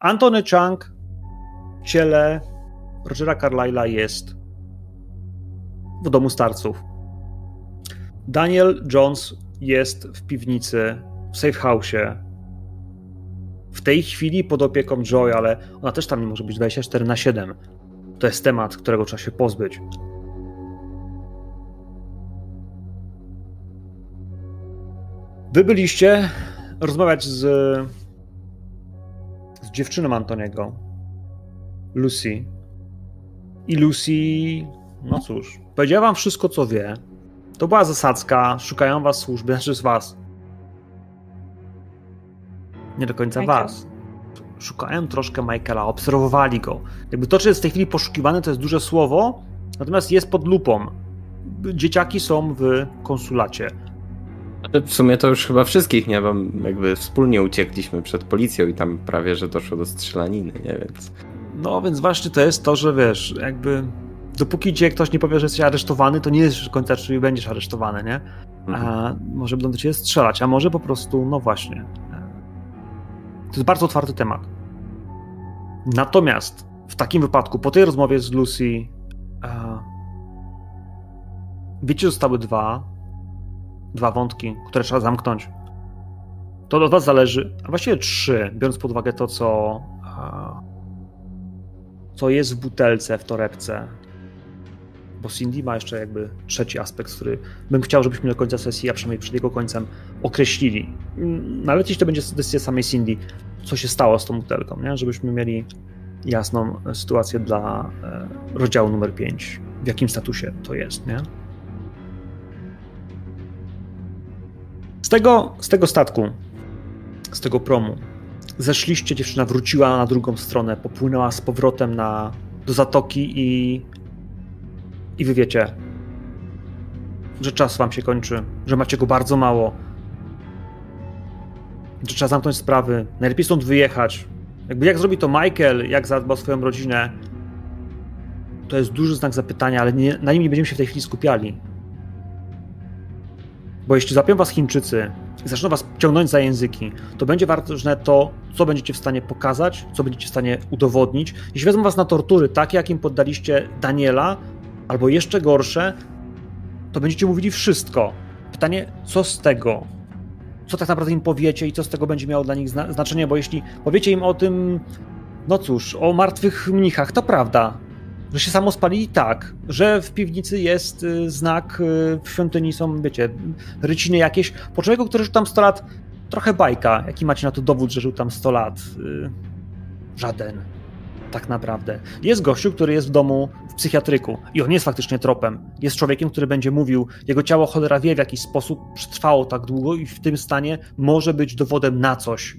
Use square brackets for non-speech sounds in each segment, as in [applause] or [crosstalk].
Antony Chang w ciele Rogera Carlyle'a jest w domu starców. Daniel Jones jest w piwnicy, w safe house'ie. W tej chwili pod opieką Joy, ale ona też tam nie może być 24 na 7. To jest temat, którego trzeba się pozbyć. Wy byliście rozmawiać z, z dziewczyną Antoniego, Lucy. I Lucy, no cóż, powiedziała wam wszystko, co wie. To była zasadzka, szukają was służby, [laughs] znaczy z was. Nie do końca Michael. was. Szukają troszkę Michaela, obserwowali go. Jakby to, czy jest w tej chwili poszukiwany, to jest duże słowo, natomiast jest pod lupą. Dzieciaki są w konsulacie. W sumie to już chyba wszystkich, nie? Bo jakby wspólnie uciekliśmy przed policją i tam prawie, że doszło do strzelaniny, nie? Więc No więc właśnie to jest to, że wiesz, jakby dopóki cię ktoś nie powie, że jesteś aresztowany, to nie jest do końca, czy będziesz aresztowany, nie? A może będą do ciebie strzelać, a może po prostu, no właśnie. To jest bardzo otwarty temat. Natomiast w takim wypadku, po tej rozmowie z Lucy, e, wiecie, zostały dwa, dwa wątki, które trzeba zamknąć. To od was zależy, a właściwie trzy, biorąc pod uwagę to, co, co jest w butelce, w torebce. Bo Cindy ma jeszcze jakby trzeci aspekt, który bym chciał, żebyśmy do końca sesji, a przynajmniej przed jego końcem, określili. Mm, Nawet jeśli to będzie decyzja samej Cindy, co się stało z tą butelką, nie? żebyśmy mieli jasną sytuację dla e, rozdziału numer 5, w jakim statusie to jest. Nie? Z, tego, z tego statku, z tego promu, zeszliście, dziewczyna wróciła na drugą stronę, popłynęła z powrotem na, do zatoki i, i wy wiecie, że czas wam się kończy, że macie go bardzo mało, że trzeba zamknąć sprawy, najlepiej stąd wyjechać. Jakby jak zrobi to Michael, jak zadba o swoją rodzinę, to jest duży znak zapytania, ale nie, na nim nie będziemy się w tej chwili skupiali. Bo jeśli zapią was Chińczycy i zaczną was ciągnąć za języki, to będzie ważne to, co będziecie w stanie pokazać, co będziecie w stanie udowodnić. Jeśli wezmą was na tortury, takie jakim poddaliście Daniela, albo jeszcze gorsze, to będziecie mówili wszystko. Pytanie, co z tego? Co tak naprawdę im powiecie i co z tego będzie miało dla nich zna- znaczenie? Bo jeśli powiecie im o tym, no cóż, o martwych mnichach, to prawda. Że się samo spalili, tak. Że w piwnicy jest y, znak, y, w świątyni są, wiecie, ryciny jakieś. Po człowieku, który żył tam 100 lat, trochę bajka. Jaki macie na to dowód, że żył tam 100 lat? Y, żaden. Tak naprawdę. Jest gościu, który jest w domu w psychiatryku i on jest faktycznie tropem. Jest człowiekiem, który będzie mówił, jego ciało cholera wie w jakiś sposób przetrwało tak długo i w tym stanie może być dowodem na coś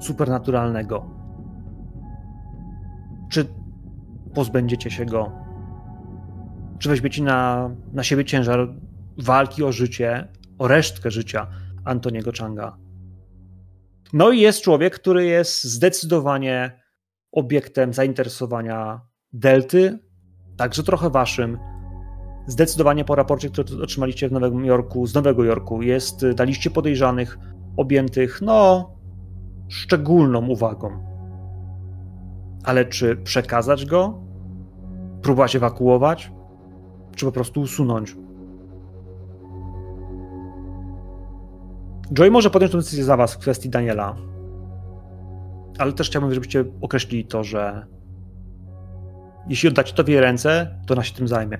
supernaturalnego. Czy pozbędziecie się go? Czy weźmiecie na, na siebie ciężar walki o życie, o resztkę życia Antoniego Changa? No i jest człowiek, który jest zdecydowanie obiektem zainteresowania Delty, także trochę waszym. Zdecydowanie po raporcie, który otrzymaliście w Nowym Jorku, z Nowego Jorku, jest na liście podejrzanych objętych, no, szczególną uwagą. Ale czy przekazać go? Próbować ewakuować? Czy po prostu usunąć? Joy może podjąć tę decyzję za was w kwestii Daniela. Ale też chciałbym, żebyście określili to, że jeśli oddacie to w jej ręce, to ona się tym zajmie.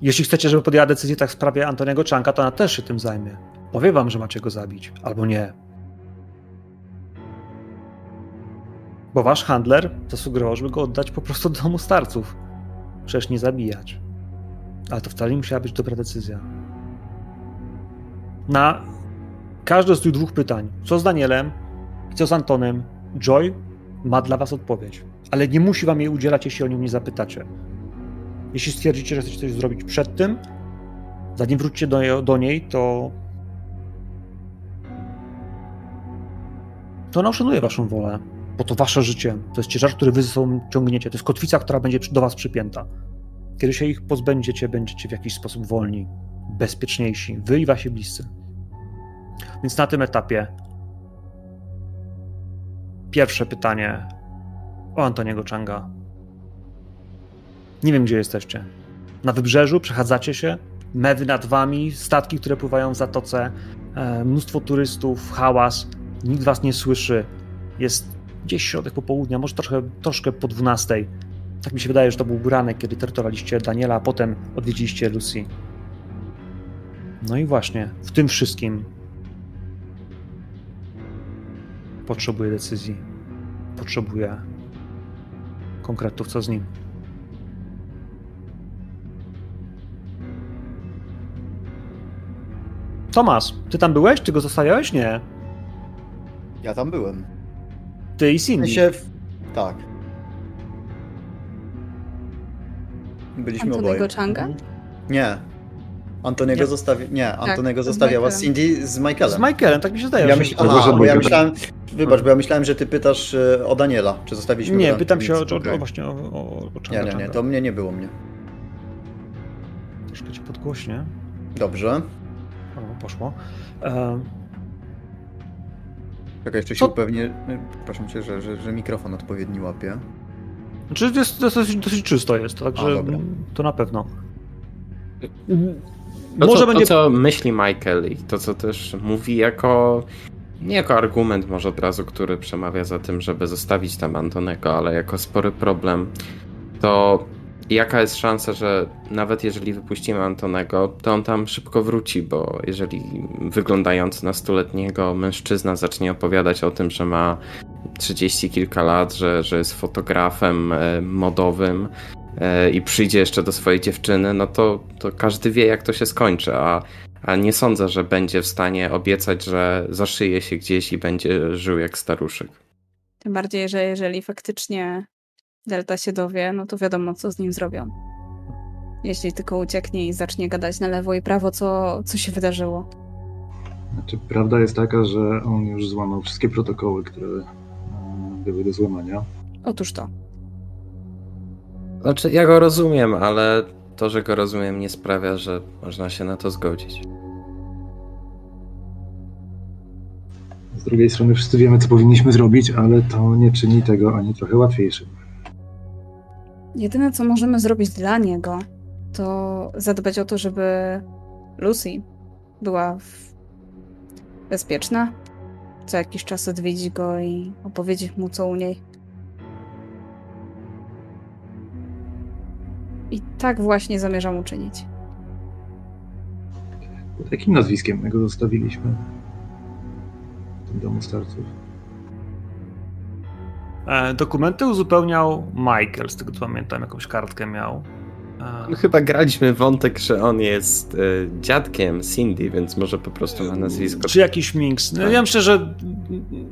Jeśli chcecie, żeby podjęła decyzję tak w sprawie Antoniego Czanka, to ona też się tym zajmie. Powie wam, że macie go zabić, albo nie. Bo wasz handler zasugerował, żeby go oddać po prostu do domu starców. Przecież nie zabijać. Ale to wcale nie musiała być dobra decyzja. Na każde z tych dwóch pytań, co z Danielem i co z Antonem, Joy ma dla was odpowiedź. Ale nie musi wam jej udzielać, jeśli o nią nie zapytacie. Jeśli stwierdzicie, że chcecie coś zrobić przed tym, zanim wrócicie do, do niej, to. To ona uszanuje waszą wolę, bo to wasze życie. To jest ciężar, który wy ze sobą ciągniecie. To jest kotwica, która będzie do was przypięta. Kiedy się ich pozbędziecie, będziecie w jakiś sposób wolni, bezpieczniejsi, wy i wasi bliscy. Więc na tym etapie pierwsze pytanie o Antoniego Changa. Nie wiem, gdzie jesteście. Na wybrzeżu przechadzacie się, mewy nad wami, statki, które pływają w zatoce, e, mnóstwo turystów, hałas. Nikt was nie słyszy. Jest gdzieś środek popołudnia, może troszkę, troszkę po 12. Tak mi się wydaje, że to był ranek, kiedy traktowaliście Daniela, a potem odwiedziliście Lucy. No i właśnie, w tym wszystkim potrzebuję decyzji. Potrzebuję konkretów, co z nim. Tomasz, ty tam byłeś? Ty go zostawiałeś? Nie. Ja tam byłem. Ty i Cindy. Się w... Tak. Byliśmy Antoniego oboje. Changa? Mhm. Nie. Antoniego Nie. zostawi... Nie, Tak, Antoniego z zostawiała. Cindy z Michaelem. Z Michaelem, tak mi się zdaje. Ja, myśl... Aha, bo ja myślałem... Wybacz, bo ja myślałem, że ty pytasz e, o Daniela, czy zostawiliśmy Nie, pytam się o, o, o właśnie o, o, o Nie, Changa, nie, nie, Changa. to mnie nie było mnie. Troszkę ci podgłośnie. Dobrze. O, poszło. E, Czekaj, jeszcze się Co- upewnię. Proszę cię, że, że, że mikrofon odpowiedni łapie. Znaczy to jest, to jest dosyć, dosyć czysto jest, także A, to na pewno. To, Może co, będzie... to, co myśli Michael i to, co też mówi jako. Nie jako argument, może od razu, który przemawia za tym, żeby zostawić tam Antonego, ale jako spory problem, to jaka jest szansa, że nawet jeżeli wypuścimy Antonego, to on tam szybko wróci, bo jeżeli wyglądający na stuletniego mężczyzna zacznie opowiadać o tym, że ma 30 kilka lat, że, że jest fotografem e, modowym, e, i przyjdzie jeszcze do swojej dziewczyny, no to, to każdy wie, jak to się skończy, a, a nie sądzę, że będzie w stanie obiecać, że zaszyje się gdzieś i będzie żył jak staruszek. Tym bardziej, że jeżeli faktycznie Delta się dowie, no to wiadomo, co z nim zrobią. Jeśli tylko ucieknie i zacznie gadać na lewo i prawo, co, co się wydarzyło. Znaczy, prawda jest taka, że on już złamał wszystkie protokoły, które e, były do złamania. Otóż to. Znaczy, ja go rozumiem, ale to, że go rozumiem, nie sprawia, że można się na to zgodzić. Z drugiej strony wszyscy wiemy, co powinniśmy zrobić, ale to nie czyni tego ani trochę łatwiejszym. Jedyne, co możemy zrobić dla niego, to zadbać o to, żeby Lucy była w... bezpieczna. Co jakiś czas odwiedzić go i opowiedzieć mu, co u niej. I tak właśnie zamierzam uczynić. Jakim nazwiskiem my go zostawiliśmy? W tym domu starców. E, dokumenty uzupełniał Michael, z tego co pamiętam, jakąś kartkę miał. No, chyba graliśmy wątek, że on jest y, dziadkiem Cindy, więc może po prostu ma nazwisko. Czy jakiś mix. No, Tak. ja myślę, że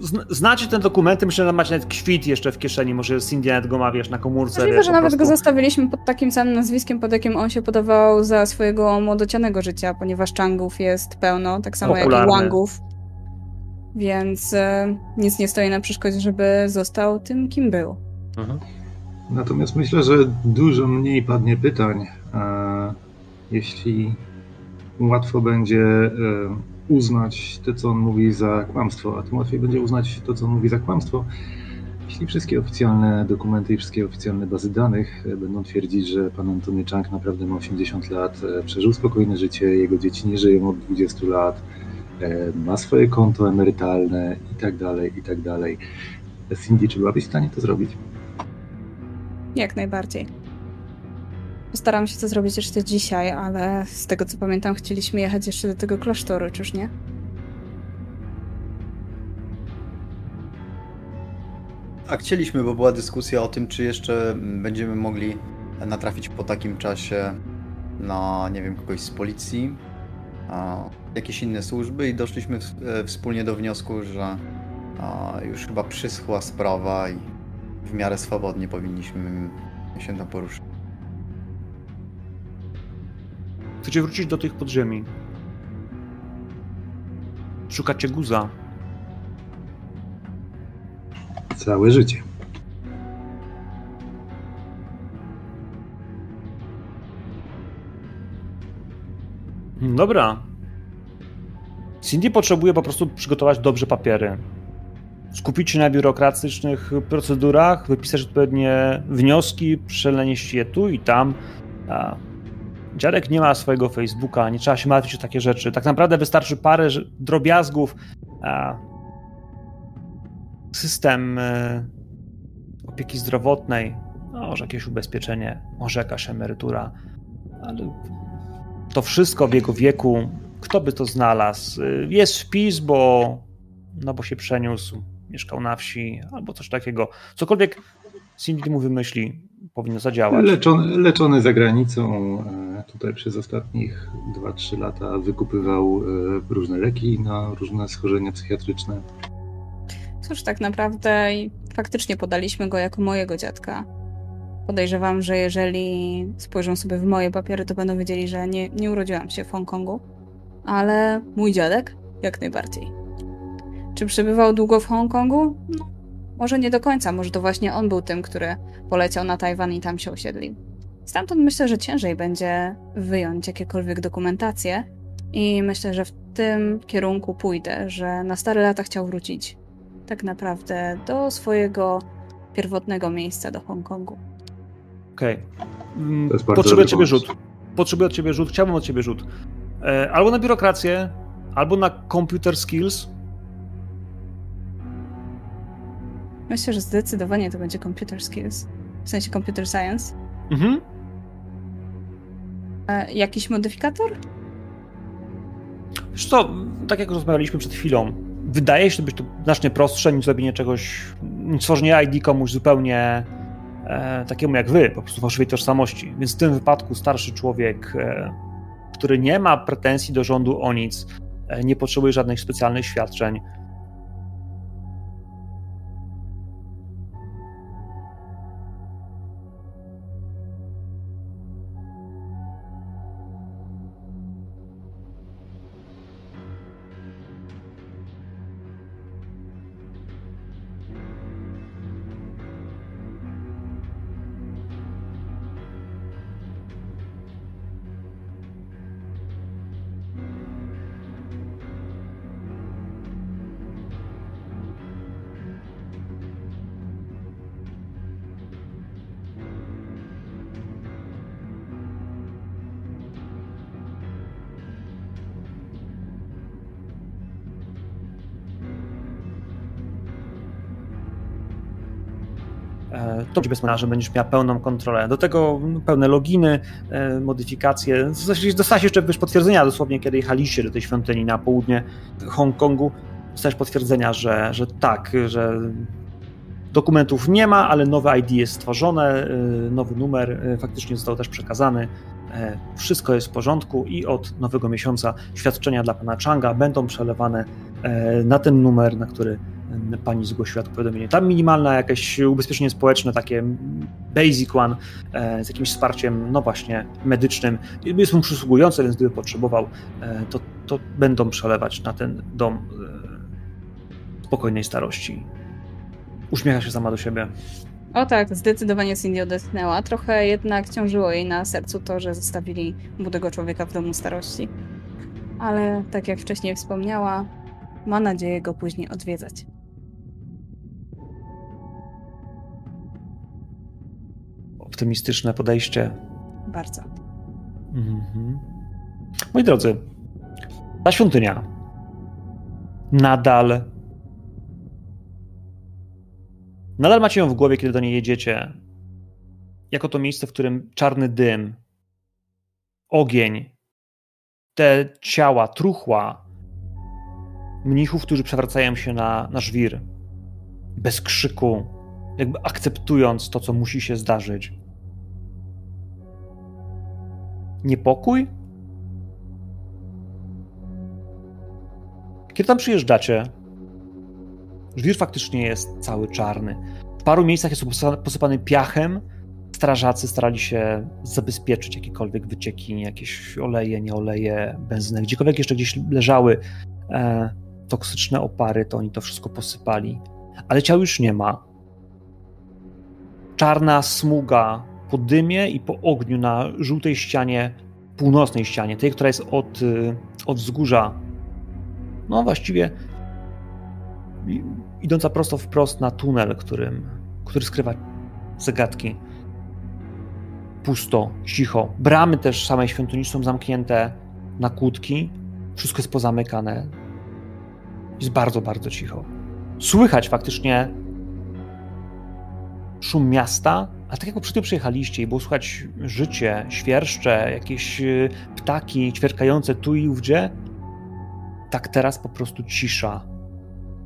zna- znacie ten dokumenty, myślę, że macie nawet kwit jeszcze w kieszeni, może Cindy nawet go ma, wiesz, na komórce. Możliwe, wiesz, że nawet go prostu. zostawiliśmy pod takim samym nazwiskiem, pod jakim on się podawał za swojego młodocianego życia, ponieważ Changów jest pełno, tak samo jak i. Wangów. Więc e, nic nie stoi na przeszkodzie, żeby został tym, kim był. Mhm. Natomiast myślę, że dużo mniej padnie pytań, e, jeśli łatwo będzie e, uznać to, co on mówi za kłamstwo, a tym łatwiej będzie uznać to, co on mówi za kłamstwo, jeśli wszystkie oficjalne dokumenty i wszystkie oficjalne bazy danych będą twierdzić, że pan Antony Chang naprawdę ma 80 lat, przeżył spokojne życie, jego dzieci nie żyją od 20 lat, ma swoje konto emerytalne i tak dalej, i tak dalej. Cindy, czy byłabyś w stanie to zrobić? Jak najbardziej. Postaram się to zrobić jeszcze dzisiaj, ale z tego co pamiętam, chcieliśmy jechać jeszcze do tego klasztoru, czyż nie? A chcieliśmy, bo była dyskusja o tym, czy jeszcze będziemy mogli natrafić po takim czasie na, nie wiem, kogoś z policji, a, jakieś inne służby i doszliśmy w, e, wspólnie do wniosku, że a, już chyba przyschła sprawa i w miarę swobodnie powinniśmy się tam poruszyć. Chcecie wrócić do tych podziemi. Szukacie guza. Całe życie. Dobra. Cindy potrzebuje po prostu przygotować dobrze papiery. skupić się na biurokratycznych procedurach, wypisać odpowiednie wnioski, przenieść je tu i tam. A dziadek nie ma swojego Facebooka, nie trzeba się martwić o takie rzeczy. Tak naprawdę wystarczy parę drobiazgów. A system e, opieki zdrowotnej, no, może jakieś ubezpieczenie, może jakaś emerytura, ale to wszystko w jego wieku, kto by to znalazł? E, jest wpis, bo, no bo się przeniósł, mieszkał na wsi albo coś takiego. Cokolwiek Cindy mu wymyśli, powinno zadziałać. Leczony, leczony za granicą, e, tutaj przez ostatnich 2-3 lata wykupywał różne leki na różne schorzenia psychiatryczne. Cóż, tak naprawdę faktycznie podaliśmy go jako mojego dziadka. Podejrzewam, że jeżeli spojrzą sobie w moje papiery, to będą wiedzieli, że nie, nie urodziłam się w Hongkongu, ale mój dziadek jak najbardziej. Czy przebywał długo w Hongkongu? No, może nie do końca, może to właśnie on był tym, który poleciał na Tajwan i tam się osiedlił. Stamtąd myślę, że ciężej będzie wyjąć jakiekolwiek dokumentacje i myślę, że w tym kierunku pójdę, że na stare lata chciał wrócić tak naprawdę do swojego pierwotnego miejsca, do Hongkongu. Okej. Okay. Potrzebuję od ciebie rzut. Potrzebuję od ciebie rzut. Chciałbym od ciebie rzut. E, albo na biurokrację, albo na computer skills. Myślę, że zdecydowanie to będzie computer skills. W sensie computer science. Mhm. E, jakiś modyfikator? Wiesz co, tak jak rozmawialiśmy przed chwilą, wydaje się być to znacznie prostsze niż zrobienie czegoś, niż tworzenie ID komuś zupełnie e, takiemu jak wy, po prostu fałszywej tożsamości. Więc w tym wypadku starszy człowiek, e, który nie ma pretensji do rządu o nic, e, nie potrzebuje żadnych specjalnych świadczeń, to bez menażu będziesz miała pełną kontrolę. Do tego pełne loginy, e, modyfikacje. Dostałeś jeszcze wiesz, potwierdzenia dosłownie, kiedy jechaliście do tej świątyni na południe Hongkongu. Dostałeś potwierdzenia, że, że tak, że dokumentów nie ma, ale nowe ID jest stworzone, e, nowy numer e, faktycznie został też przekazany. Wszystko jest w porządku i od nowego miesiąca świadczenia dla pana Changa będą przelewane na ten numer, na który pani zgłosiła to powiadomienie. Tam minimalne jakieś ubezpieczenie społeczne, takie basic one, e, z jakimś wsparciem, no właśnie, medycznym, jest mu przysługujące, więc gdyby potrzebował, e, to, to będą przelewać na ten dom e, spokojnej starości. Uśmiecha się sama do siebie. O tak, zdecydowanie Cindy odetchnęła. Trochę jednak ciążyło jej na sercu to, że zostawili młodego człowieka w domu starości. Ale tak jak wcześniej wspomniała, ma nadzieję go później odwiedzać. Optymistyczne podejście. Bardzo. Mhm. Moi drodzy, ta świątynia nadal. Nadal macie ją w głowie, kiedy do niej jedziecie. Jako to miejsce, w którym czarny dym, ogień, te ciała, truchła mnichów, którzy przewracają się na, na żwir, bez krzyku, jakby akceptując to, co musi się zdarzyć niepokój? Kiedy tam przyjeżdżacie, żwir faktycznie jest cały czarny. W paru miejscach jest posypany piachem. Strażacy starali się zabezpieczyć jakiekolwiek wycieki, jakieś oleje, nie oleje, benzynę. Gdziekolwiek jeszcze gdzieś leżały e, toksyczne opary, to oni to wszystko posypali. Ale ciał już nie ma. Czarna smuga po dymie i po ogniu na żółtej ścianie, północnej ścianie, tej, która jest od, y, od wzgórza. No właściwie idąca prosto wprost na tunel, którym, który skrywa zagadki. Pusto, cicho. Bramy też samej świątyni są zamknięte na kłódki. Wszystko jest pozamykane. Jest bardzo, bardzo cicho. Słychać faktycznie szum miasta, a tak jak przy przyjechaliście i było słychać życie, świerszcze, jakieś y, ptaki ćwierkające tu i ówdzie, tak teraz po prostu cisza.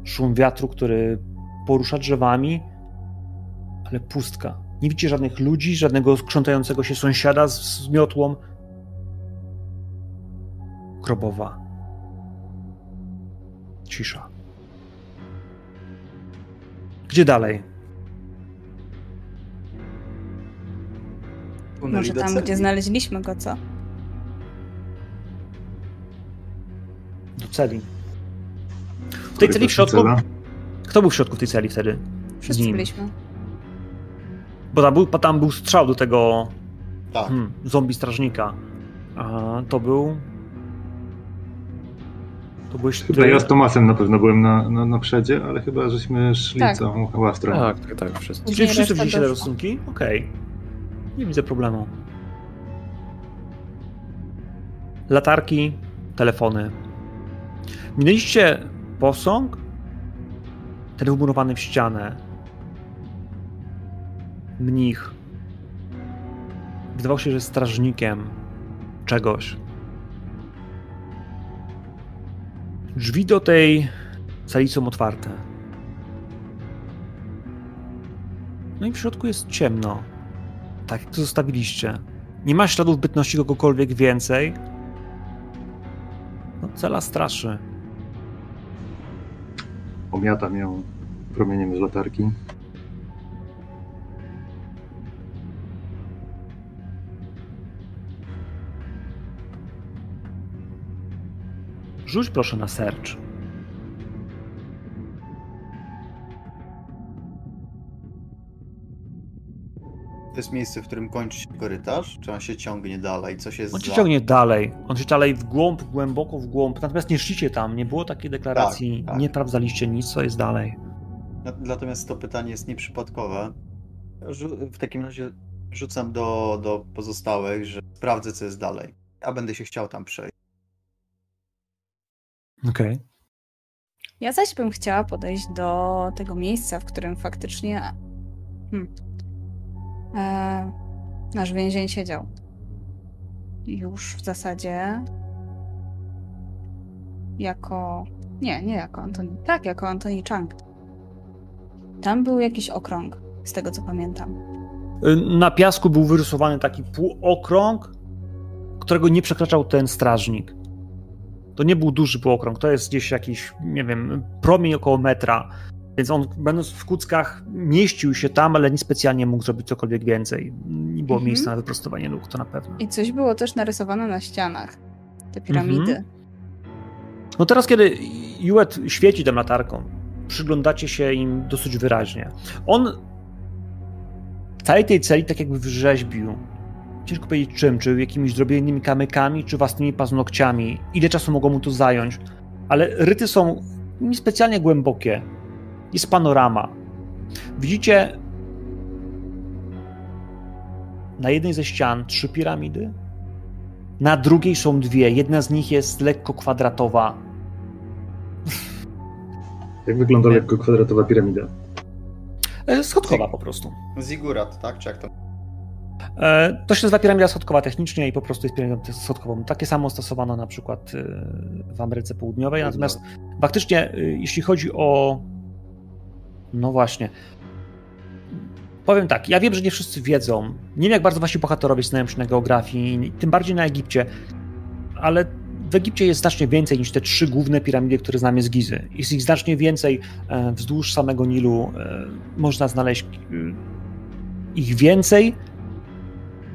Szum wiatru, który porusza drzewami, ale pustka. Nie widzicie żadnych ludzi, żadnego krzątającego się sąsiada z, z miotłą. Grobowa. Cisza. Gdzie dalej? Może tam, gdzie znaleźliśmy go, co? Do celi. W tej celi w środku. Cela? Kto był w środku w tej celi wtedy? Wszyscy nim. byliśmy. Bo tam był, tam był strzał do tego Tak. hmm, zombie strażnika. A to był. To byłeś ty. Chyba ja z Tomasem na pewno byłem na, na, na przedzie, ale chyba żeśmy szli Tak. całą łastrę. Tak, tak, tak, wszyscy. Czyli wszyscy wzięliście te doszła. rysunki? Okej. Nie widzę problemu. Latarki, telefony. Minęliście posąg, ten wmurowany w ścianę. Mnich. Wydawało się, że jest strażnikiem czegoś. Drzwi do tej sali są otwarte. No i w środku jest ciemno. Tak jak to zostawiliście. Nie ma śladów bytności kogokolwiek więcej. No, cela straszy. Omiatam ją promieniem z latarki. Rzuć proszę na search. To jest miejsce, w którym kończy się korytarz? Czy on się ciągnie dalej? Coś jest On się za... ciągnie dalej. On się dalej w głąb, głęboko w głąb. Natomiast nie szliście tam. Nie było takiej deklaracji. Tak, tak. Nie sprawdzaliście nic, co jest dalej. Na- Natomiast to pytanie jest nieprzypadkowe. W takim razie rzucam do, do pozostałych, że sprawdzę, co jest dalej. A będę się chciał tam przejść. Okej. Ja zaś bym chciała podejść do tego miejsca, w którym faktycznie hmm, e, nasz więzień siedział. Już w zasadzie jako. Nie, nie jako Antoni. Tak, jako Antoni Chang. Tam był jakiś okrąg, z tego co pamiętam. Y, Na piasku był wyrysowany taki półokrąg, którego nie przekraczał ten strażnik. To nie był duży półokrąg, to jest gdzieś jakiś, nie wiem, promień około metra. Więc on, będąc w kuckach, mieścił się tam, ale nie specjalnie mógł zrobić cokolwiek więcej. Nie było Mhm. miejsca na wyprostowanie luk, to na pewno. I coś było też narysowane na ścianach. Te piramidy. No teraz, kiedy Juet świeci tym latarką, przyglądacie się im dosyć wyraźnie. On w całej tej celi tak jakby wrzeźbił. Ciężko powiedzieć czym, czy jakimiś drobnymi kamykami, czy własnymi paznokciami. Ile czasu mogło mu to zająć. Ale ryty są niespecjalnie głębokie. Jest panorama. Widzicie na jednej ze ścian trzy piramidy, na drugiej są dwie. Jedna z nich jest lekko kwadratowa. Jak wygląda Nie. lekko kwadratowa piramida? E, Schodkowa po prostu. Zigurat, tak? Czy jak to? E, To się nazywa piramida schodkowa technicznie i po prostu jest piramidą schodkową. Takie samo stosowano na przykład e, w Ameryce Południowej. Natomiast faktycznie, jeśli chodzi o. No właśnie. Powiem tak, ja wiem, że nie wszyscy wiedzą. Nie wiem, jak bardzo wasi bohaterowie znają się na geografii, tym bardziej na Egipcie, ale w Egipcie jest znacznie więcej niż te trzy główne piramidy, które znamy z Gizy. Jest ich znacznie więcej e, wzdłuż samego Nilu. e, Można znaleźć e, ich więcej.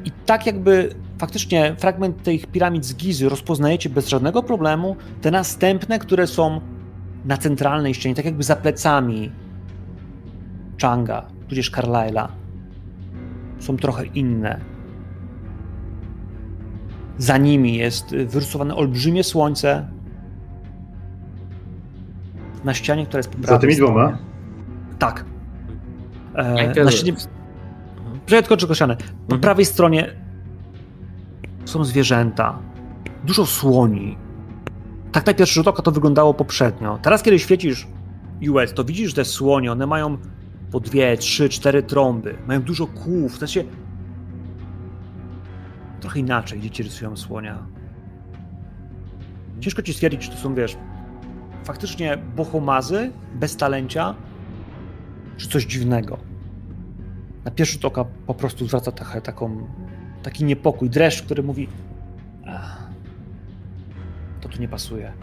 I tak jakby faktycznie fragment tych piramid z Gizy rozpoznajecie bez żadnego problemu. Te następne, które są na centralnej ścianie, tak jakby za plecami Changa, tudzież Carlyle'a, są trochę inne. Za nimi jest wyrysowane olbrzymie słońce. na ścianie, która jest po Za tymi stronie. dwoma? Tak. E, na ścianie... Tylko ścianę. Po Mhm. prawej stronie są zwierzęta. Dużo słoni. Tak na pierwszy rzut oka to wyglądało poprzednio. Teraz, kiedy świecisz US, to widzisz, że te słonie, one mają po dwie, trzy, cztery trąby. Mają dużo kłów. W sensie trochę inaczej dzieci rysują słonia. Ciężko ci stwierdzić, czy to są, wiesz, faktycznie bohomazy, bez talencia, czy coś dziwnego. Na pierwszy rzut oka po prostu zwraca trochę taką, taki niepokój, dreszcz, który mówi "Ach, to tu nie pasuje.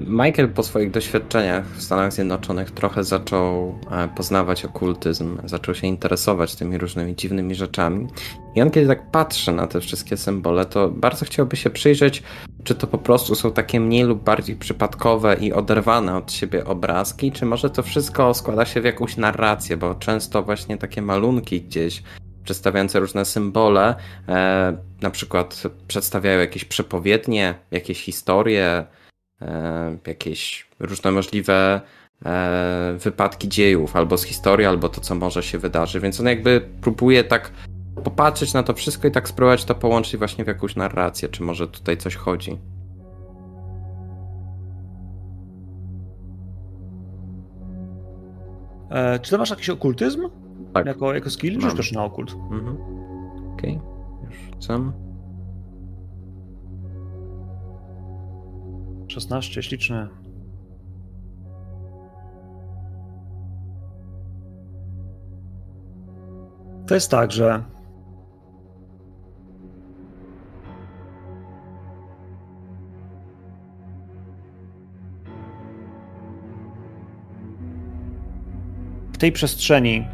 Michael po swoich doświadczeniach w Stanach Zjednoczonych trochę zaczął e, poznawać okultyzm, zaczął się interesować tymi różnymi dziwnymi rzeczami. I on, kiedy tak patrzy na te wszystkie symbole, to bardzo chciałby się przyjrzeć, czy to po prostu są takie mniej lub bardziej przypadkowe i oderwane od siebie obrazki, czy może to wszystko składa się w jakąś narrację, bo często właśnie takie malunki gdzieś przedstawiające różne symbole, e, na przykład przedstawiają jakieś przepowiednie, jakieś historie, e, jakieś różne możliwe e, wypadki dziejów, albo z historii, albo to, co może się wydarzy. Więc on jakby próbuje tak popatrzeć na to wszystko i tak spróbować to połączyć właśnie w jakąś narrację, czy może tutaj coś chodzi. E, czy ty masz jakiś okultyzm? Tak. Jako, jako skill? Rzuć też na okult. Mhm. Okej, już rzucam. 16, śliczne. To jest tak, że w tej przestrzeni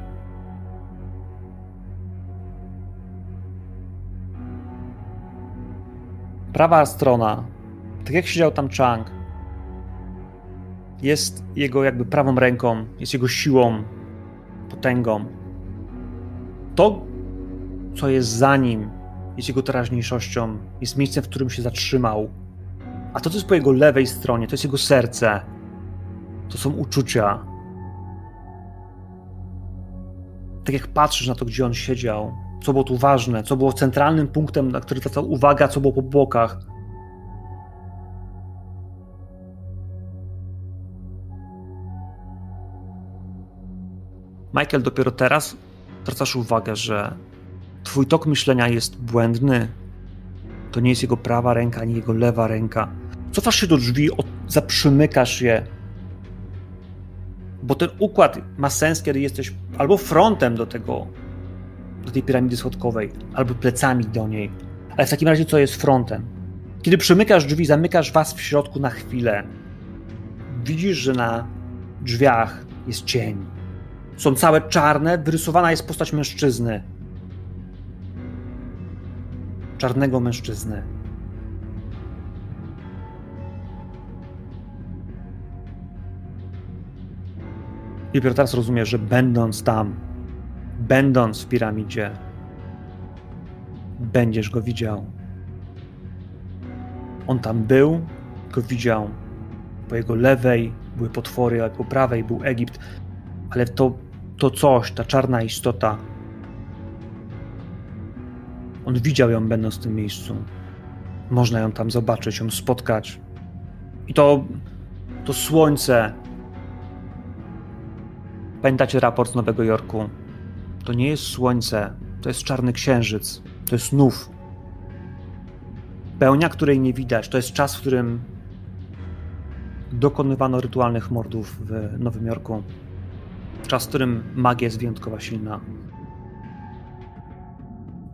prawa strona tak jak siedział tam Chang, jest jego jakby prawą ręką, jest jego siłą, potęgą. To, co jest za nim, jest jego teraźniejszością, jest miejscem, w którym się zatrzymał. A to, co jest po jego lewej stronie, to jest jego serce. To są uczucia. Tak jak patrzysz na to, gdzie on siedział, co było tu ważne, co było centralnym punktem, na który zwracał uwagę, co było po bokach, Michael, dopiero teraz zwracasz uwagę, że twój tok myślenia jest błędny. To nie jest jego prawa ręka, ani jego lewa ręka. Cofasz się do drzwi, od, zaprzymykasz je. Bo ten układ ma sens, kiedy jesteś albo frontem do tego, do tej piramidy schodkowej, albo plecami do niej. Ale w takim razie co jest frontem? Kiedy przymykasz drzwi, zamykasz was w środku na chwilę. Widzisz, że na drzwiach jest cień są całe czarne, wyrysowana jest postać mężczyzny. Czarnego mężczyzny. I dopiero teraz rozumiesz, że będąc tam, będąc w piramidzie, będziesz go widział. On tam był, go widział. Po jego lewej były potwory, a po prawej był Egipt ale to, to coś, ta czarna istota, on widział ją będąc w tym miejscu. Można ją tam zobaczyć, ją spotkać. I to, to słońce. Pamiętacie raport z Nowego Jorku? To nie jest słońce, to jest czarny księżyc, to jest snów. Pełnia, której nie widać, to jest czas, w którym dokonywano rytualnych mordów w Nowym Jorku. Czas, w którym magia jest wyjątkowo silna.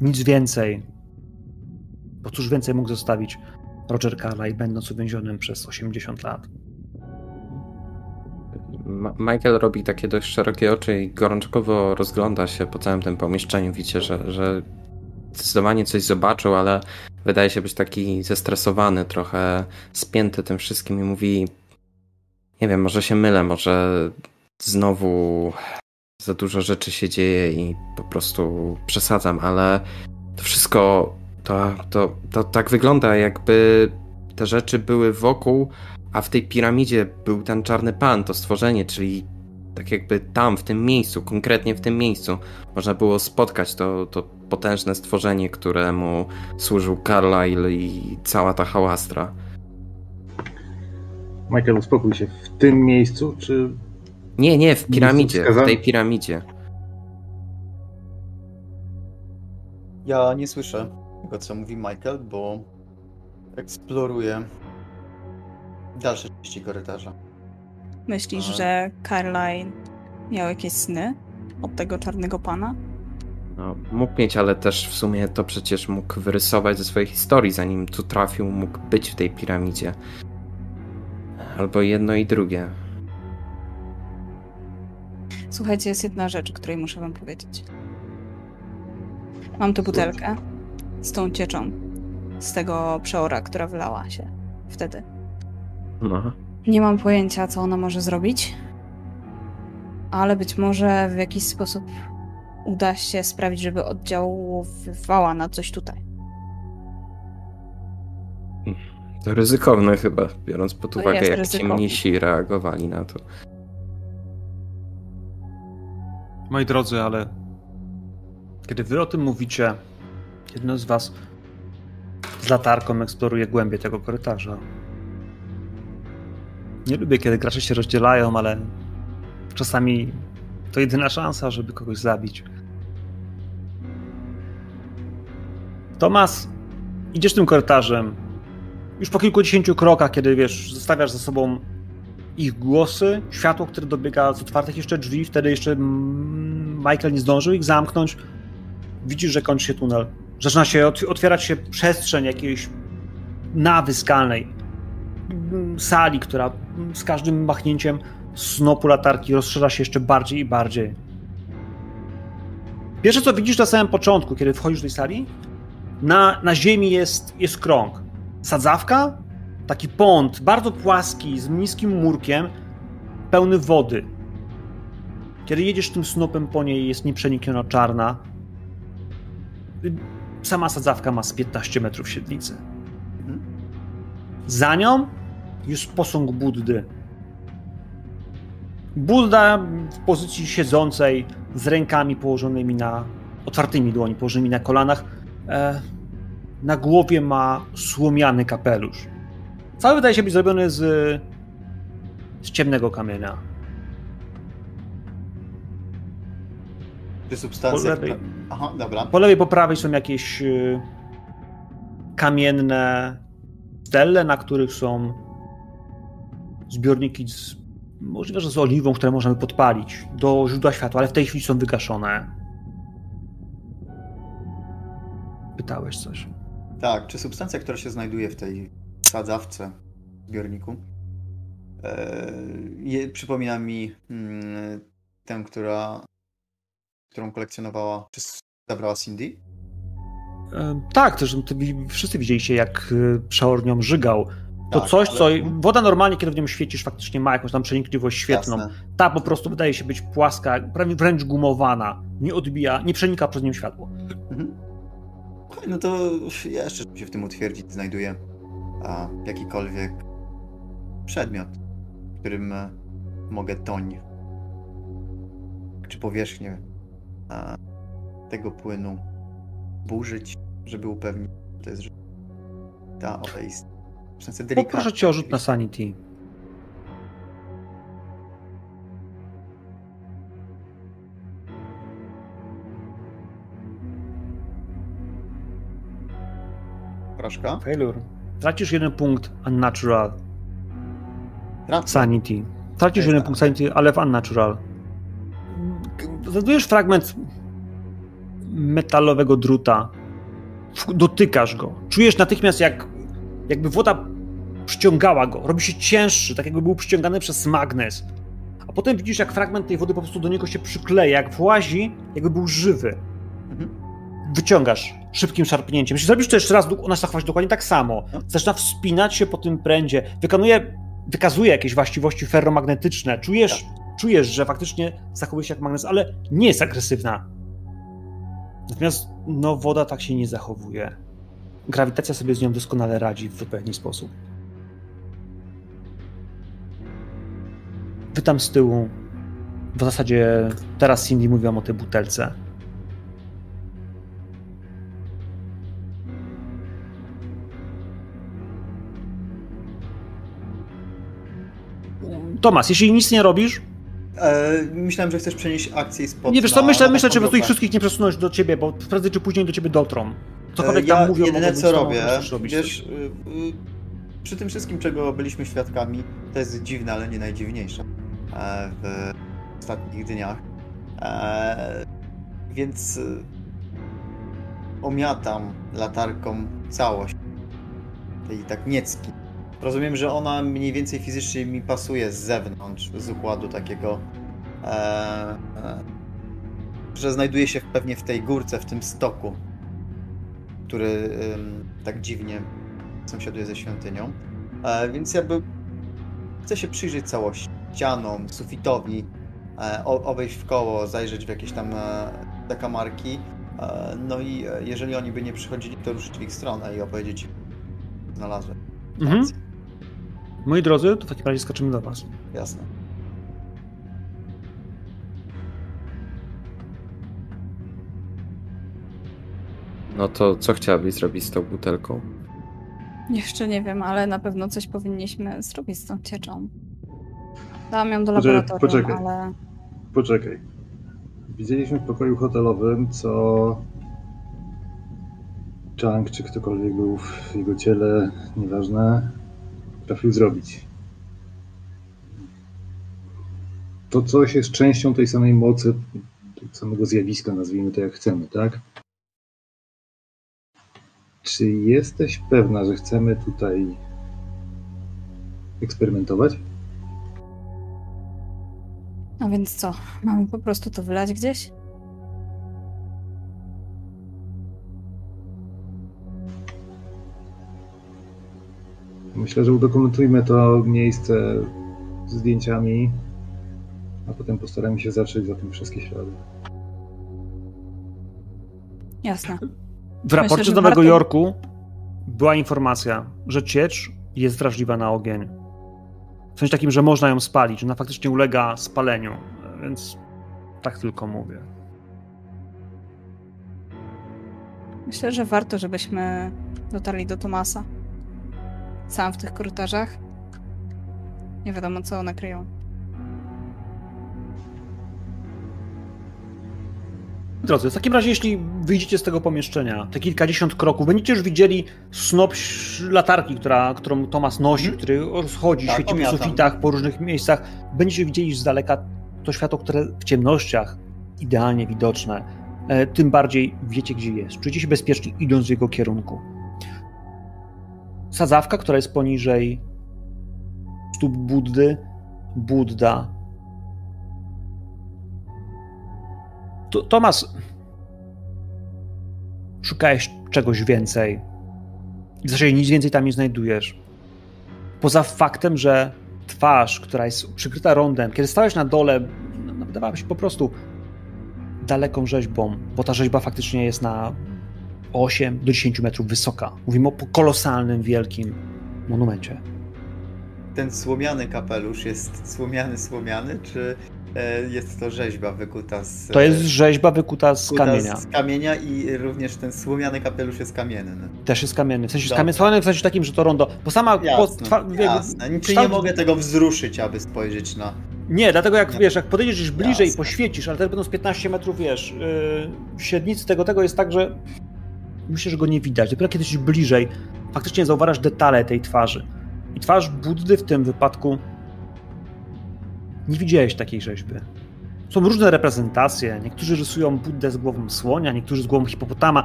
Nic więcej. Bo cóż więcej mógł zostawić Roger Carlyle, będąc uwięzionym przez 80 lat. Michael robi takie dość szerokie oczy i gorączkowo rozgląda się po całym tym pomieszczeniu. Widzicie, że, że zdecydowanie coś zobaczył, ale wydaje się być taki zestresowany, trochę spięty tym wszystkim i mówi: Nie wiem, może się mylę, może znowu za dużo rzeczy się dzieje i po prostu przesadzam, ale to wszystko to, to, to tak wygląda, jakby te rzeczy były wokół, a w tej piramidzie był ten czarny pan, to stworzenie, czyli tak jakby tam, w tym miejscu, konkretnie w tym miejscu, można było spotkać to, to potężne stworzenie, któremu służył Carlyle i cała ta hałastra. Michael, uspokój się. W tym miejscu, czy... Nie, nie, w piramidzie, w tej piramidzie. Ja nie słyszę tego, co mówi Michael, bo eksploruję dalsze części korytarza. Myślisz, że Caroline miał jakieś sny od tego czarnego pana? No, mógł mieć, ale też w sumie to przecież mógł wyrysować ze swojej historii, zanim tu trafił, mógł być w tej piramidzie. Albo jedno i drugie. Słuchajcie, jest jedna rzecz, o której muszę wam powiedzieć. Mam tu butelkę z tą cieczą. Z tego przeora, która wylała się wtedy. No. Nie mam pojęcia, co ona może zrobić, ale być może w jakiś sposób uda się sprawić, żeby oddziaływała na coś tutaj. To ryzykowne chyba, biorąc pod To uwagę, jak ryzykowne. ciemniejsi reagowali na to. Moi drodzy, ale kiedy wy o tym mówicie, jedno z was z latarką eksploruje głębie tego korytarza. Nie lubię, kiedy gracze się rozdzielają, ale czasami to jedyna szansa, żeby kogoś zabić. Tomas, idziesz tym korytarzem. Już po kilkudziesięciu krokach, kiedy wiesz, zostawiasz za sobą ich głosy, światło, które dobiega z otwartych jeszcze drzwi, wtedy jeszcze Michael nie zdążył ich zamknąć. Widzisz, że kończy się tunel. Zaczyna się ot- otwierać się przestrzeń jakiejś nawy skalnej, sali, która z każdym machnięciem snopu latarki rozszerza się jeszcze bardziej i bardziej. Pierwsze, co widzisz na samym początku, kiedy wchodzisz do tej sali, na, na ziemi jest, jest krąg. Sadzawka, taki pąd, bardzo płaski, z niskim murkiem, pełny wody. Kiedy jedziesz tym snopem po niej, jest nieprzenikniona czarna. Sama sadzawka ma z 15 metrów średnicy. Za nią jest posąg Buddy. Budda w pozycji siedzącej, z rękami położonymi na, otwartymi dłoni, położonymi na kolanach. E, na głowie ma słomiany kapelusz. Cały wydaje się być zrobiony z, z ciemnego kamienia. Czy substancja... Po lewej. Aha, dobra. Po lewej, po prawej są jakieś y, kamienne stelle, na których są zbiorniki z, możliwe, że z oliwą, które możemy podpalić do źródła światła, ale w tej chwili są wygaszone. Pytałeś coś. Tak, czy substancja, która się znajduje w tej sadzawce, zbiorniku, e, przypomina mi mm, tę, która, którą kolekcjonowała, czy zabrała Cindy? E, tak, też to wszyscy widzieliście, jak y, przeor nią żygał. To Tak, coś, ale- co woda normalnie, kiedy w nią świecisz, faktycznie ma jakąś tam przenikliwość świetną. Jasne. Ta po prostu wydaje się być płaska, prawie wręcz gumowana. Nie odbija, nie przenika przez nią światło. Mhm. No to ja jeszcze się w tym utwierdzić, znajduję a, jakikolwiek przedmiot, którym mogę toń czy powierzchnię a, tego płynu burzyć, żeby upewnić, że to jest że ta jest w sensie delikatna. Poproszę cię o rzut na sanity. Failure. Tracisz jeden punkt unnatural Racja. sanity. Tracisz jeden tak. punkt sanity, ale w unnatural. Znajdujesz fragment metalowego druta. Dotykasz go. Czujesz natychmiast, jak jakby woda przyciągała go. Robi się cięższy, tak jakby był przyciągany przez magnes. A potem widzisz, jak fragment tej wody po prostu do niego się przykleja, jak włazi, jakby był żywy. Mhm. Wyciągasz szybkim szarpnięciem. Jeśli zrobisz to jeszcze raz, ona zachować dokładnie tak samo. No. Zaczyna wspinać się po tym prędzie. Wykonuje, wykazuje jakieś właściwości ferromagnetyczne. Czujesz, czujesz, że faktycznie zachowuje się jak magnes, ale nie jest agresywna. Natomiast no, woda tak się nie zachowuje. Grawitacja sobie z nią doskonale radzi w pewien sposób. Wy tam z tyłu, w zasadzie teraz Cindy mówiłam o tej butelce. Tomas, jeśli nic nie robisz, E, myślałem, że chcesz przenieść akcję spod nie wiesz co, myślę, myślę, czy po prostu ich wszystkich nie przesunąć do ciebie, bo prędzej czy później do ciebie dotrą. Cokolwiek E, ja tam mówią, jedyne co to robię, wiesz, y, y, przy tym wszystkim, czego byliśmy świadkami, to jest dziwne, ale nie najdziwniejsze e, w ostatnich dniach. Więc y, omiatam latarką całość tej tak niecki. Rozumiem, że ona mniej więcej fizycznie mi pasuje z zewnątrz, z układu takiego, e, e, że znajduje się pewnie w tej górce, w tym stoku, który ym, tak dziwnie sąsiaduje ze świątynią. E, więc jakby chcę się przyjrzeć całości, ścianom, sufitowi, e, obejść w koło, zajrzeć w jakieś tam e, zakamarki. E, no i e, jeżeli oni by nie przychodzili, to ruszyć w ich stronę i opowiedzieć, znalazłem. Mhm. Moi drodzy, to w takim razie skoczymy do was. Jasne. No to co chciałabyś zrobić z tą butelką? Jeszcze nie wiem, ale na pewno coś powinniśmy zrobić z tą cieczą. Dałam ją do Poczekaj, laboratorium, poczekaj. ale Poczekaj. Widzieliśmy w pokoju hotelowym, co Chang czy ktokolwiek był w jego ciele, nieważne, trafił zrobić. To coś jest częścią tej samej mocy, tego samego zjawiska, nazwijmy to jak chcemy, tak? Czy jesteś pewna, że chcemy tutaj eksperymentować? no więc co? Mamy po prostu to wylać gdzieś? Myślę, że udokumentujmy to miejsce zdjęciami, a potem postaramy się zatrzeć za tym wszystkie ślady. Jasne. W raporcie że z Nowego warto- Jorku była informacja, że ciecz jest wrażliwa na ogień. W sensie takim, że można ją spalić, że ona faktycznie ulega spaleniu, więc tak tylko mówię. Myślę, że warto, żebyśmy dotarli do Tomasa. Sam w tych korytarzach. Nie wiadomo, co one kryją. Drodzy, w takim razie, jeśli wyjdziecie z tego pomieszczenia, te kilkadziesiąt kroków, będziecie już widzieli snop latarki, która, którą Tomas nosi, Mhm. który rozchodzi, Tak, świeci po sufitach, po różnych miejscach. Będziecie widzieli z daleka to światło, które w ciemnościach idealnie widoczne. E, tym bardziej wiecie, gdzie jest. Czujecie się bezpiecznie, idąc w jego kierunku. Sadzawka, która jest poniżej stóp Buddy, Budda. To, Tomas, szukałeś czegoś więcej. W zasadzie nic więcej tam nie znajdujesz. Poza faktem, że twarz, która jest przykryta rondem, kiedy stałeś na dole, no, wydawała się po prostu daleką rzeźbą, bo ta rzeźba faktycznie jest na 8 do 10 metrów wysoka. Mówimy o kolosalnym, wielkim monumencie. Ten słomiany kapelusz jest słomiany, słomiany, czy e, jest to rzeźba wykuta z... To jest rzeźba wykuta z kamienia. Z kamienia i również ten słomiany kapelusz jest kamienny. Też jest kamienny. W sensie Dobra. skamienny w sensie takim, że to rondo. Bo sama po, Jasne, jakby jasne. Czy nie kształt- mogę tego wzruszyć, aby spojrzeć na... Nie, dlatego jak Nie. wiesz, jak podejdziesz bliżej i Jasne. poświecisz, ale teraz będą z 15 metrów, wiesz, yy, średnicy tego tego jest tak, że myślę, że go nie widać. Dopiero kiedy jesteś bliżej, faktycznie zauważasz detale tej twarzy. I twarz Buddy w tym wypadku nie widziałeś takiej rzeźby. Są różne reprezentacje. Niektórzy rysują Buddę z głową słonia, niektórzy z głową hipopotama.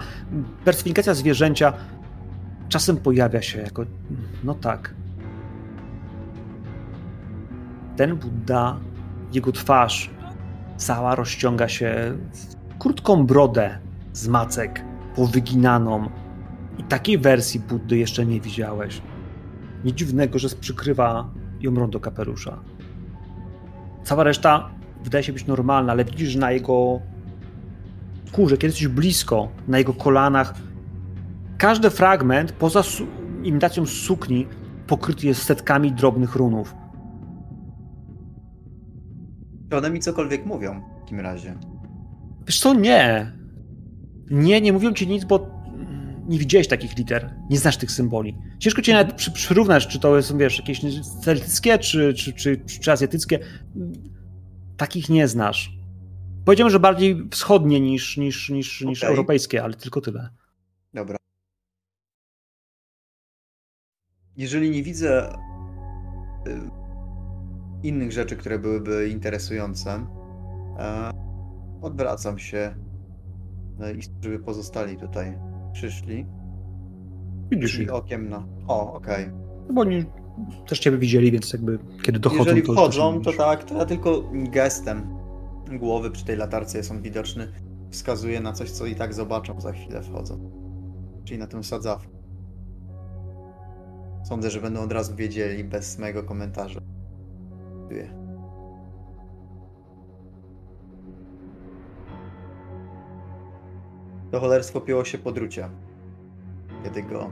Personifikacja zwierzęcia czasem pojawia się jako, no tak, ten Buddha, jego twarz cała rozciąga się w krótką brodę z macek, powyginaną. I takiej wersji Buddy jeszcze nie widziałeś. Nic dziwnego, że przykrywa ją rondo kapelusza. Cała reszta wydaje się być normalna, ale widzisz na jego skórze, kiedy jesteś blisko, na jego kolanach, każdy fragment, poza su- imitacją sukni, pokryty jest setkami drobnych runów. Czy one mi cokolwiek mówią w takim razie? Wiesz co, nie. Nie, nie mówią ci nic, bo nie widziałeś takich liter, nie znasz tych symboli. Ciężko cię nawet przy, przyrównać, czy to są, wiesz, jakieś celtyckie, czy, czy, czy, czy azjatyckie. Takich nie znasz. Powiedziałem, że bardziej wschodnie niż, niż, niż, niż europejskie, ale tylko tyle. Dobra. Jeżeli nie widzę y, innych rzeczy, które byłyby interesujące, e, odwracam się i żeby pozostali tutaj przyszli. Widzisz ich. Okiem na. O, okej. No bo oni też ciebie widzieli, więc jakby kiedy dochodzą, Jeżeli to wchodzą, to widzisz. tak, to ja tylko gestem głowy przy tej latarce jest on widoczny. Wskazuje na coś, co i tak zobaczą za chwilę wchodzą. Czyli na tę sadzawkę. Sądzę, że będą od razu wiedzieli bez mojego komentarza. Dziękuję. To cholerstwo piło się po drucie, kiedy go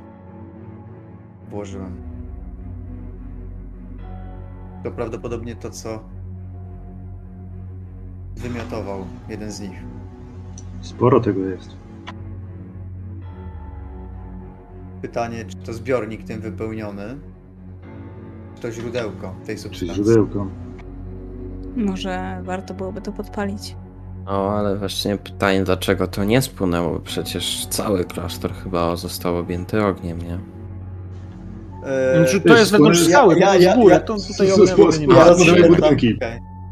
włożyłem. To prawdopodobnie to, co wymiotował jeden z nich. Sporo tego jest. Pytanie, czy to zbiornik tym wypełniony, czy to źródełko tej Czy substancji. źródełko. Może warto byłoby to podpalić. O, ale właśnie pytanie, dlaczego to nie spłynęło? bo Przecież cały klasztor chyba został objęty ogniem, nie? Eee, Znaczy, to jest wewnątrz skały, ja- ja- z góry, ja- to tutaj ognia nie ma. ja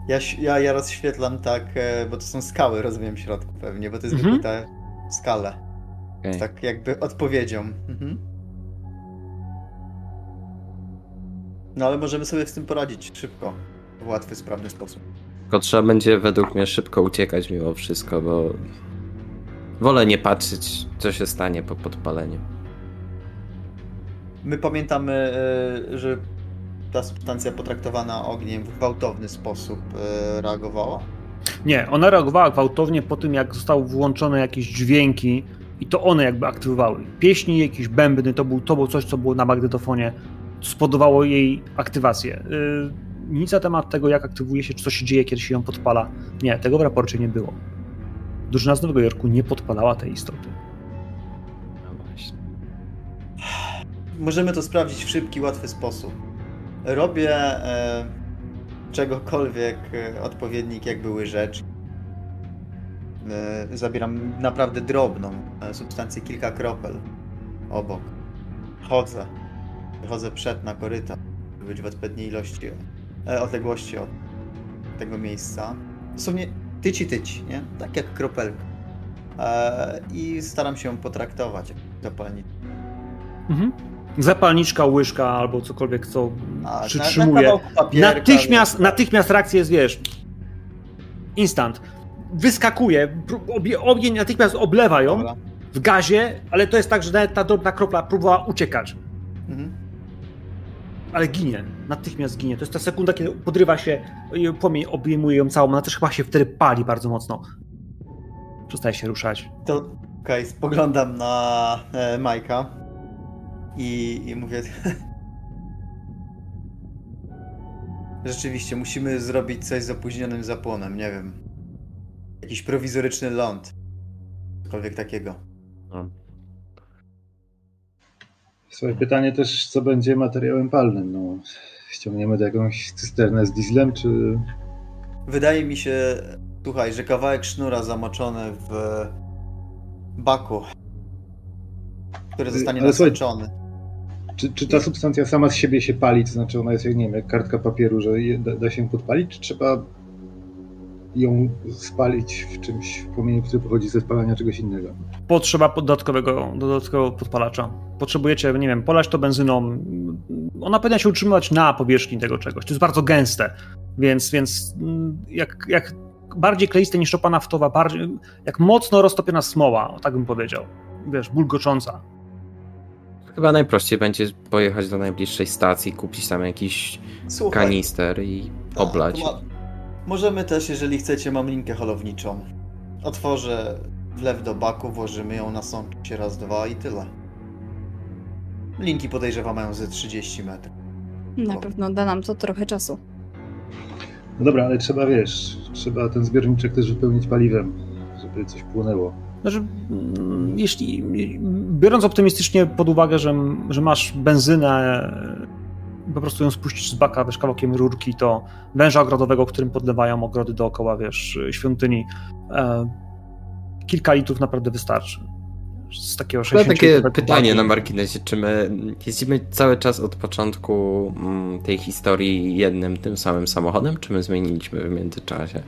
ja, ja, ja rozświetlam tak, e, bo to są skały, rozumiem w środku pewnie, bo to jest Mhm. wybite w skale. Okej. Tak jakby odpowiedzią. Mhm. No ale możemy sobie z tym poradzić szybko, w łatwy, sprawny sposób. Tylko trzeba będzie według mnie szybko uciekać mimo wszystko, bo wolę nie patrzeć, co się stanie po podpaleniu. My pamiętamy, e, że ta substancja potraktowana ogniem w gwałtowny sposób e, reagowała. Nie, ona reagowała gwałtownie po tym, jak zostały włączone jakieś dźwięki i to one jakby aktywowały. Pieśni, jakieś bębny, to, był, to było coś, co było na magnetofonie, co spowodowało jej aktywację. Nic na temat tego, jak aktywuje się, czy co się dzieje, kiedy się ją podpala. Nie, tego w raporcie nie było. Drużyna z Nowego Jorku nie podpalała tej istoty. No właśnie. Możemy to sprawdzić w szybki, łatwy sposób. Robię e, czegokolwiek e, odpowiednik, jak były rzecz. E, zabieram naprawdę drobną e, substancję, kilka kropel obok. Chodzę. Wychodzę przed na korytarz, by być w odpowiedniej ilości, odległości od tego miejsca. Dosłownie tyci tyci, nie? Tak jak kropelka. E, I staram się ją potraktować jak zapalnik. Mhm. Zapalniczka, łyżka albo cokolwiek, co A, przytrzymuje. Na, na natychmiast, natychmiast reakcja jest, wiesz, instant. Wyskakuje, obie- ogień natychmiast oblewa ją Dobra. w gazie, ale to jest tak, że nawet ta drobna kropla próbowała uciekać, Mhm. Ale ginie, natychmiast ginie. To jest ta sekunda, kiedy podrywa się, i płomień obejmuje ją całą, ona też chyba się wtedy pali bardzo mocno. Przestaje się ruszać. To okej, spoglądam na e, Majka i, i mówię. [laughs] Rzeczywiście, musimy zrobić coś z opóźnionym zapłonem, nie wiem. Jakiś prowizoryczny ląd. Cokolwiek takiego. No. Słuchaj, pytanie też, co będzie materiałem palnym. No, ściągniemy tu jakąś cysternę z dieslem, czy Wydaje mi się, słuchaj, że kawałek sznura zamoczony w baku, który zostanie Ale słuchaj, nasyczony. Czy, czy ta substancja sama z siebie się pali, to znaczy ona jest jak, nie wiem, jak kartka papieru, że da, da się podpalić, czy trzeba ją spalić w czymś, w płomieniu, który pochodzi ze spalania czegoś innego? Potrzeba dodatkowego, dodatkowego podpalacza. Potrzebujecie, nie wiem, polać to benzyną. Ona powinna się utrzymywać na powierzchni tego czegoś. To jest bardzo gęste, więc, więc mm, jak, jak bardziej kleiste niż ropa naftowa, bardziej, jak mocno roztopiona smoła, o tak bym powiedział. Wiesz, bulgocząca. Chyba najprościej będzie pojechać do najbliższej stacji, kupić tam jakiś Słuchaj, kanister i oblać. to ma- Możemy też, jeżeli chcecie, mam linkę holowniczą. Otworzę wlew do baku, włożymy ją, nasączy raz, dwa i tyle. Linki podejrzewam mają ze 30 metrów. Na pewno da nam to trochę czasu. No dobra, ale trzeba, wiesz, trzeba ten zbiorniczek też wypełnić paliwem, żeby coś płynęło. Znaczy, mm, jeśli, biorąc optymistycznie pod uwagę, że, że masz benzynę, po prostu ją spuścisz z baka, wiesz, kawałkiem rurki, to węża ogrodowego, którym podlewają ogrody dookoła, wiesz, świątyni, e, kilka litrów naprawdę wystarczy. Z takiego Mam takie pytanie na marginesie, czy my jeździmy cały czas od początku mm, tej historii jednym, tym samym samochodem, czy my zmieniliśmy w międzyczasie?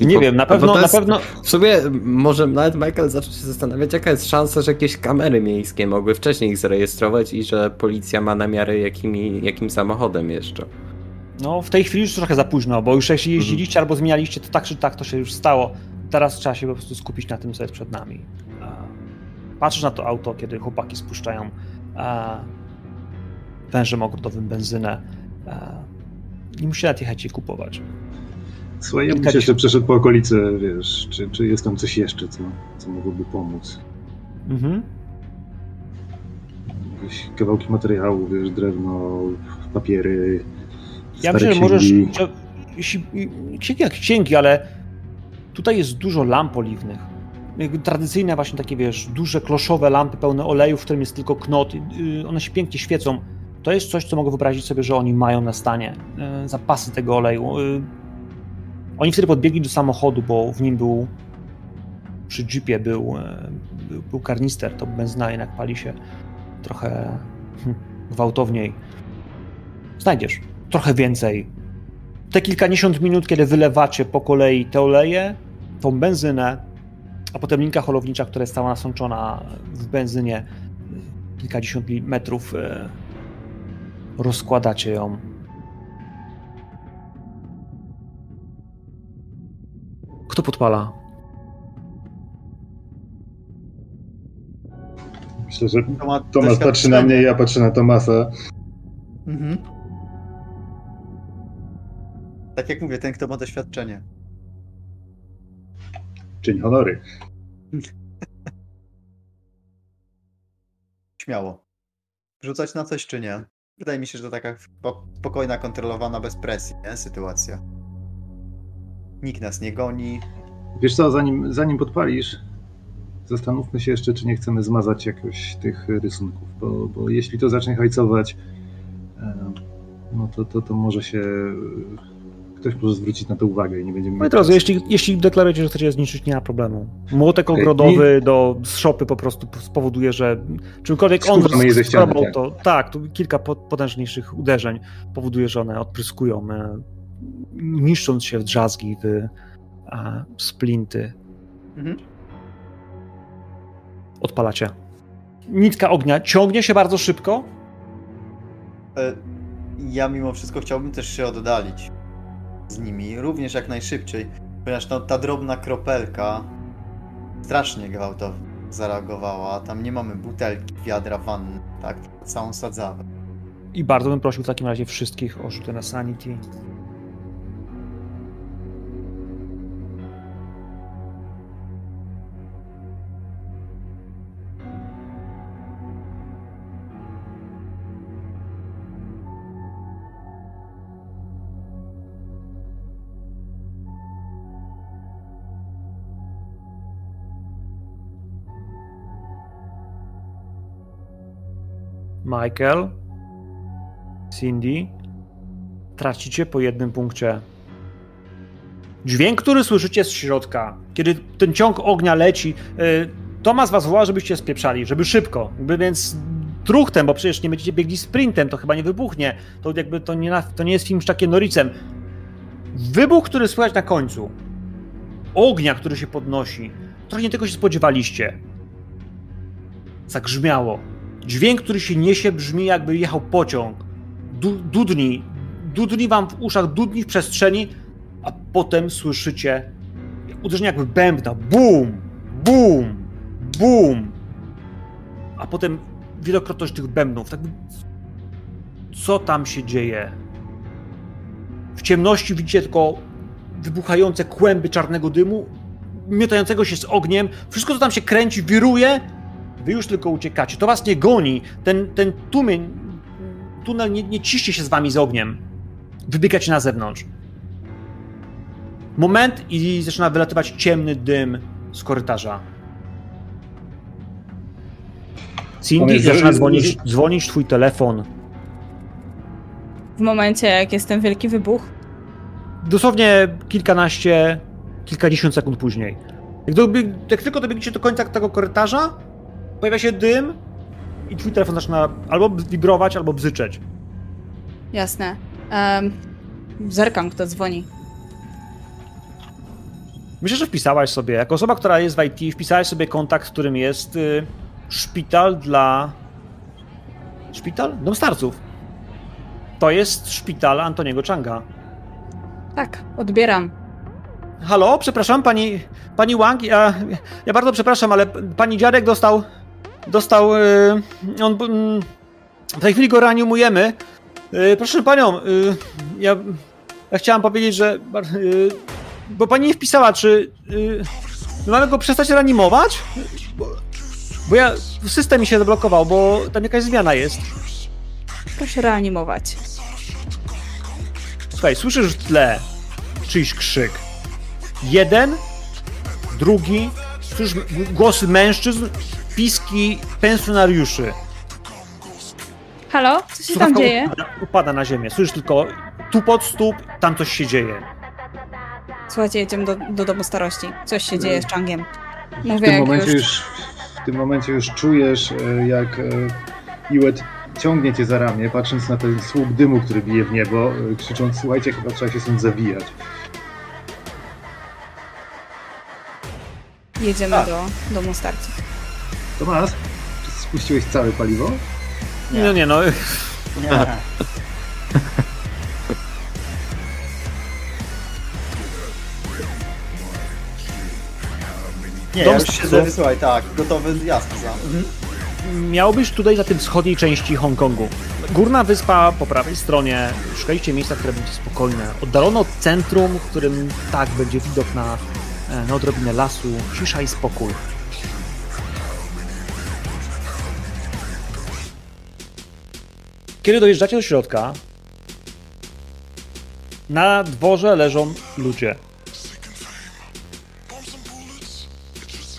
Nie wiem, na pewno, jest, na pewno. W sumie może nawet Michael zaczął się zastanawiać, jaka jest szansa, że jakieś kamery miejskie mogły wcześniej ich zarejestrować i że policja ma namiary, jakimi, jakim samochodem jeszcze. No, w tej chwili już trochę za późno, bo już jeśli jeździliście albo zmienialiście, to tak czy tak to się już stało. Teraz trzeba się po prostu skupić na tym, co jest przed nami. Patrzysz na to auto, kiedy chłopaki spuszczają wężem ogrodowym benzynę. Nie musicie nawet jechać je kupować. Słuchaj, ja bym się jeszcze przeszedł po okolicy, wiesz, czy, czy jest tam coś jeszcze, co, co mogłoby pomóc. Mhm. Jakieś kawałki materiału, wiesz, drewno, papiery, Ja myślę, że możesz, że, księgi jak księgi, ale tutaj jest dużo lamp oliwnych. Tradycyjne właśnie takie, wiesz, duże kloszowe lampy pełne oleju, w którym jest tylko knot. Y, one się pięknie świecą. To jest coś, co mogę wyobrazić sobie, że oni mają na stanie. Y, zapasy tego oleju y, oni wtedy podbiegli do samochodu, bo w nim był przy jeepie był, e, był, był karnister, to benzyna jednak pali się trochę hm, gwałtowniej. Znajdziesz trochę więcej. Te kilkadziesiąt minut, kiedy wylewacie po kolei te oleje, tą benzynę, a potem linka holownicza, która jest cała nasączona w benzynie, kilkadziesiąt metrów, e, rozkładacie ją Kto podpala? Myślę, że Tomas patrzy na mnie, ja patrzę na Tomasa. Mhm. Tak jak mówię, ten, kto ma doświadczenie. Czyń honory. [laughs] Śmiało. Rzucać na coś czy nie? Wydaje mi się, że to taka spokojna, kontrolowana, bez presji nie? sytuacja. Nikt nas nie goni. Wiesz co, zanim, zanim podpalisz, zastanówmy się jeszcze, czy nie chcemy zmazać jakoś tych rysunków, bo, bo jeśli to zacznie hajcować, no to, to, to może się ktoś może zwrócić na to uwagę i nie będziemy... Moi drodzy, jeśli, jeśli deklarujecie, że chcecie zniszczyć, nie ma problemu. Młotek ogrodowy do szopy po prostu spowoduje, że czymkolwiek on skrobał, to tak, tu kilka potężniejszych uderzeń powoduje, że one odpryskują e, niszcząc się w drzazgi, w a, splinty. Mhm. Odpalacie. Nitka ognia ciągnie się bardzo szybko. E, ja mimo wszystko chciałbym też się oddalić z nimi, również jak najszybciej, ponieważ no, ta drobna kropelka strasznie gwałtownie zareagowała. Tam nie mamy butelki, wiadra, wanny, tak? Całą sadzawę. I bardzo bym prosił w takim razie wszystkich o rzuty na sanity. Michael, Cindy, tracicie po jednym punkcie. Dźwięk, który słyszycie z środka, kiedy ten ciąg ognia leci, yy, Tomas was woła, żebyście spieprzali, żeby szybko, więc truchtem, bo przecież nie będziecie biegli sprintem, to chyba nie wybuchnie. To jakby to nie, to nie jest film z Chuckiem Norricem. Wybuch, który słychać na końcu, ognia, który się podnosi, trochę nie tego się spodziewaliście. Zagrzmiało. Dźwięk, który się niesie, brzmi jakby jechał pociąg. Du dudni, dudni wam w uszach, dudni w przestrzeni, a potem słyszycie uderzenie jakby bębna. Bum, bum, bum. A potem wielokrotność tych bębnów. Tak co tam się dzieje? W ciemności widzicie tylko wybuchające kłęby czarnego dymu, miotającego się z ogniem. Wszystko, co tam się kręci, wiruje Wy już tylko uciekacie. To was nie goni. Ten, ten tłumień tunel nie, nie ciśnie się z wami z ogniem. Wybiegacie na zewnątrz. Moment i zaczyna wylatywać ciemny dym z korytarza. Cindy, zaczyna dzwonić, dzwonić twój telefon. W momencie, jak jest ten wielki wybuch, Dosłownie kilkanaście, kilkadziesiąt sekund później. Jak, dobieg, jak tylko dobiegniecie do końca tego korytarza, pojawia się dym i twój telefon zaczyna albo wibrować, albo bzyczeć. jasne. Um, zerkam, kto dzwoni. Myślę, że wpisałaś sobie, jako osoba, która jest w IT, wpisałaś sobie kontakt, w którym jest y, szpital dla... Szpital? Dom starców. To jest szpital Antoniego Changa. Tak, odbieram. Halo, przepraszam, pani, pani Wang, ja, ja bardzo przepraszam, ale pani dziadek dostał, dostał, y, on, mm, w tej chwili go reanimujemy. Y, proszę panią, y, ja, ja chciałam powiedzieć, że, bo pani nie wpisała, czy my mamy go przestać reanimować? Bo, bo ja, system mi się zablokował, bo tam jakaś zmiana jest. Proszę reanimować. Słuchaj, słyszysz w tle czyjś krzyk. Jeden, drugi, słyszysz głosy mężczyzn, piski pensjonariuszy. Halo? Co się tam Słuchawka dzieje? Upada, upada na ziemię. Słyszysz tylko tupot stóp, tam coś się dzieje. Słuchajcie, jedziemy do, do domu starości. Coś się dzieje z Changiem. W Mówię, tym, jak momencie już... już, w tym momencie już czujesz, e, jak e, Iwet ciągnie cię za ramię, patrząc na ten słup dymu, który bije w niebo, e, krzycząc, słuchajcie, chyba trzeba się stąd zawijać. Jedziemy Tak. do domu starców. Tomasz, czy spuściłeś całe paliwo? Nie. No nie no, Nie. Nie, Dom ja już siedzę, słuchaj, tak, gotowy, jasne, za. Mhm. miałbyś tutaj za tym wschodniej części Hongkongu. Górna wyspa po prawej stronie. Szukaliście miejsca, które będzie spokojne. Oddalono od centrum, w którym tak będzie widok na, e, na odrobinę lasu, cisza i spokój. Kiedy dojeżdżacie do środka, na dworze leżą ludzie.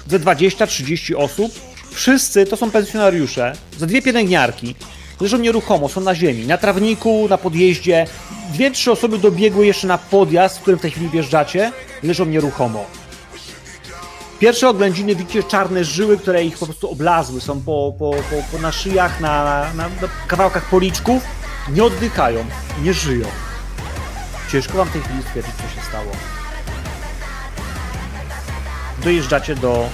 Ze 20-30 osób. Wszyscy to są pensjonariusze. Za dwie pielęgniarki. Leżą nieruchomo, są na ziemi, na trawniku, na podjeździe. Dwie, trzy osoby dobiegły jeszcze na podjazd, w którym w tej chwili wjeżdżacie. Leżą nieruchomo. Pierwsze oględziny widzicie czarne żyły, które ich po prostu oblazły. Są po, po, po, po na szyjach, na, na, na kawałkach policzków. Nie oddychają, nie żyją. Ciężko wam w tej chwili stwierdzić, co się stało. Dojeżdżacie do,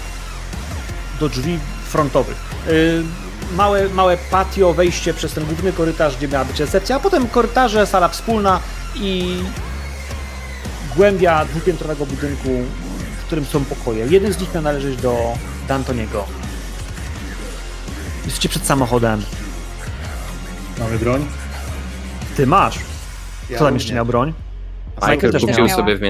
do drzwi frontowych. Yy, małe, małe patio, wejście przez ten główny korytarz, gdzie miała być recepcja, a potem korytarze, sala wspólna i głębia dwupiętrowego budynku, którym są pokoje. Jeden z nich miał należeć do D'Antoniego. Jesteście przed samochodem. Mamy broń? Ty masz. Ja Kto tam jeszcze również. miał broń? Michael też kupił sobie w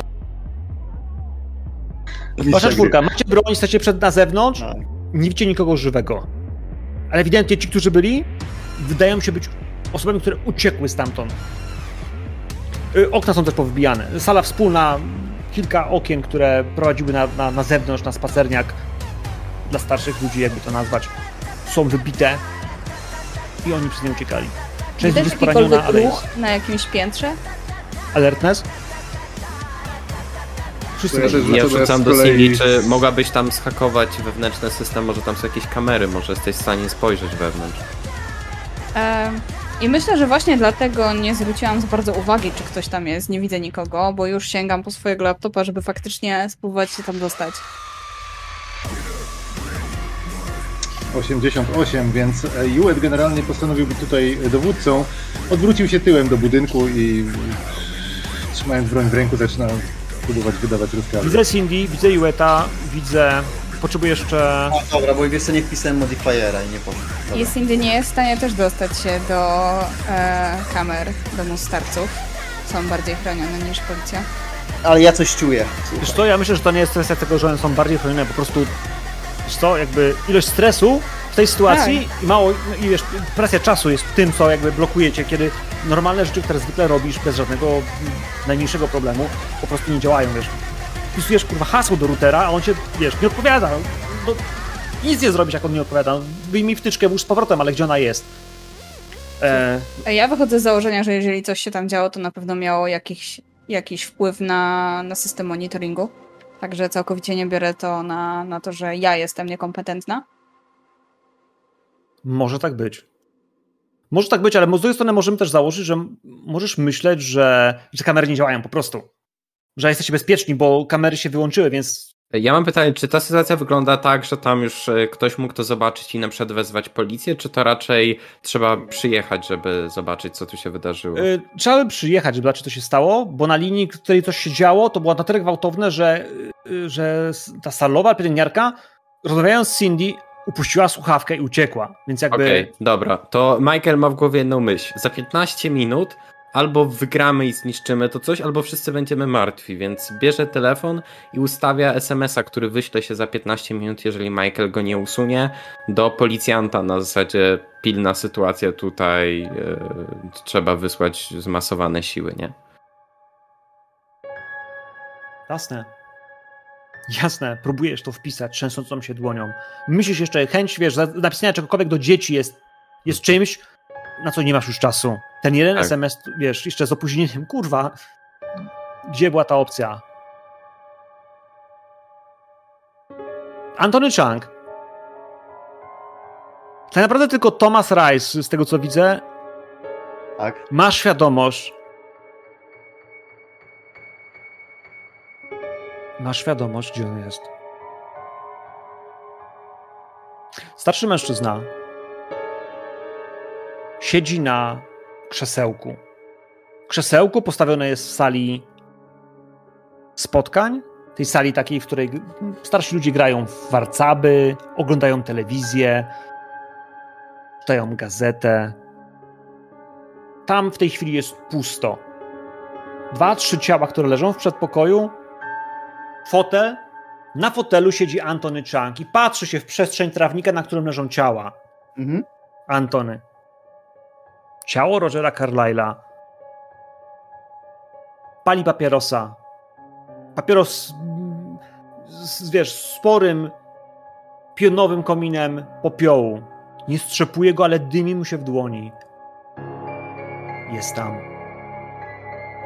Wasza czwórka, macie broń, jesteście przed na zewnątrz, Tak. nie widzicie nikogo żywego. Ale ewidentnie ci, którzy byli, wydają się być osobami, które uciekły stamtąd. Y, Okna są też powybijane. Sala wspólna, kilka okien, które prowadziły na, na, na zewnątrz, na spacerniak dla starszych ludzi, jakby to nazwać, są wybite i oni przez nie uciekali. Część Widać ludzi jest poraniona, jakikolwiek ale ruch na jakimś piętrze? alertness. Wszyscy ja też- rzucam do Cindy, czy mogłabyś tam zhakować wewnętrzny system, może tam są jakieś kamery, może jesteś w stanie spojrzeć wewnątrz. Em, I myślę, że właśnie dlatego nie zwróciłam za bardzo uwagi, czy ktoś tam jest. Nie widzę nikogo, bo już sięgam po swojego laptopa, żeby faktycznie spróbować się tam dostać. 88, więc e, Iwet generalnie postanowił być tutaj dowódcą. Odwrócił się tyłem do budynku i trzymając broń w ręku zaczyna próbować wydawać rozkazy. Widzę Cindy, widzę Iweta, widzę... Potrzebuję jeszcze... A, dobra, bo wiesz co, nie wpisałem modifiera i nie powiem. Dobra. Jest w stanie też dostać się do e, kamer domu starców. Są bardziej chronione niż policja. Ale ja coś czuję. Słuchaj. Wiesz co, ja myślę, że to nie jest kwestia tego, że one są bardziej chronione, po prostu Wiesz co, jakby ilość stresu w tej sytuacji i mało, i wiesz, presja czasu jest tym, co jakby blokujecie, kiedy normalne rzeczy, które zwykle robisz bez żadnego najmniejszego problemu, po prostu nie działają, wiesz. Wpisujesz, kurwa, hasło do routera, a on cię, wiesz, nie odpowiada. No, nic nie zrobisz, jak on nie odpowiada. Wyjmij wtyczkę, włóż z powrotem, ale gdzie ona jest? E, Ja wychodzę z założenia, że jeżeli coś się tam działo, to na pewno miało jakiś, jakiś wpływ na, na system monitoringu. Także całkowicie nie biorę to na, na to, że ja jestem niekompetentna. Może tak być. Może tak być, ale z drugiej strony możemy też założyć, że możesz myśleć, że, że kamery nie działają po prostu. Że jesteście bezpieczni, bo kamery się wyłączyły, więc Ja mam pytanie, czy ta sytuacja wygląda tak, że tam już e, ktoś mógł to zobaczyć i na przykład wezwać policję, czy to raczej trzeba przyjechać, żeby zobaczyć, co tu się wydarzyło? y, trzeba by przyjechać, żeby zobaczyć, co się stało, bo na linii, w której coś się działo, to było na tyle gwałtowne, że, y, że ta salowa pielęgniarka, rozmawiając z Cindy, upuściła słuchawkę i uciekła. Więc jakby... Okej, dobra. To Michael ma w głowie jedną myśl. Za 15 minut albo wygramy i zniszczymy to coś, albo wszyscy będziemy martwi, więc bierze telefon i ustawia SMS-a, który wyśle się za 15 minut, jeżeli Michael go nie usunie, do policjanta na zasadzie pilna sytuacja tutaj, e, trzeba wysłać zmasowane siły, nie? Jasne. Jasne, próbujesz to wpisać trzęsącą się dłonią. Myślisz jeszcze, chęć, wiesz, napisania czegokolwiek do dzieci jest, jest czymś, na co nie masz już czasu. Ten jeden Tak. SMS, wiesz, jeszcze z opóźnieniem, kurwa, gdzie była ta opcja? Antony Chang. Tak naprawdę tylko Thomas Rice, z tego co widzę, Tak? ma świadomość, ma świadomość, gdzie on jest. Starszy mężczyzna siedzi na krzesełku. Krzesełko postawione jest w sali spotkań, tej sali takiej, w której starsi ludzie grają w warcaby, oglądają telewizję, czytają gazetę. Tam w tej chwili jest pusto. Dwa, trzy ciała, które leżą w przedpokoju. Fotel. Na fotelu siedzi Antony Chang i patrzy się w przestrzeń trawnika, na którym leżą ciała. Mhm. Antony. Ciało Rogera Carlyle'a. Pali papierosa. Papieros mm, z, wiesz, sporym, pionowym kominem popiołu. Nie strzepuje go, ale dymi mu się w dłoni. Jest tam.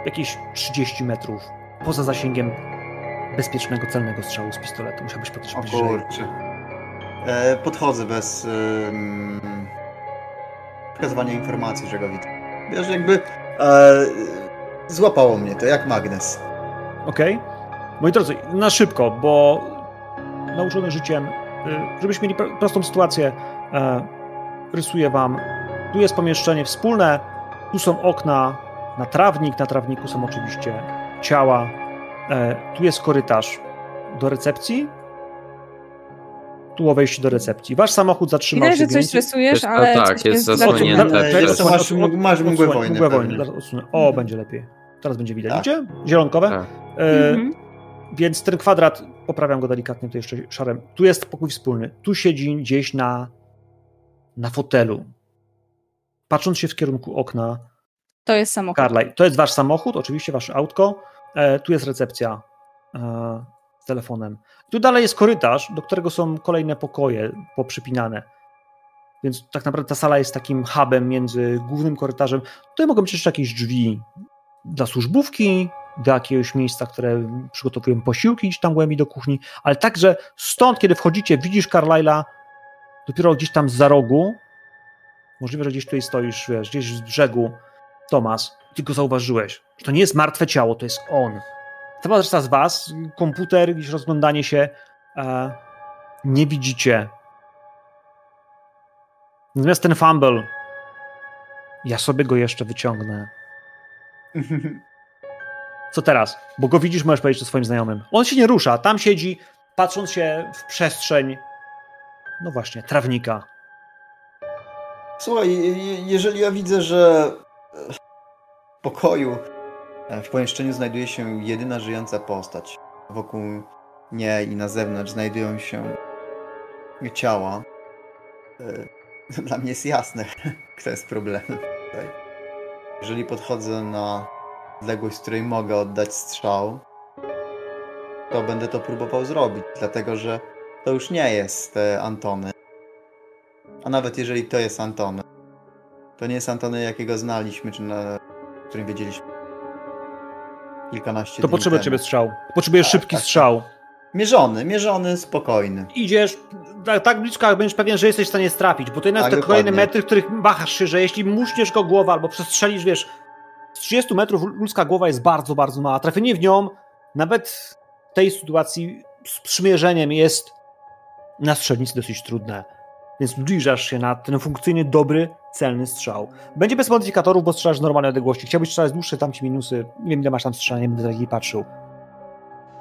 Jakieś 30 metrów. Poza zasięgiem bezpiecznego celnego strzału z pistoletu. Musiałbyś podejść O bliżej. kurczę. E, podchodzę bez przekazywania informacji, że go widzę. Wiesz, jakby e, złapało mnie to, jak magnes. Okej. Moi drodzy, na szybko, bo nauczony życiem, y, żebyśmy mieli pro- prostą sytuację, e, rysuję wam. Tu jest pomieszczenie wspólne, tu są okna na trawnik, na trawniku są oczywiście ciała, e, tu jest korytarz do recepcji, tu wejście do recepcji. Wasz samochód zatrzymał Widać, się że coś Jest- ale tak, coś jest jest zasłonięte. masz, Odsłoń- masz mgłę wojny. Mgłę wojny. O, będzie lepiej. Teraz będzie widać. Tak. Widzicie? Zielonkowe. Tak. E, Mhm. więc ten kwadrat, poprawiam go delikatnie to jeszcze szarem. Tu jest pokój wspólny. Tu siedzi gdzieś na, na fotelu. Patrząc się w kierunku okna, To jest samochód. Carlyle. To jest wasz samochód, oczywiście wasze autko. E, tu jest recepcja e, telefonem. Tu dalej jest korytarz, do którego są kolejne pokoje poprzypinane. Więc tak naprawdę ta sala jest takim hubem między głównym korytarzem. Tutaj mogą być jeszcze jakieś drzwi dla służbówki, do jakiegoś miejsca, które przygotowują posiłki gdzieś tam głębiej do kuchni, ale także stąd, kiedy wchodzicie, widzisz Carlyla dopiero gdzieś tam za rogu. Możliwe, że gdzieś tutaj stoisz, wiesz, gdzieś z brzegu, Tomas, ty go zauważyłeś, że to nie jest martwe ciało, to jest on. Cała reszta z was, komputer, gdzieś rozglądanie się, e, nie widzicie. Natomiast ten fumble, ja sobie go jeszcze wyciągnę. [laughs] Co teraz? Bo go widzisz, możesz powiedzieć to swoim znajomym. On się nie rusza, tam siedzi, patrząc się w przestrzeń, no właśnie, trawnika. Słuchaj, je- jeżeli ja widzę, że w pokoju, w pomieszczeniu znajduje się jedyna żyjąca postać, wokół niej i na zewnątrz znajdują się ciała, e, [laughs] dla mnie jest jasne, [laughs] kto jest problemem tutaj. Jeżeli podchodzę na odległość, z której mogę oddać strzał, to będę to próbował zrobić, dlatego że to już nie jest e, Antony. A nawet jeżeli to jest Antony, to nie jest Antony, jakiego znaliśmy, czy na którym wiedzieliśmy kilkanaście To temu. ciebie strzał. Potrzebujesz Tak, szybki tak, strzał. Mierzony, mierzony, spokojny. Idziesz tak, tak blisko, jak będziesz pewien, że jesteś w stanie strafić, bo to jednak Tak, te kolejne metry, w których machasz się, że jeśli muśniesz go głowę albo przestrzelisz, wiesz, z 30 metrów ludzka głowa jest bardzo, bardzo mała. Trafienie w nią, nawet w tej sytuacji z przymierzeniem jest na strzelnicy dosyć trudne. Więc zbliżasz się na ten funkcyjny, dobry, celny strzał. Będzie bez modyfikatorów, bo strzelasz z normalnej odległości. Chciałbyś strzelać dłuższe, tam ci minusy. Nie wiem, ile masz tam strzelania, nie będę takiej patrzył.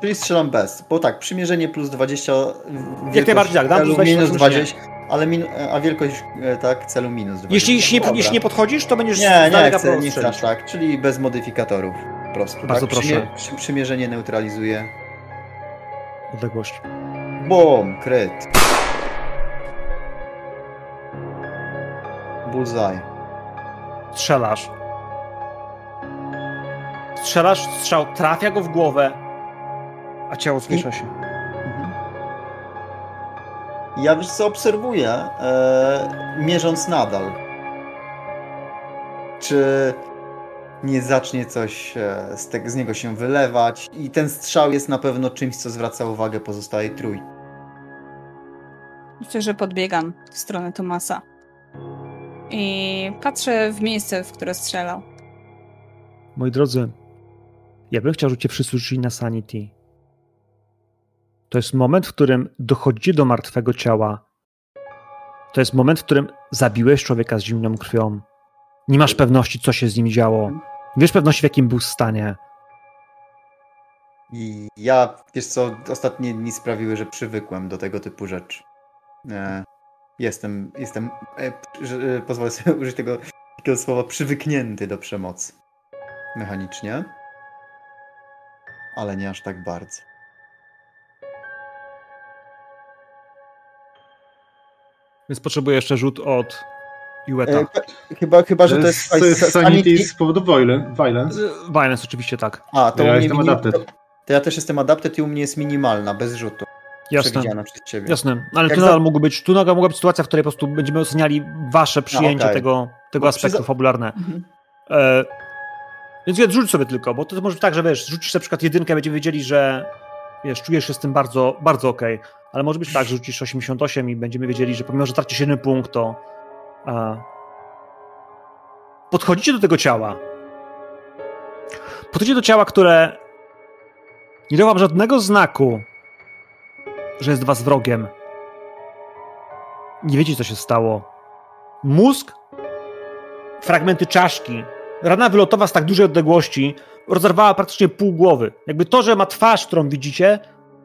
Czyli strzelam bez. Bo tak, przymierzenie plus 20. Jak najbardziej tak, dam plus 20 minus na 20. Ale min, a wielkość e, tak, celu minus 20. Jeśli, jeśli, nie, jeśli nie podchodzisz, to będziesz Nie, nie chcę, nie strzelić. tak, czyli bez modyfikatorów. Po prostu. Bardzo tak? proszę. przy, przymierzenie neutralizuje. Odległość. Bum, kryt. Bullseye. Strzelasz. Strzelasz, strzał trafia go w głowę, a ciało zwiesza się. Mhm. Ja wiesz co obserwuję, e, mierząc nadal. Czy nie zacznie coś e, z, tego, z niego się wylewać i ten strzał jest na pewno czymś, co zwraca uwagę pozostałej trójki. Myślę, że podbiegam w stronę Tomasa. I patrzę w miejsce, w które strzelał. Moi drodzy, ja bym chciał, żebyście wszyscy rzucili na sanity. To jest moment, w którym dochodzicie do martwego ciała. To jest moment, w którym zabiłeś człowieka z zimną krwią. Nie masz pewności, co się z nim działo. Nie Wiesz pewności, w jakim był stanie. I ja, wiesz co, ostatnie dni sprawiły, że przywykłem do tego typu rzeczy. E, jestem, jestem, e, e, pozwolę sobie [laughs] użyć tego, takiego słowa, przywyknięty do przemocy. Mechanicznie. Ale nie aż tak bardzo. Więc potrzebuję jeszcze rzut od Iweta. E, chyba, chyba, że to jest... to jest sa- sanity z powodu violence. violence. Oczywiście tak. A, to Ja u mnie jestem adapted. To, to ja też jestem adapted i u mnie jest minimalna, bez rzutu. Jasne. Przewidziana przez ciebie. Jasne, ale Jak tu za- nadal mogła być, tu nadal mogła być sytuacja, w której po prostu będziemy oceniali wasze przyjęcie okej. tego, tego Bo aspektu przyza- fabularne. Mhm. E, więc więc rzuć sobie tylko, bo to może być tak, że wiesz, rzucisz na przykład jedynkę, będziemy wiedzieli, że wiesz, czujesz się z tym bardzo, bardzo okej, ale może być tak, że rzucisz 88 i będziemy wiedzieli, że pomimo, że tracisz jeden punkt, to a, podchodzicie do tego ciała. Podchodzicie do ciała, które nie dało wam żadnego znaku, że jest was wrogiem. Nie wiecie, co się stało. Mózg, fragmenty czaszki, rana wylotowa z tak dużej odległości rozerwała praktycznie pół głowy. Jakby to, że ma twarz, którą widzicie,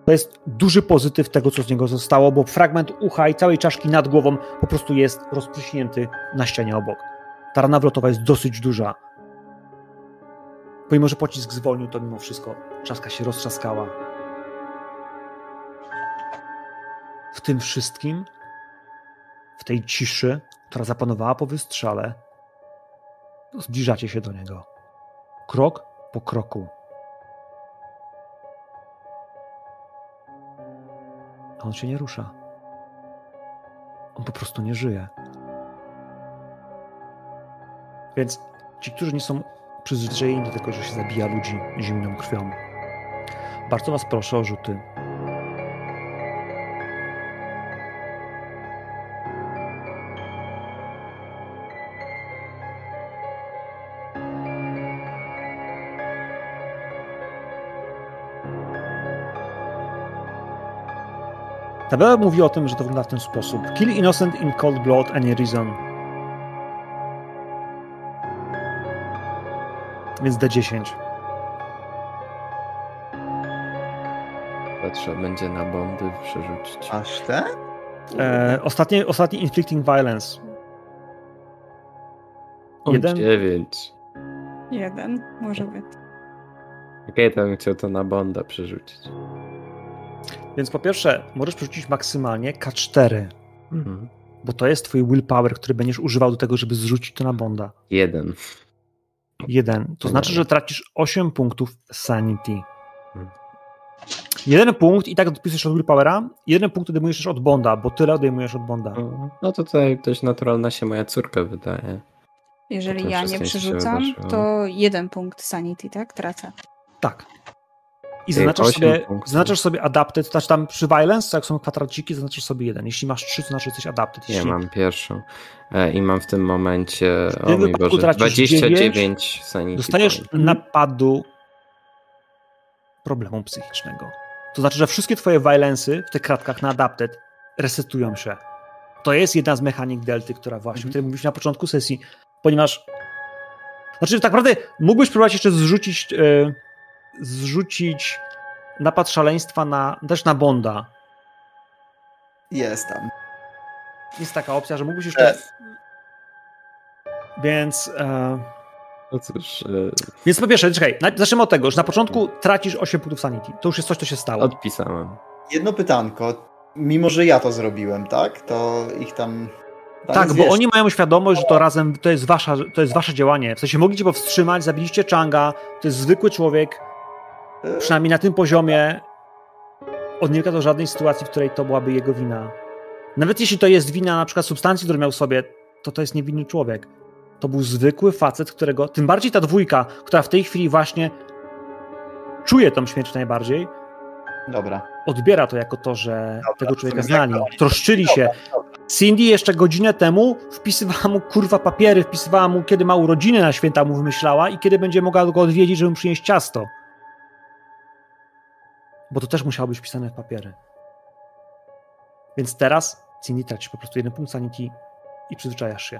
to jest duży pozytyw tego, co z niego zostało, bo fragment ucha i całej czaszki nad głową po prostu jest rozpryśnięty na ścianie obok. Ta rana wylotowa jest dosyć duża. Pomimo, że pocisk zwolnił, to mimo wszystko czaska się roztrzaskała. W tym wszystkim, w tej ciszy, która zapanowała po wystrzale, zbliżacie się do niego. Krok po kroku. A on się nie rusza. On po prostu nie żyje. Więc ci, którzy nie są przyzwyczajeni do tego, że się zabija ludzi zimną krwią, bardzo Was proszę o rzuty. Tabela mówi o tym, że to wygląda w ten sposób. Kill innocent in cold blood any reason. Więc D10. To trzeba będzie na bondy przerzucić. Aż te? E, ostatnie, ostatni inflicting violence. jeden? Dziewięć. Jeden, może być. Okej, to bym chciał to na bonda przerzucić. Więc po pierwsze, możesz przerzucić maksymalnie K4, Mhm. bo to jest twój willpower, który będziesz używał do tego, żeby zrzucić to na Bonda. Jeden. Jeden. To znaczy, że tracisz 8 punktów sanity. Hmm. Jeden punkt i tak odpisujesz od willpowera, jeden punkt odejmujesz też od Bonda, bo tyle odejmujesz od Bonda. No to tutaj dość naturalna się moja córka wydaje. Jeżeli ja nie przerzucam, to jeden punkt sanity, tak? Tracę. Tak. I zaznaczasz sobie, punktów. zaznaczasz sobie adapted, to znaczy tam przy violence, jak są kwadraciki, zaznaczasz sobie jeden. Jeśli masz trzy, to znaczy jesteś adapted. Nie, Jeśli mam pierwszą. E, I mam w tym momencie, o tym mój Boże, tracisz 29 sanity dostajesz point. napadu problemu psychicznego. To znaczy, że wszystkie twoje violency w tych kratkach na adapted resetują się. To jest jedna z mechanik delty, która właśnie, o której mówiliśmy na początku sesji, ponieważ znaczy tak naprawdę mógłbyś próbować jeszcze zrzucić e, zrzucić napad szaleństwa na, też na Bonda. Jest tam. Jest taka opcja, że mógłbyś jeszcze więc e, No cóż, e, więc po pierwsze, czekaj, zacznijmy od tego, że na początku tracisz 8 punktów sanity. To już jest coś, co się stało. odpisałem. Jedno pytanko. Mimo, że ja to zrobiłem, tak? To ich tam. tam Tak, bo oni mają świadomość, że to razem to jest, wasza, to jest wasze działanie. W sensie mogliście powstrzymać, zabiliście Changa, to jest zwykły człowiek, przynajmniej na tym poziomie on nie do żadnej sytuacji, w której to byłaby jego wina. Nawet jeśli to jest wina na przykład substancji, którą miał w sobie, to to jest niewinny człowiek. To był zwykły facet, którego, tym bardziej ta dwójka, która w tej chwili właśnie czuje tą śmierć najbardziej, Dobra. odbiera to jako to, że tego człowieka to znali, to troszczyli się. Cindy jeszcze godzinę temu wpisywała mu kurwa papiery, wpisywała mu, kiedy ma urodziny na święta, mu wymyślała i kiedy będzie mogła go odwiedzić, żeby mu przynieść ciasto. Bo to też musiało być wpisane w papiery. Więc teraz Cindy tracisz po prostu jeden punkt sanity i przyzwyczajasz się.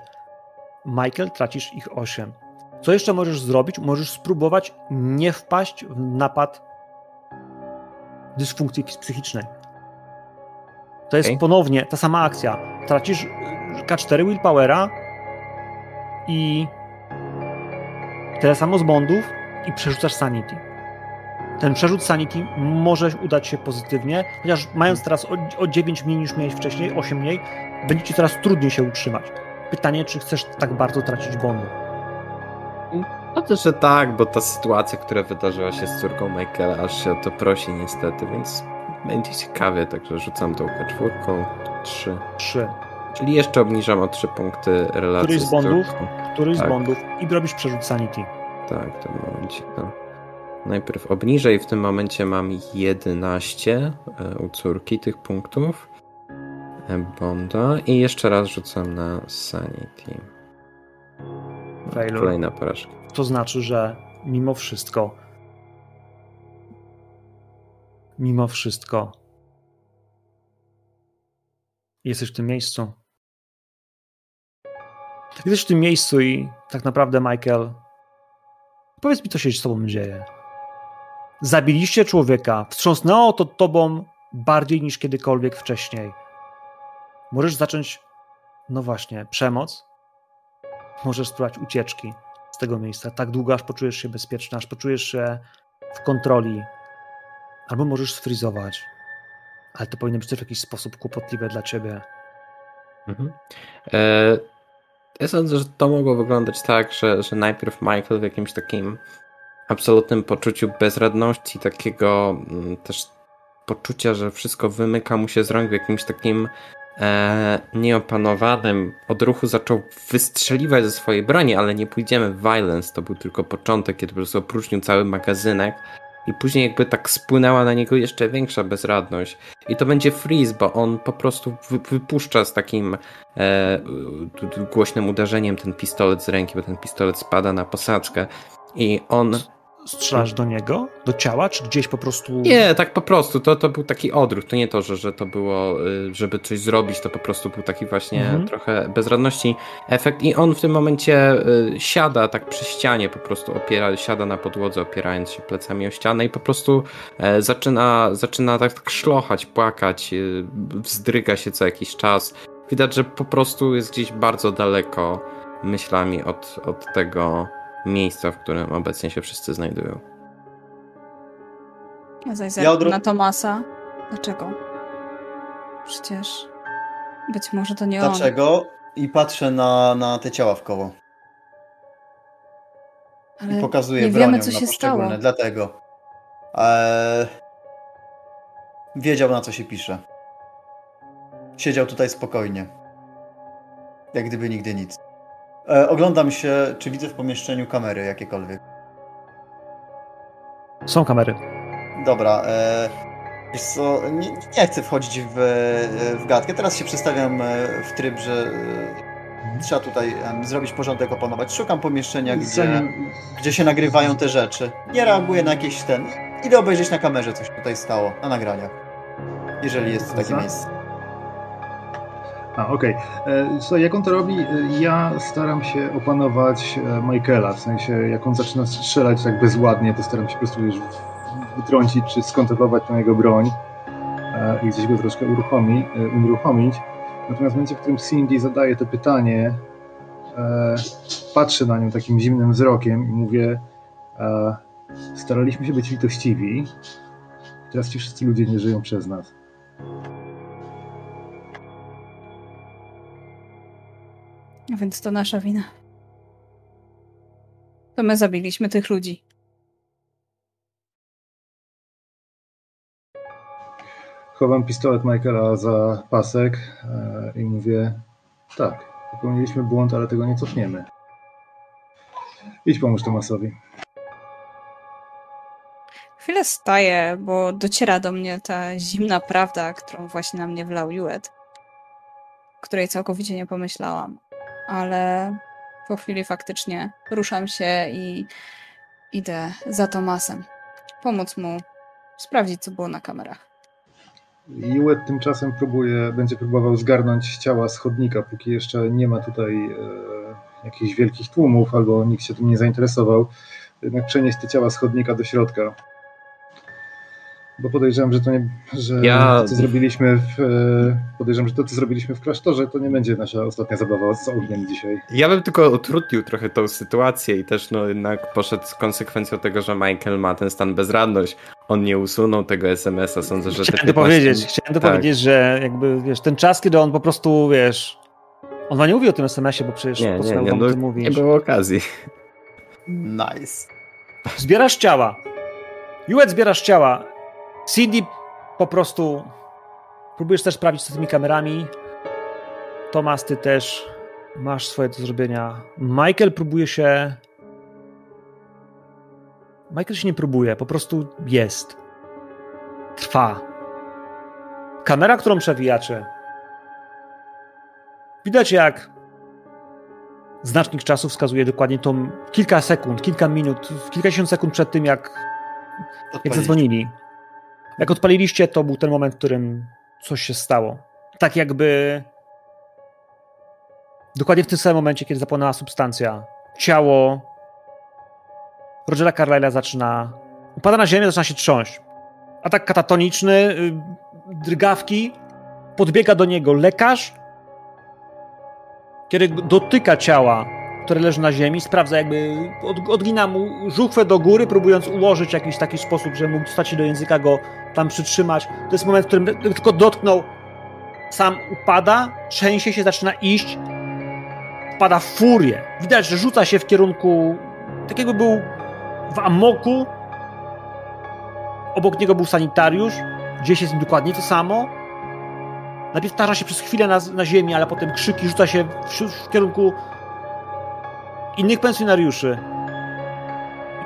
Michael tracisz ich 8. Co jeszcze możesz zrobić? Możesz spróbować nie wpaść w napad dysfunkcji psychicznej. To jest Okej. ponownie ta sama akcja. Tracisz y, K4 willpowera i tyle samo z bondów i przerzucasz sanity. Ten przerzut sanity może udać się pozytywnie, chociaż mając teraz o, o 9 mniej niż miałeś wcześniej, 8 mniej, będzie ci coraz trudniej się utrzymać. Pytanie, czy chcesz tak bardzo tracić? No też, że tak, bo ta sytuacja, która wydarzyła się z córką Michaela, aż się o to prosi niestety, więc będzie ciekawie, także rzucam tą czwórką, trzy. 3. Czyli jeszcze obniżam o trzy punkty relacje Któryś z z bondów? córką. Któryś z Tak. bondów i robisz przerzut sanity. Tak, w tym momencie. No. Najpierw obniżę i w tym momencie mam 11 e, u córki tych punktów e, Bonda i jeszcze raz rzucam na Sanity. Failure. Kolejna porażka. To znaczy, że mimo wszystko, mimo wszystko, jesteś w tym miejscu. Jesteś w tym miejscu i tak naprawdę, Michael, powiedz mi, co się z tobą dzieje. Zabiliście człowieka, wstrząsnęło to tobą bardziej niż kiedykolwiek wcześniej. Możesz zacząć, no właśnie, przemoc. Możesz spróbować ucieczki z tego miejsca tak długo, aż poczujesz się bezpieczny, aż poczujesz się w kontroli. Albo możesz sfrizować. Ale to powinno być też w jakiś sposób kłopotliwe dla ciebie. Mhm. E, ja sądzę, że to mogło wyglądać tak, że, że najpierw Michael w jakimś takim absolutnym poczuciu bezradności, takiego mm, też poczucia, że wszystko wymyka mu się z rąk w jakimś takim e, nieopanowanym odruchu zaczął wystrzeliwać ze swojej broni, ale nie pójdziemy w violence, to był tylko początek, kiedy po prostu opróżnił cały magazynek i później jakby tak spłynęła na niego jeszcze większa bezradność. I to będzie freeze, bo on po prostu wy, wypuszcza z takim e, głośnym uderzeniem ten pistolet z ręki, bo ten pistolet spada na posadzkę. I on. Strzelasz do niego? Do ciała? Czy gdzieś po prostu... Nie, tak po prostu. To, to był taki odruch. To nie to, że, że to było, y, żeby coś zrobić, to po prostu był taki właśnie Mhm. trochę bezradności efekt. I on w tym momencie y, siada tak przy ścianie, po prostu opiera, siada na podłodze, opierając się plecami o ścianę i po prostu e, zaczyna, zaczyna tak, tak szlochać, płakać, y, wzdryga się co jakiś czas. Widać, że po prostu jest gdzieś bardzo daleko myślami od, od tego miejsca, w którym obecnie się wszyscy znajdują. Ja zaś Ja odro- na Tomasa. Dlaczego? Przecież być może to nie on. Dlaczego? I patrzę na, na te ciała w koło. Ale I pokazuję nie wiemy, co na się stało. Dlatego. Eee, wiedział, na co się pisze. Siedział tutaj spokojnie. Jak gdyby nigdy nic. E, oglądam się, czy widzę w pomieszczeniu kamery jakiekolwiek. Są kamery. Dobra, e, wiesz co, nie, nie chcę wchodzić w, w gadkę. Teraz się przestawiam e, w tryb, że e, trzeba tutaj em, zrobić porządek, opanować. Szukam pomieszczenia, gdzie, Zanim- gdzie się nagrywają te rzeczy. Nie reaguję na jakieś ten. Idę obejrzeć na kamerze, coś tutaj stało, na nagraniach. Jeżeli jest takie Za- miejsce. A, okej. Okay. Słuchaj, jak on to robi? E, Ja staram się opanować e, Michaela, w sensie jak on zaczyna strzelać tak bezładnie, to staram się po prostu już wytrącić czy skontrolować na jego broń e, i gdzieś go troszkę uruchomi, e, unieruchomić. Natomiast w momencie, w którym Cindy zadaje to pytanie, e, patrzę na nią takim zimnym wzrokiem i mówię e, staraliśmy się być litościwi, teraz ci wszyscy ludzie nie żyją przez nas. Więc to nasza wina. To my zabiliśmy tych ludzi. Chowam pistolet Michaela za pasek e, i mówię: Tak, popełniliśmy błąd, ale tego nie cofniemy. Idź pomóż Tomasowi. Chwilę staję, bo dociera do mnie ta zimna prawda, którą właśnie na mnie wlał Juet, której całkowicie nie pomyślałam. Ale po chwili faktycznie ruszam się i idę za Tomasem. Pomóc mu sprawdzić, co było na kamerach. Juet tymczasem próbuje, będzie próbował zgarnąć ciała z chodnika, póki jeszcze nie ma tutaj e, jakichś wielkich tłumów albo nikt się tym nie zainteresował. Jednak przenieść te ciała z chodnika do środka. Bo podejrzewam, że to nie, że Ja- to, co zrobiliśmy w, e, podejrzewam, że to, co zrobiliśmy w klasztorze, to nie będzie nasza ostatnia zabawa z ogniem dzisiaj. Ja bym tylko utrudnił trochę tą sytuację i też no jednak poszedł z konsekwencją tego, że Michael ma ten stan bezradność. On nie usunął tego SMS-a, sądzę, że Chciałem to 15 powiedzieć, chciałem to tak. powiedzieć, że jakby, wiesz, ten czas, kiedy on po prostu, wiesz, on wam nie mówił o tym SMS-ie, bo przecież Nie, nie, nie, no, nie było okazji. Nice. Zbierasz ciała. Juet zbierasz ciała. CD po prostu próbujesz też sprawdzić co z tymi kamerami. Tomas, ty też masz swoje do zrobienia. Michael próbuje się... Michael się nie próbuje, po prostu jest. Trwa. Kamera, którą przewijacie. Widać jak znacznik czasu wskazuje dokładnie tą kilka sekund, kilka minut, kilkadziesiąt sekund przed tym, jak, jak zadzwonili. Jak odpaliliście, to był ten moment, w którym coś się stało. Tak jakby dokładnie w tym samym momencie, kiedy zapłonęła substancja, ciało Rogera Carlyle'a zaczyna upada na ziemię, zaczyna się trząść. Atak katatoniczny, y, drgawki, podbiega do niego lekarz, kiedy dotyka ciała, które leży na ziemi, sprawdza jakby, od, odgina mu żuchwę do góry, próbując ułożyć w jakiś taki sposób, że mógł stać się do języka, go tam przytrzymać. To jest moment, w którym tylko dotknął, sam upada, trzęsie się, zaczyna iść, wpada w furię. Widać, że rzuca się w kierunku, tak jakby był w amoku. Obok niego był sanitariusz, gdzieś jest dokładnie to samo. Najpierw tarza się przez chwilę na, na ziemi, ale potem krzyki rzuca się w, w kierunku innych pensjonariuszy.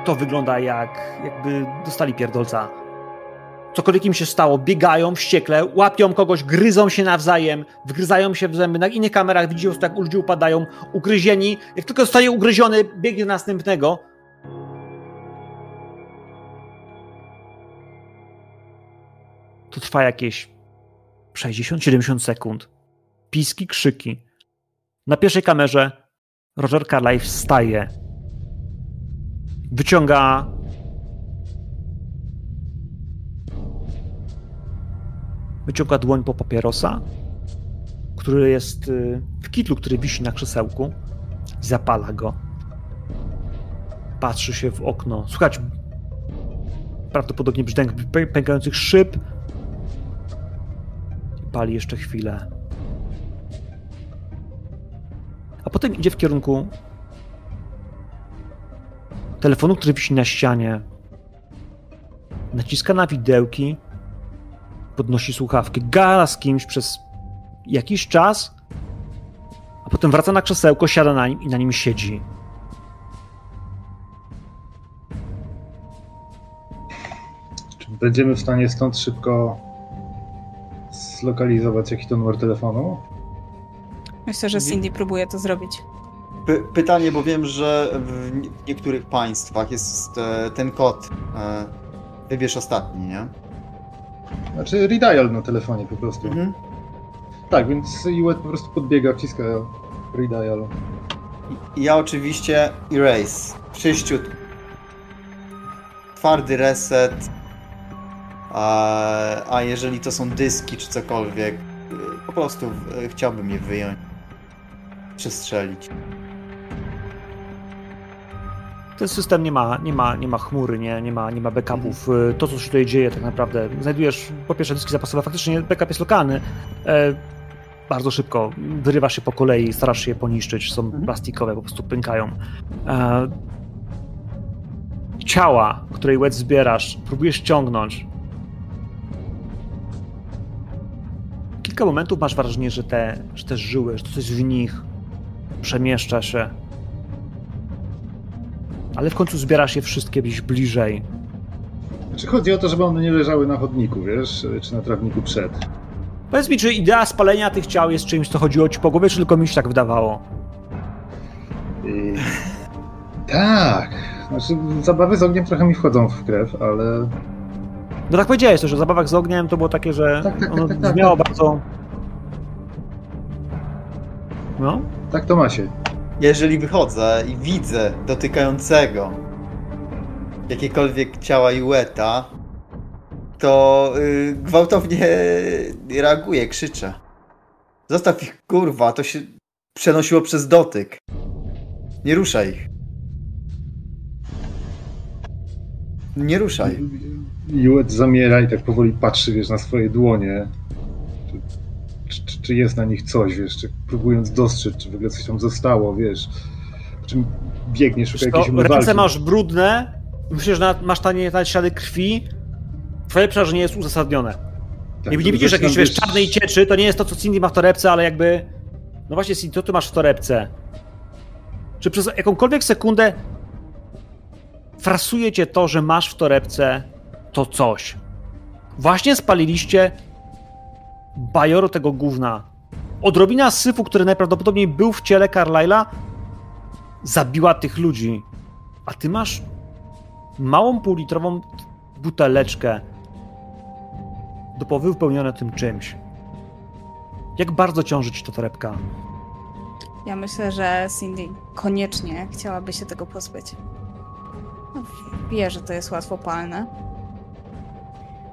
To wygląda jak jakby dostali pierdolca. Cokolwiek im się stało, biegają wściekle, łapią kogoś, gryzą się nawzajem, wgryzają się w zęby. Na innych kamerach widzicie, jak ludzie upadają, ugryzieni. Jak tylko zostaje ugryziony, biegnie następnego. To trwa jakieś 60-70 sekund. Piski, krzyki. Na pierwszej kamerze Roger Carlyle wstaje. Wyciąga wyciąga dłoń po papierosa, który jest y, w kitlu, który wisi na krzesełku. Zapala go. Patrzy się w okno. Słuchać prawdopodobnie brzdęk pę- pękających szyb. pali jeszcze chwilę. A potem idzie w kierunku telefonu, który wisi na ścianie. Naciska na widełki, podnosi słuchawki, gada z kimś przez jakiś czas, a potem wraca na krzesełko, siada na nim i na nim siedzi. Czy będziemy w stanie stąd szybko zlokalizować jaki to numer telefonu? Myślę, że Cindy próbuje to zrobić. Py pytanie, bo wiem, że w niektórych państwach jest e, ten kod. E, wybierz ostatni, nie? Znaczy redial na telefonie po prostu. Mhm. Tak, więc Iwet po prostu podbiega, wciska redial. Ja oczywiście erase. Czyściut. Twardy reset. A, a jeżeli to są dyski czy cokolwiek, po prostu chciałbym je wyjąć. Przestrzelić. Ten system nie ma, nie ma, nie ma chmury, nie, nie, ma, nie ma backupów. Y, To, co się tutaj dzieje, tak naprawdę, znajdujesz po pierwsze dyski zapasowe, faktycznie backup jest lokalny. E, bardzo szybko wyrywasz się po kolei, starasz się je poniszczyć, są Mhm. plastikowe, po prostu pękają. E, ciała, której łeb zbierasz, próbujesz ściągnąć. Kilka momentów masz wrażenie, że te, że te żyły, że to coś w nich przemieszcza się. Ale w końcu zbierasz je wszystkie gdzieś bliżej. Znaczy chodzi o to, żeby one nie leżały na chodniku, wiesz, czy na trawniku przed. Powiedz mi, czy idea spalenia tych ciał jest czymś, co chodziło ci po głowie, czy tylko mi się tak wydawało? I... Tak. Znaczy zabawy z ogniem trochę mi wchodzą w krew, ale No tak powiedziałeś, że o zabawach z ogniem to było takie, że Tak, tak, tak, ono tak, tak, brzmiało tak. bardzo... No? tak to ma się. Jeżeli wychodzę i widzę dotykającego jakiekolwiek ciała Iweta, to y, gwałtownie reaguję, krzyczę. Zostaw ich, kurwa, to się przenosiło przez dotyk. Nie ruszaj ich. Nie ruszaj. Iwet zamiera i tak powoli patrzy, wiesz, na swoje dłonie. Czy, jest na nich coś, wiesz, czy próbując dostrzec, czy w ogóle coś tam zostało, wiesz. Czym biegnie, szuka Wiesz co, jakiejś ręce umywalki. masz brudne, myślisz, że masz tanie nawet ślady krwi. Twoje przerażenie jest uzasadnione. Tak, nie, nie to widzisz jakiejś wiesz, czarnej cieczy, to nie jest to, co Cindy ma w torebce, ale jakby... No właśnie, Cindy, co ty masz w torebce? Czy przez jakąkolwiek sekundę frasuje cię to, że masz w torebce to coś? Właśnie spaliliście bajoro tego gówna. Odrobina syfu, który najprawdopodobniej był w ciele Carlyla, zabiła tych ludzi. A ty masz małą półlitrową buteleczkę do wypełnione tym czymś. Jak bardzo ciąży ci ta torebka? Ja myślę, że Cindy koniecznie chciałaby się tego pozbyć. No, Wie, że to jest łatwopalne.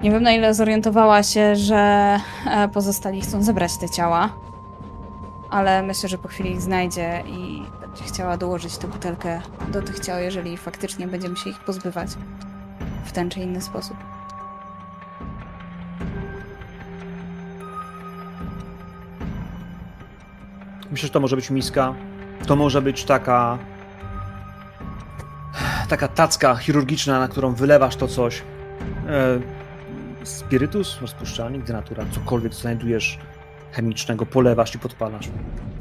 Nie wiem, na ile zorientowała się, że e, pozostali chcą zebrać te ciała, ale myślę, że po chwili ich znajdzie i będzie chciała dołożyć tę butelkę do tych ciał, jeżeli faktycznie będziemy się ich pozbywać w ten czy inny sposób. Myślę, że to może być miska. To może być taka. Taka tacka chirurgiczna, na którą wylewasz to coś. E, spirytus, rozpuszczalnik, denatura, cokolwiek znajdujesz chemicznego, polewasz i podpalasz.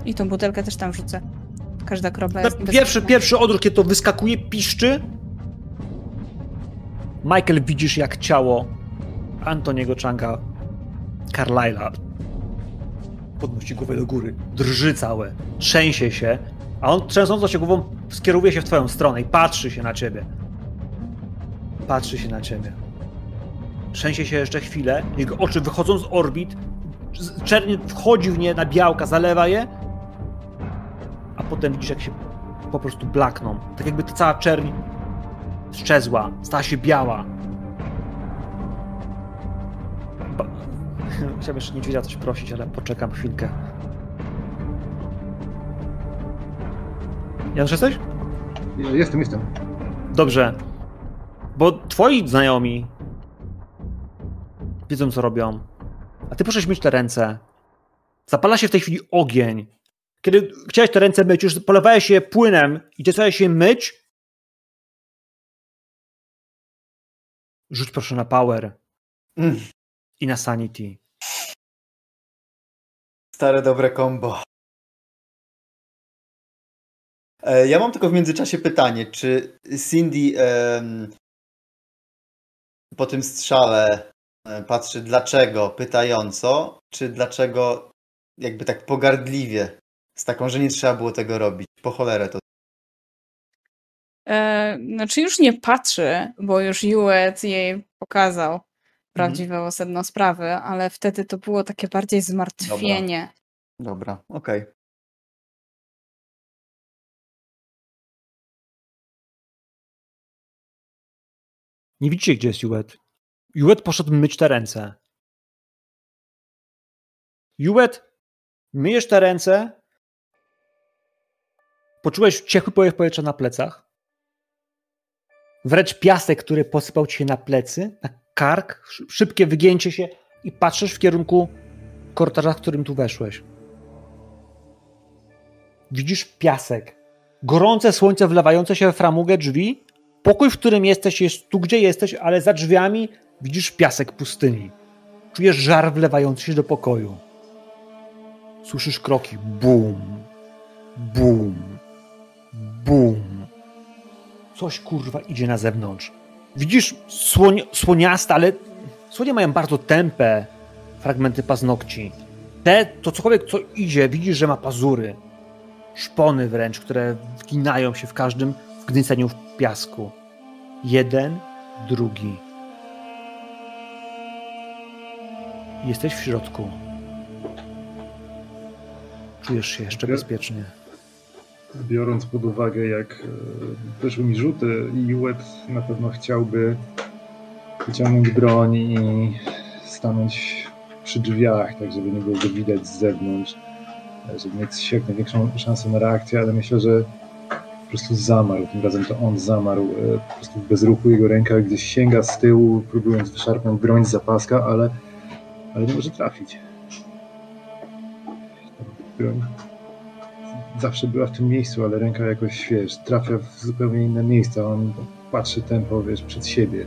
I tą butelkę też tam wrzucę. Każda kropla jest pierwszy, pierwszy odruch, kiedy to wyskakuje, piszczy. Michael, widzisz jak ciało Antoniego Changa Carlyla podnosi głowę do góry, drży całe, trzęsie się, a on trzęsąco się głową skieruje się w twoją stronę i patrzy się na ciebie. Patrzy się na ciebie. Trzęsie się jeszcze chwilę, jego oczy wychodzą z orbit, czernie wchodzi w nie na białka, zalewa je, a potem widzisz, jak się po prostu blakną. Tak jakby ta cała czerń szczezła, stała się biała. Ba- [laughs] Chciałbym jeszcze niedźwiedzia coś prosić, ale poczekam chwilkę. Janusz, jesteś? Jestem, jestem. Dobrze. Bo twoi znajomi wiedzą, co robią. A ty poszłeś myć te ręce. Zapala się w tej chwili ogień. Kiedy chciałeś te ręce myć, już polewałeś je płynem i zacząłeś je myć, rzuć proszę na power Mm. i na sanity. Stare dobre combo. E, Ja mam tylko w międzyczasie pytanie, czy Cindy em, po tym strzale patrzy dlaczego pytająco, czy dlaczego jakby tak pogardliwie, z taką, że nie trzeba było tego robić. Po cholerę to. E, znaczy już nie patrzy, bo już Juet jej pokazał prawdziwe sedno sprawy, ale wtedy to było takie bardziej zmartwienie. Dobra, okej. Nie widzicie, gdzie jest Juet. Juet poszedł myć te ręce. Juet, myjesz te ręce. Poczułeś ciepły powiew powietrza na plecach. Wręcz piasek, który posypał ci się na plecy, na kark, szy- szybkie wygięcie się i patrzysz w kierunku korytarza, w którym tu weszłeś. Widzisz piasek. Gorące słońce wlewające się we framugę drzwi. Pokój, w którym jesteś, jest tu, gdzie jesteś, ale za drzwiami widzisz piasek pustyni. Czujesz żar wlewający się do pokoju. Słyszysz kroki. Bum, bum, bum. Coś kurwa idzie na zewnątrz. Widzisz słoń, słoniaste, ale słonie mają bardzo tępe fragmenty paznokci. Te, to cokolwiek co idzie, widzisz, że ma pazury. Szpony wręcz, które wginają się w każdym wgnieceniu w piasku. Jeden, drugi. Jesteś w środku. Czujesz się jeszcze Okej. bezpiecznie. Biorąc pod uwagę, jak e, wyszły mi rzuty, Juet na pewno chciałby wyciągnąć broń i stanąć przy drzwiach, tak żeby nie było go widać z zewnątrz, e, żeby mieć jak największą szansę na reakcję, ale myślę, że po prostu zamarł. Tym razem to on zamarł, e, po prostu w bezruchu jego ręka gdzieś sięga z tyłu, próbując wyszarpnąć broń z zapaska, ale, ale nie może trafić. Zawsze była w tym miejscu, ale ręka jakoś, wiesz, trafia w zupełnie inne miejsca. On patrzy tempo, wiesz, przed siebie.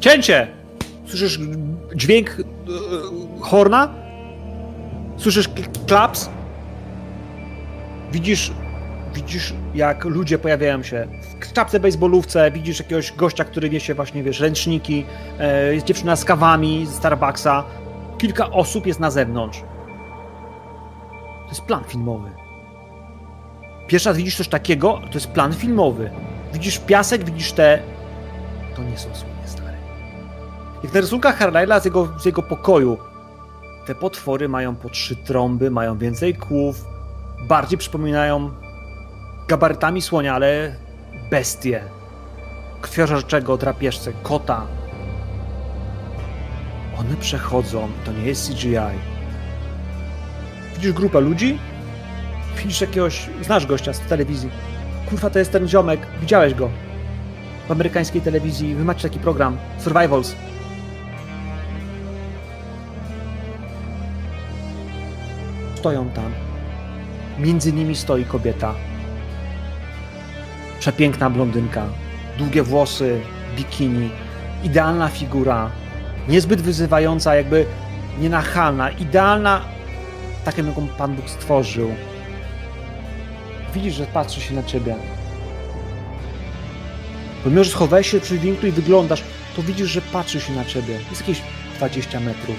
Cięcie! Słyszysz dźwięk e, horna? Słyszysz kl- klaps? Widzisz, widzisz, jak ludzie pojawiają się czapce baseballówce, widzisz jakiegoś gościa, który niesie właśnie, wiesz, ręczniki, e, jest dziewczyna z kawami z Starbucksa. Kilka osób jest na zewnątrz. To jest plan filmowy. Pierwszy raz widzisz coś takiego, to jest plan filmowy. Widzisz piasek, widzisz te... To nie są słonie, stary. Jak na rysunkach Carlyle'a z jego, z jego pokoju, te potwory mają po trzy trąby, mają więcej kłów, bardziej przypominają gabarytami słonia, ale bestie. Krwiożerczego drapieżcę, kota. One przechodzą, to nie jest CGI. Widzisz grupę ludzi? Widzisz jakiegoś, znasz gościa z telewizji. Kurwa, to jest ten ziomek, widziałeś go. W amerykańskiej telewizji, wy macie taki program, Survivals. Stoją tam. Między nimi stoi kobieta. Przepiękna blondynka. Długie włosy, bikini. Idealna figura. Niezbyt wyzywająca, jakby nienachalna. Idealna, taką jaką Pan Bóg stworzył. Widzisz, że patrzy się na ciebie. Pomimo, że schowałeś się przy winklu i wyglądasz, to widzisz, że patrzy się na ciebie. Jest jakieś 20 metrów.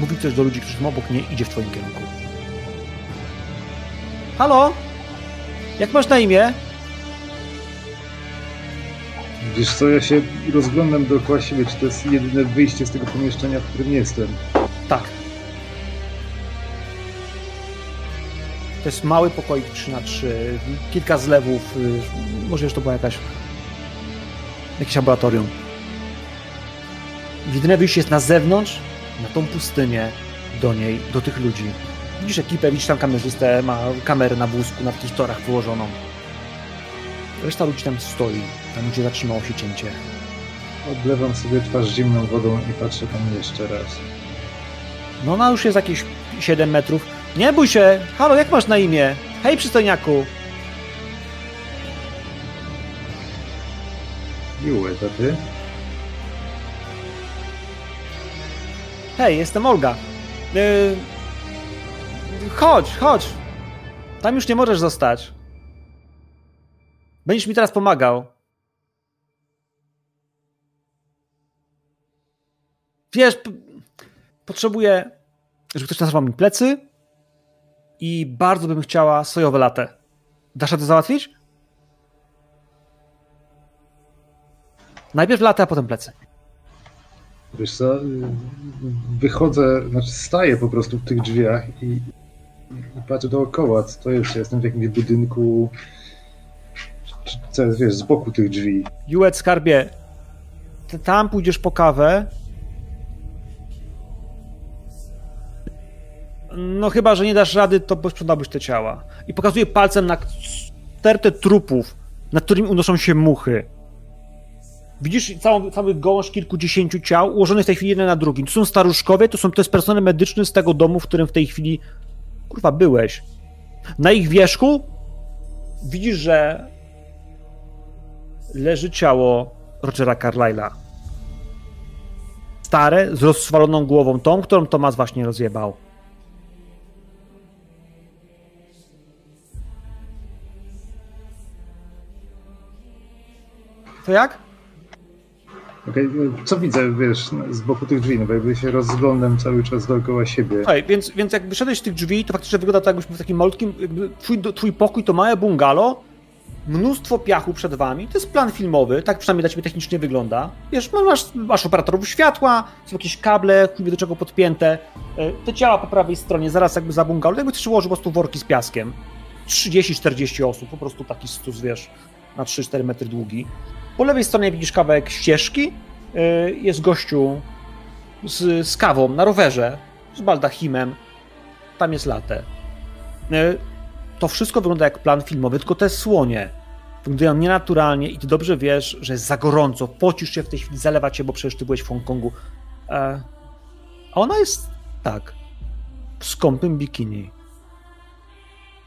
Mówi coś do ludzi, którzy są obok nie idzie w twoim kierunku. Halo? Jak masz na imię? Wiesz co, ja się rozglądam dookoła siebie, czy to jest jedyne wyjście z tego pomieszczenia, w którym jestem. Tak. To jest mały pokoik 3 na 3 kilka zlewów, y, może już to była jakaś jakieś laboratorium. Jedyne wyjście jest na zewnątrz, na tą pustynię, do niej, do tych ludzi. Widzisz ekipę, widzisz tam kamerzystę, ma kamerę na wózku, na takich torach wyłożoną. Reszta ludzi tam stoi, tam gdzie zatrzymało się cięcie. Odlewam sobie twarz zimną wodą i patrzę tam jeszcze raz. No ona już jest jakieś 7 metrów. Nie bój się! Halo, jak masz na imię? Hej, przystojniaku! Miłe, to ty? Hej, jestem Olga. Yy... Chodź, chodź. Tam już nie możesz zostać. Będziesz mi teraz pomagał. Wiesz, potrzebuję, żeby ktoś nazwał mi plecy i bardzo bym chciała sojowe latę. Dasz radę załatwić? Najpierw latę, a potem plecy. Wiesz co, wychodzę, znaczy staję po prostu w tych drzwiach i, i patrzę dookoła, co to jest. Jestem w jakimś budynku, czy- co jest, wiesz, z boku tych drzwi. Jułet, skarbie, tam pójdziesz po kawę. No chyba, że nie dasz rady, to posprzątałbyś te ciała. I pokazuje palcem na stertę trupów, nad którymi unoszą się muchy. Widzisz całą, cały gąszcz kilkudziesięciu ciał ułożonych w tej chwili jeden na drugim. To są staruszkowie, to są to jest personel medyczny z tego domu, w którym w tej chwili kurwa byłeś. Na ich wierzchu widzisz, że leży ciało Rogera Carlyle'a. Stare, z rozswaloną głową, tą, którą Tomas właśnie rozjebał. To jak? Okej, y, co widzę, wiesz, z boku tych drzwi, no bo jakby się rozglądam cały czas dookoła siebie. Słuchaj, więc, więc jak wyszedłeś z tych drzwi, to faktycznie wygląda to jakbyś był takim malutkim, jakby twój, twój pokój to małe bungalow, mnóstwo piachu przed wami, to jest plan filmowy, tak przynajmniej dla ciebie technicznie wygląda. Wiesz, masz, masz operatorów światła, są jakieś kable, chuj do czego podpięte, E, te ciała po prawej stronie, zaraz jakby za bungalow, jakby też ułożył po prostu worki z piaskiem. 30-40 osób, po prostu taki stus, wiesz, na 3-4 metry długi. Po lewej stronie widzisz kawałek ścieżki, e, jest gościu z, z kawą na rowerze, z baldachimem, tam jest latę. E, To wszystko wygląda jak plan filmowy, tylko te słonie wyglądają nienaturalnie i ty dobrze wiesz, że jest za gorąco, pocisz się w tej chwili, zalewa cię, bo przecież ty byłeś w Hongkongu. E, A ona jest, tak, w skąpym bikini.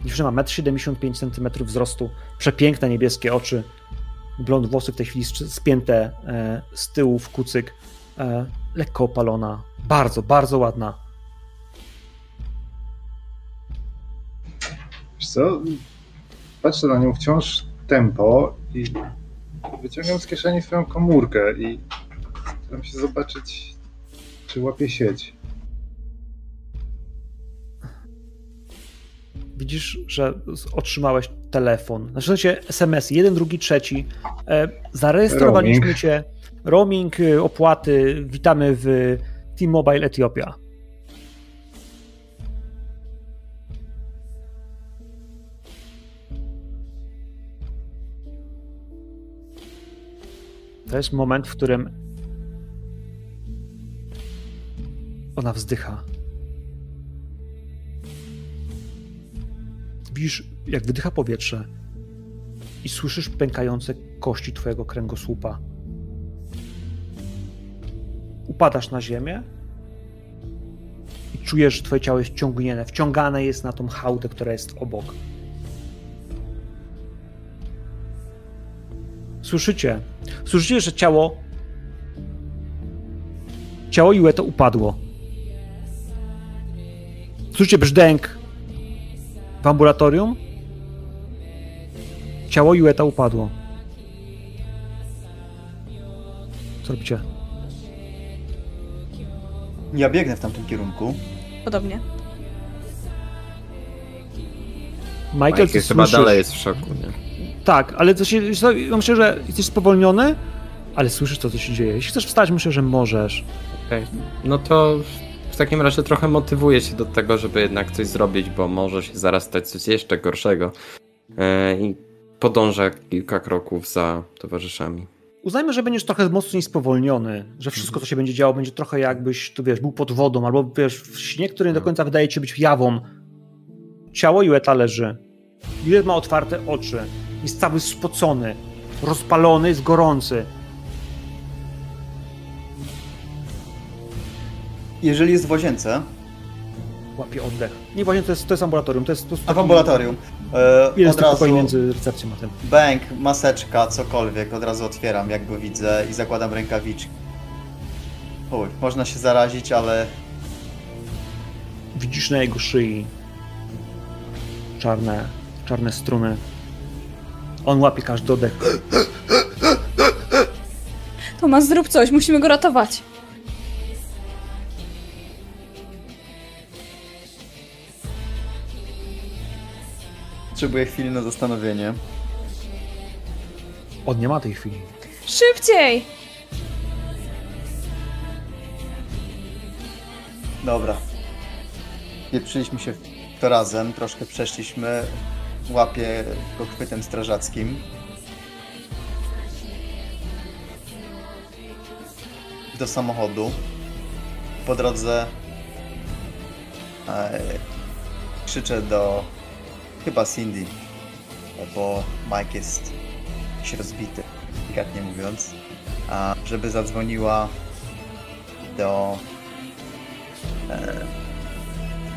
Dziewczyna ma 1,75 cm wzrostu, przepiękne niebieskie oczy, blond włosy w tej chwili spięte e, z tyłu w kucyk, e, lekko opalona, bardzo, bardzo ładna. Wiesz co, patrzę na nią wciąż tempo i wyciągam z kieszeni swoją komórkę i staram się zobaczyć, czy łapie sieć. Widzisz, że otrzymałeś telefon. Znaczy, sensie SMS, jeden, drugi, trzeci. E, zarejestrowaliśmy Roaming. cię. Roaming, y, opłaty. Witamy w T-Mobile Etiopia. To jest moment, w którym ona wzdycha. Widzisz, jak wydycha powietrze i słyszysz pękające kości twojego kręgosłupa. Upadasz na ziemię i czujesz, że twoje ciało jest ciągnięte, wciągane jest na tą hałdę, która jest obok. Słyszycie? Słyszycie, że ciało ciało Jueto upadło. Słyszycie brzdęk w ambulatorium ciało Jueta upadło. Co robicie? Ja biegnę w tamtym kierunku. Podobnie. Michael, Michael ty chyba słyszysz... dalej jest w szoku, nie? Tak, ale co się... myślę, że jesteś spowolniony, ale słyszysz to, co się dzieje. Jeśli chcesz wstać, myślę, że możesz. Okej. No to takim razie trochę motywuję się do tego, żeby jednak coś zrobić, bo może się zaraz stać coś jeszcze gorszego. E, I podążę kilka kroków za towarzyszami. Uznajmy, że będziesz trochę mocniej spowolniony, że wszystko, co się będzie działo, będzie trochę jakbyś, tu wiesz, był pod wodą, albo wiesz, w śnie, który nie do końca wydaje ci być jawą, ciało Jueta leży. Juet ma otwarte oczy. Jest cały spocony, rozpalony, jest gorący. Jeżeli jest w łazience, Łapie oddech. Nie właśnie to jest, to jest ambulatorium, to jest po a w ambulatorium, e, Ile od razu między recepcją a tym? bęk, maseczka, cokolwiek, od razu otwieram, jak go widzę i zakładam rękawiczki. Uj, można się zarazić, ale Widzisz na jego szyi czarne, czarne struny. On łapie każdy oddech. Tomas, zrób coś, musimy go ratować. Potrzebuję chwili na zastanowienie. On nie ma tej chwili. Szybciej! Dobra. Pieprzyliśmy się to razem, troszkę przeszliśmy. Łapię go chwytem strażackim. Do samochodu. Po drodze e, krzyczę do chyba Cindy, bo Mike jest jakiś rozbity, delikatnie mówiąc, a żeby zadzwoniła do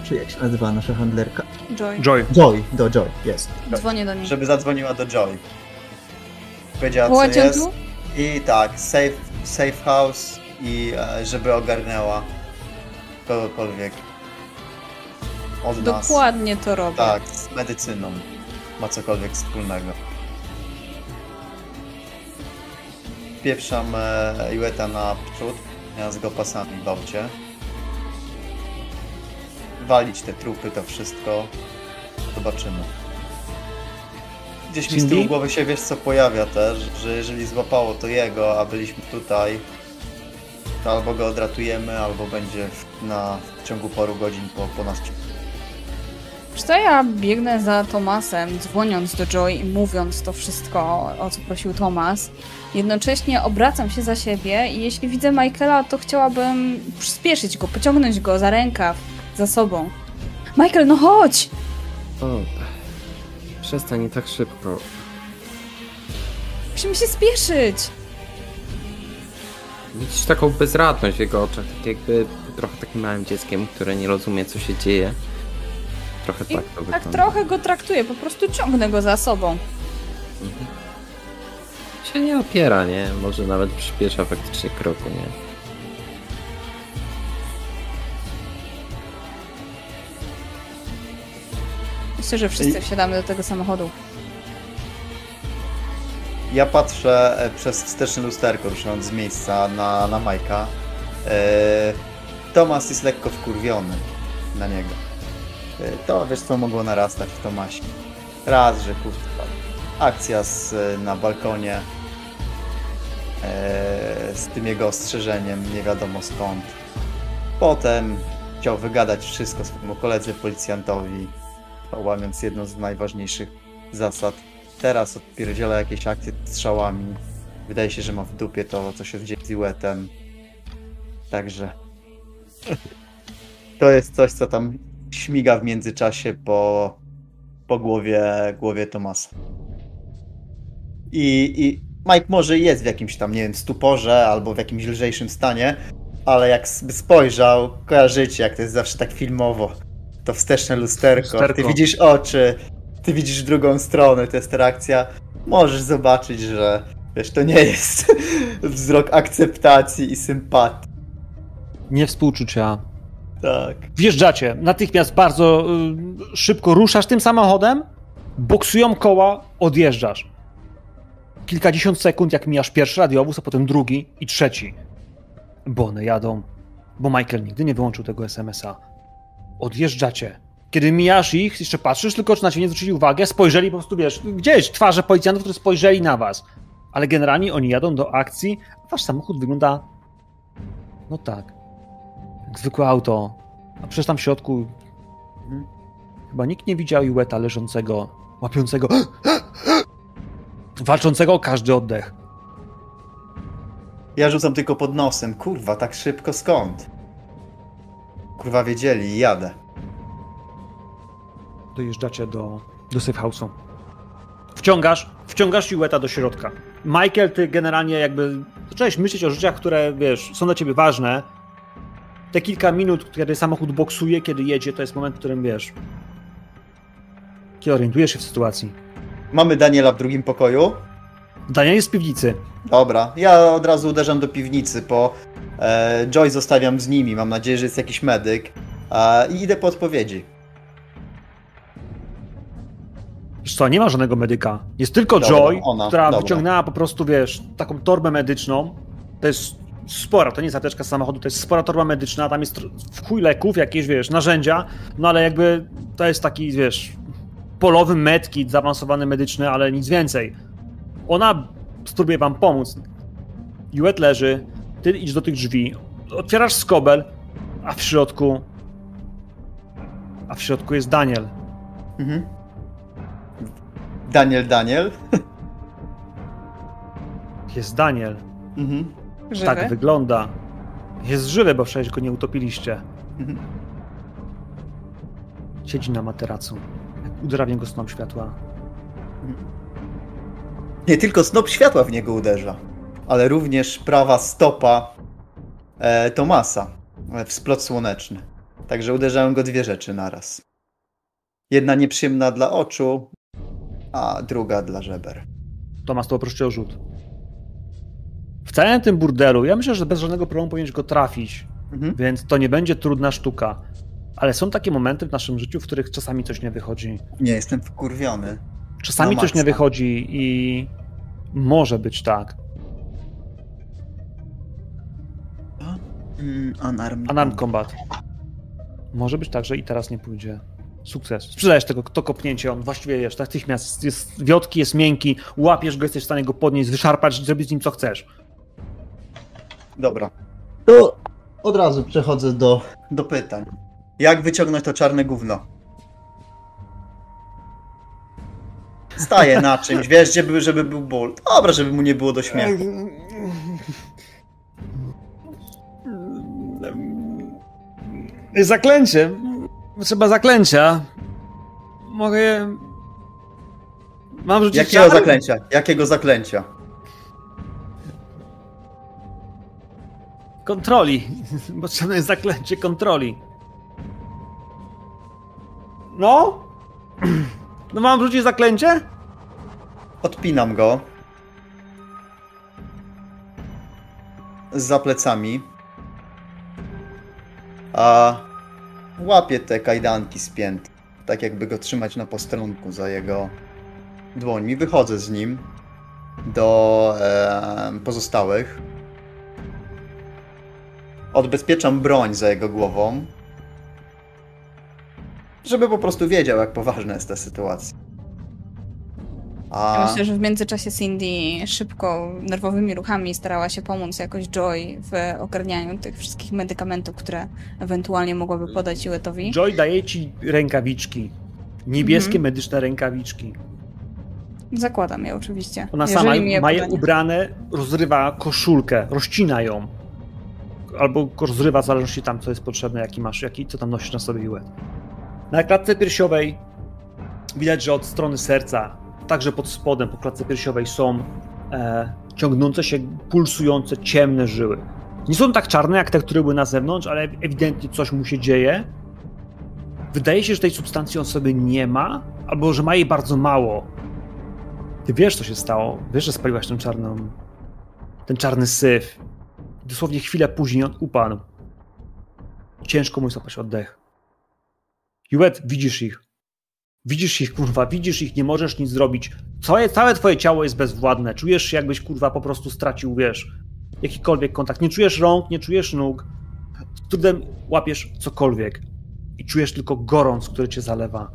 Czy jak się nazywa nasza handlerka? Joy, Joy, Joy, do Joy, jest. dzwonię do niej. żeby zadzwoniła do Joy. Powiedziała, co Wołacie jest. tu? I tak, safe, safe house i e, żeby ogarnęła kogokolwiek od nas. Dokładnie to robię. Tak, medycyną ma cokolwiek wspólnego. Pieprzam e, Jueta na przód, ja z go pasami w aucie. Walić te trupy, to wszystko. Zobaczymy. Gdzieś mi z tyłu głowy się wiesz co pojawia też, że jeżeli złapało to jego, a byliśmy tutaj, to albo go odratujemy, albo będzie w, na, w ciągu paru godzin po, po nas To ja biegnę za Tomasem, dzwoniąc do Joy i mówiąc to wszystko, o co prosił Tomas. Jednocześnie obracam się za siebie i jeśli widzę Michaela, to chciałabym przyspieszyć go, pociągnąć go za rękaw, za sobą. Michael, no chodź! O, przestań tak szybko. Musimy się spieszyć! Widzisz taką bezradność w jego oczach, tak jakby trochę takim małym dzieckiem, które nie rozumie, co się dzieje. Trochę I tak to tak wygląda. trochę go traktuję, po prostu ciągnę go za sobą. Się nie opiera, nie? Może nawet przyspiesza faktycznie kroku, nie? Myślę, że wszyscy wsiadamy do tego samochodu. Ja patrzę e, przez wsteczne lusterko, ruszając z miejsca na, na Majka. E, Tomas jest lekko wkurwiony na niego. E, to wiesz co mogło narastać w Tomasie. Raz, że kurwa, akcja z, na balkonie e, z tym jego ostrzeżeniem, nie wiadomo skąd. Potem chciał wygadać wszystko swojemu koledze policjantowi, łamiąc jedną z najważniejszych zasad teraz odpierdziela jakieś akcje strzałami. Wydaje się, że ma w dupie to, co się dzieje z Iwetem. Także [laughs] to jest coś, co tam śmiga w międzyczasie po, po głowie, głowie Tomasa. I, I Mike może jest w jakimś tam, nie wiem, stuporze albo w jakimś lżejszym stanie, ale jak spojrzał, kojarzycie, jak to jest zawsze tak filmowo, to wsteczne lusterko, Lusterko. ty widzisz oczy, ty widzisz drugą stronę, to jest reakcja, możesz zobaczyć, że wiesz, to nie jest [laughs] wzrok akceptacji i sympatii. nie współczucia. Tak. Wjeżdżacie, natychmiast bardzo y, szybko ruszasz tym samochodem, boksują koła, odjeżdżasz. Kilkadziesiąt sekund, jak mijasz pierwszy radiowóz, a potem drugi i trzeci. Bo one jadą, bo Michael nigdy nie wyłączył tego SMS-a. Odjeżdżacie. Kiedy mijasz ich, jeszcze patrzysz tylko, czy na ciebie nie zwrócili uwagę, spojrzeli po prostu, wiesz, gdzieś twarze policjantów, którzy spojrzeli na was. Ale generalnie oni jadą do akcji, a wasz samochód wygląda... No tak. Jak zwykłe auto. A przecież tam w środku... hmm, Chyba nikt nie widział Iweta leżącego, łapiącego... [gasps] Walczącego o każdy oddech. Ja rzucam tylko pod nosem. Kurwa, tak szybko skąd? Kurwa, wiedzieli i jadę. dojeżdżacie do, do safe house'u. Wciągasz, wciągasz Jueta do środka. Michael, ty generalnie jakby zacząłeś myśleć o rzeczach, które, wiesz, są dla ciebie ważne. Te kilka minut, kiedy samochód boksuje, kiedy jedzie, to jest moment, w którym, wiesz, kiedy orientujesz się w sytuacji. Mamy Daniela w drugim pokoju. Daniel jest w piwnicy. Dobra, ja od razu uderzam do piwnicy, bo e, Joy zostawiam z nimi. Mam nadzieję, że jest jakiś medyk. E, I idę po odpowiedzi. Wiesz co, nie ma żadnego medyka. Jest tylko Dobra, Joy, ona, która dobra. wyciągnęła po prostu, wiesz, taką torbę medyczną. To jest spora, to nie jest apteczka z samochodu, to jest spora torba medyczna, tam jest w chuj leków, jakieś, wiesz, narzędzia, no ale jakby to jest taki, wiesz, polowy medkit, zaawansowany medyczny, ale nic więcej. Ona spróbuje wam pomóc. Juet leży, ty idź do tych drzwi, otwierasz skobel, a w środku... A w środku jest Daniel. Mhm. Daniel, Daniel. Jest Daniel. Mhm. Żywy? Tak wygląda. Jest żywy, bo przecież go nie utopiliście. Mhm. Siedzi na materacu. Uderza w niego snop światła. Nie tylko snop światła w niego uderza, ale również prawa stopa e, Tomasa w splot słoneczny. Także uderzają go dwie rzeczy naraz. Jedna nieprzyjemna dla oczu, a druga dla żeber. Tomasz, to poproszę o rzut. W całym tym burdelu, ja myślę, że bez żadnego problemu powinieneś go trafić, Mhm. więc to nie będzie trudna sztuka. Ale są takie momenty w naszym życiu, w których czasami coś nie wychodzi. Nie, jestem wkurwiony. Czasami coś nie wychodzi i może być tak. Mm, unarmed. Unarmed combat. Może być tak, że i teraz nie pójdzie. Sukces. Sprzedajesz tego, to kopnięcie, on właściwie wiesz, natychmiast jest wiotki, jest miękki, łapiesz go, jesteś w stanie go podnieść, wyszarpać, zrobić z nim co chcesz. Dobra, To od razu przechodzę do. do pytań. Jak wyciągnąć to czarne gówno? Staję na [laughs] czymś, wiesz, żeby, żeby był ból. Dobra, żeby mu nie było do śmiechu. Zaklęcie. Trzeba zaklęcia. Mogę. Mam rzucić Jakiego czar? zaklęcia? Jakiego zaklęcia? Kontroli. Potrzebne jest zaklęcie kontroli. No? No mam rzucić zaklęcie? Odpinam go. Za plecami. A łapię te kajdanki spięte. Tak jakby go trzymać na postronku za jego dłońmi. Wychodzę z nim do e, pozostałych. Odbezpieczam broń za jego głową. Żeby po prostu wiedział, jak poważna jest ta sytuacja. A... Ja myślę, że w międzyczasie Cindy szybko, nerwowymi ruchami starała się pomóc jakoś Joy w ogarnianiu tych wszystkich medykamentów, które ewentualnie mogłaby podać Juetowi. Joy daje ci rękawiczki. Niebieskie Mhm. medyczne rękawiczki. Zakładam je oczywiście. Ona Jeżeli sama ma je podanie. ubrane, rozrywa koszulkę, rozcina ją. Albo rozrywa w zależności tam, co jest potrzebne, jaki masz, jaki, co tam nosisz na sobie łeb. Na klatce piersiowej widać, że od strony serca, także pod spodem, po klatce piersiowej są e, ciągnące się, pulsujące, ciemne żyły. Nie są tak czarne, jak te, które były na zewnątrz, ale ewidentnie coś mu się dzieje. Wydaje się, że tej substancji on sobie nie ma, albo że ma jej bardzo mało. Ty wiesz, co się stało. Wiesz, że spaliłaś tę czarną. ten czarny syf. Dosłownie chwilę później on upadł. Ciężko mu złapać oddech. Juet, widzisz ich. Widzisz ich, kurwa, widzisz ich, nie możesz nic zrobić. Całe, całe twoje ciało jest bezwładne. Czujesz się, jakbyś, kurwa, po prostu stracił, wiesz, jakikolwiek kontakt. Nie czujesz rąk, nie czujesz nóg. Z trudem łapiesz cokolwiek. I czujesz tylko gorąc, który cię zalewa.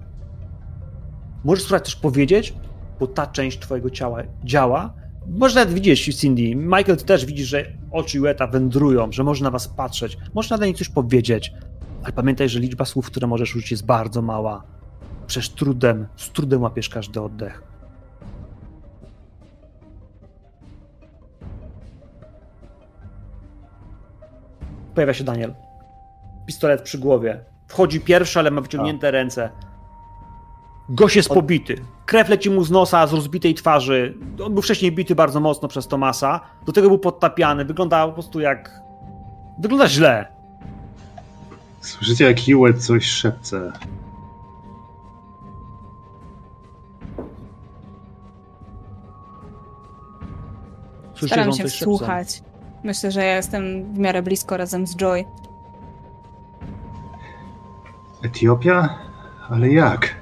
Możesz spróbować też powiedzieć, bo ta część twojego ciała działa. Nawet widzieć, Cindy. Michael, ty też widzisz, że oczy Jueta wędrują, że może na was patrzeć. Może na niej coś powiedzieć. Ale pamiętaj, że liczba słów, które możesz użyć, jest bardzo mała. Przecież trudem, z trudem łapiesz każdy oddech. Pojawia się Daniel. Pistolet przy głowie. Wchodzi pierwszy, ale ma wyciągnięte ręce. Gość jest pobity. Krew leci mu z nosa, z rozbitej twarzy. On był wcześniej bity bardzo mocno przez Tomasa. Do tego był podtapiany. Wygląda po prostu jak... Wygląda źle. Słyszycie, jak Hewitt coś szepce. Słyszycie, Staram się coś szepce. wsłuchać. Myślę, że ja jestem w miarę blisko razem z Joy. Etiopia? Ale jak?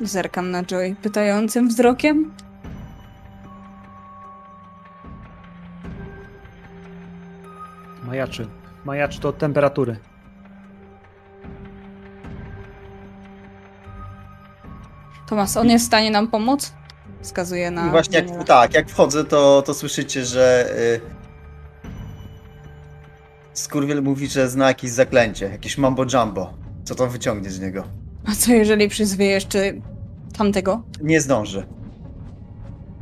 Zerkam na Joy pytającym wzrokiem. Majaczy. Majaczy to od temperatury. Tomas, on jest w stanie nam pomóc? Wskazuje na. I właśnie jak, tak, jak wchodzę, to, to słyszycie, że y, Skurwiel mówi, że zna jakieś zaklęcie, jakieś mambo jumbo. Co to wyciągnie z niego? A co jeżeli przyzwie jeszcze tamtego? Nie zdąży.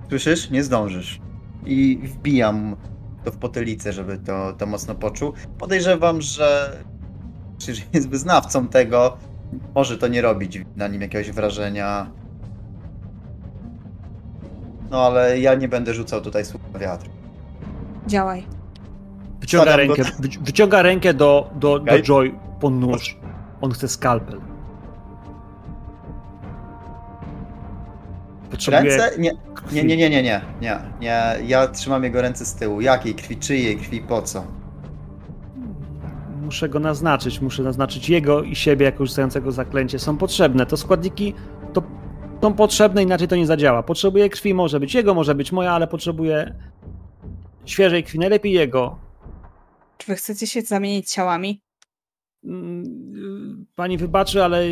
Słyszysz? Nie zdążysz. I wbijam to w potylicę, żeby to, to mocno poczuł. Podejrzewam, że jeżeli [laughs] jest wyznawcą tego, może to nie robić na nim jakiegoś wrażenia. No ale ja nie będę rzucał tutaj słów na wiatr. Działaj. Wyciąga Wsadzam go- rękę, wyci- wyciąga rękę do, do, do. Joy po nóż. On chce skalpel. Potrzebuje Ręce? Nie, nie, nie, nie, nie, nie, nie, nie. Ja trzymam jego ręce z tyłu. Jakiej krwi? Czyjej krwi? Po co? Muszę go naznaczyć, muszę naznaczyć jego i siebie jako rzucającego zaklęcie. Są potrzebne. To składniki to są potrzebne, inaczej to nie zadziała. Potrzebuję krwi, może być jego, może być moja, ale potrzebuję świeżej krwi, najlepiej jego. Czy wy chcecie się zamienić ciałami? Mm, Pani wybaczy, ale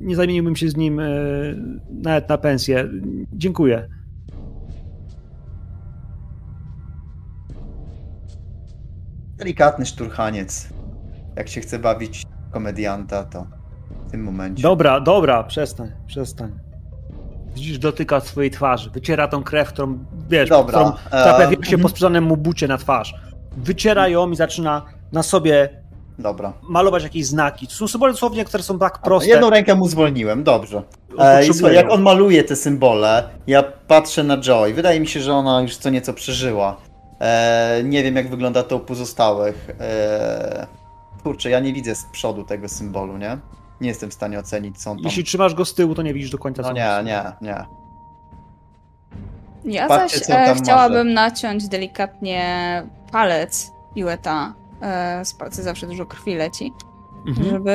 nie zamieniłbym się z nim e, nawet na pensję. Dziękuję. Delikatny szturchaniec. Jak się chce bawić komedianta, to w tym momencie. Dobra, dobra, przestań, przestań. Widzisz, dotyka swojej twarzy, wyciera tą krew, którą, wiesz, Dobra, którą em, się po sprzedanym mu bucie na twarz. Wyciera ją i zaczyna na sobie Dobra. malować jakieś znaki. To są symbole dosłownie, które są tak proste. Jedną rękę mu zwolniłem, dobrze. E, I słuchaj, jak on maluje te symbole, ja patrzę na Joy. Wydaje mi się, że ona już co nieco przeżyła. E, nie wiem, jak wygląda to u pozostałych. E, kurczę, ja nie widzę z przodu tego symbolu, nie? Nie jestem w stanie ocenić, co on tam... Jeśli trzymasz go z tyłu, to nie widzisz do końca, No nie, nie, nie. Ja Patrzcie, zaś e, chciałabym naciąć delikatnie palec Iweta. E, z palca zawsze dużo krwi leci. Mhm. Żeby,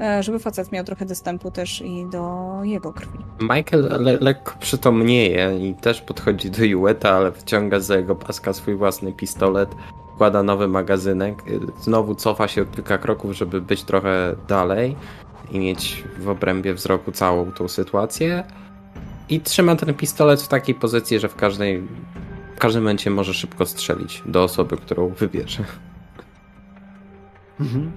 e, żeby facet miał trochę dostępu też i do jego krwi. Michael le lekko przytomnieje i też podchodzi do Jueta, ale wyciąga za jego paska swój własny pistolet, wkłada nowy magazynek, y, znowu cofa się o kilka kroków, żeby być trochę dalej i mieć w obrębie wzroku całą tą sytuację. I trzyma ten pistolet w takiej pozycji, że w każdej w każdym momencie może szybko strzelić do osoby, którą wybierze. Mhm.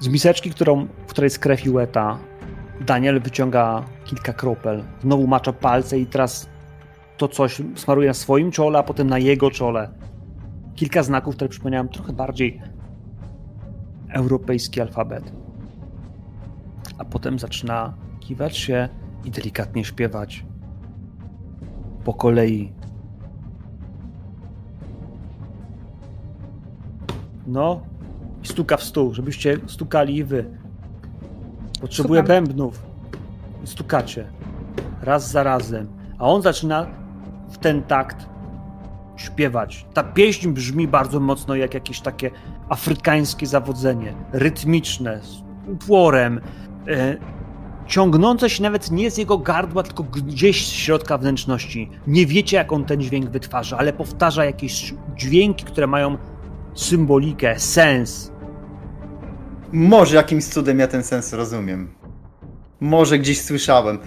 Z miseczki, którą, w której jest krew Jueta, Daniel wyciąga kilka kropel. Znowu macza palce i teraz to coś smaruje na swoim czole, a potem na jego czole. Kilka znaków, które przypominają trochę bardziej europejski alfabet. A potem zaczyna kiwać się i delikatnie śpiewać. Po kolei No, i stuka w stół, żebyście stukali i wy. Potrzebuję Stukam. bębnów. I Stukacie. Raz za razem. A on zaczyna w ten takt śpiewać. Ta pieśń brzmi bardzo mocno jak jakieś takie afrykańskie zawodzenie. Rytmiczne, z uporem. Ciągnące się nawet nie z jego gardła, tylko gdzieś z środka wnętrzności. Nie wiecie, jak on ten dźwięk wytwarza, ale powtarza jakieś dźwięki, które mają symbolikę, sens. Może jakimś cudem ja ten sens rozumiem. Może gdzieś słyszałem.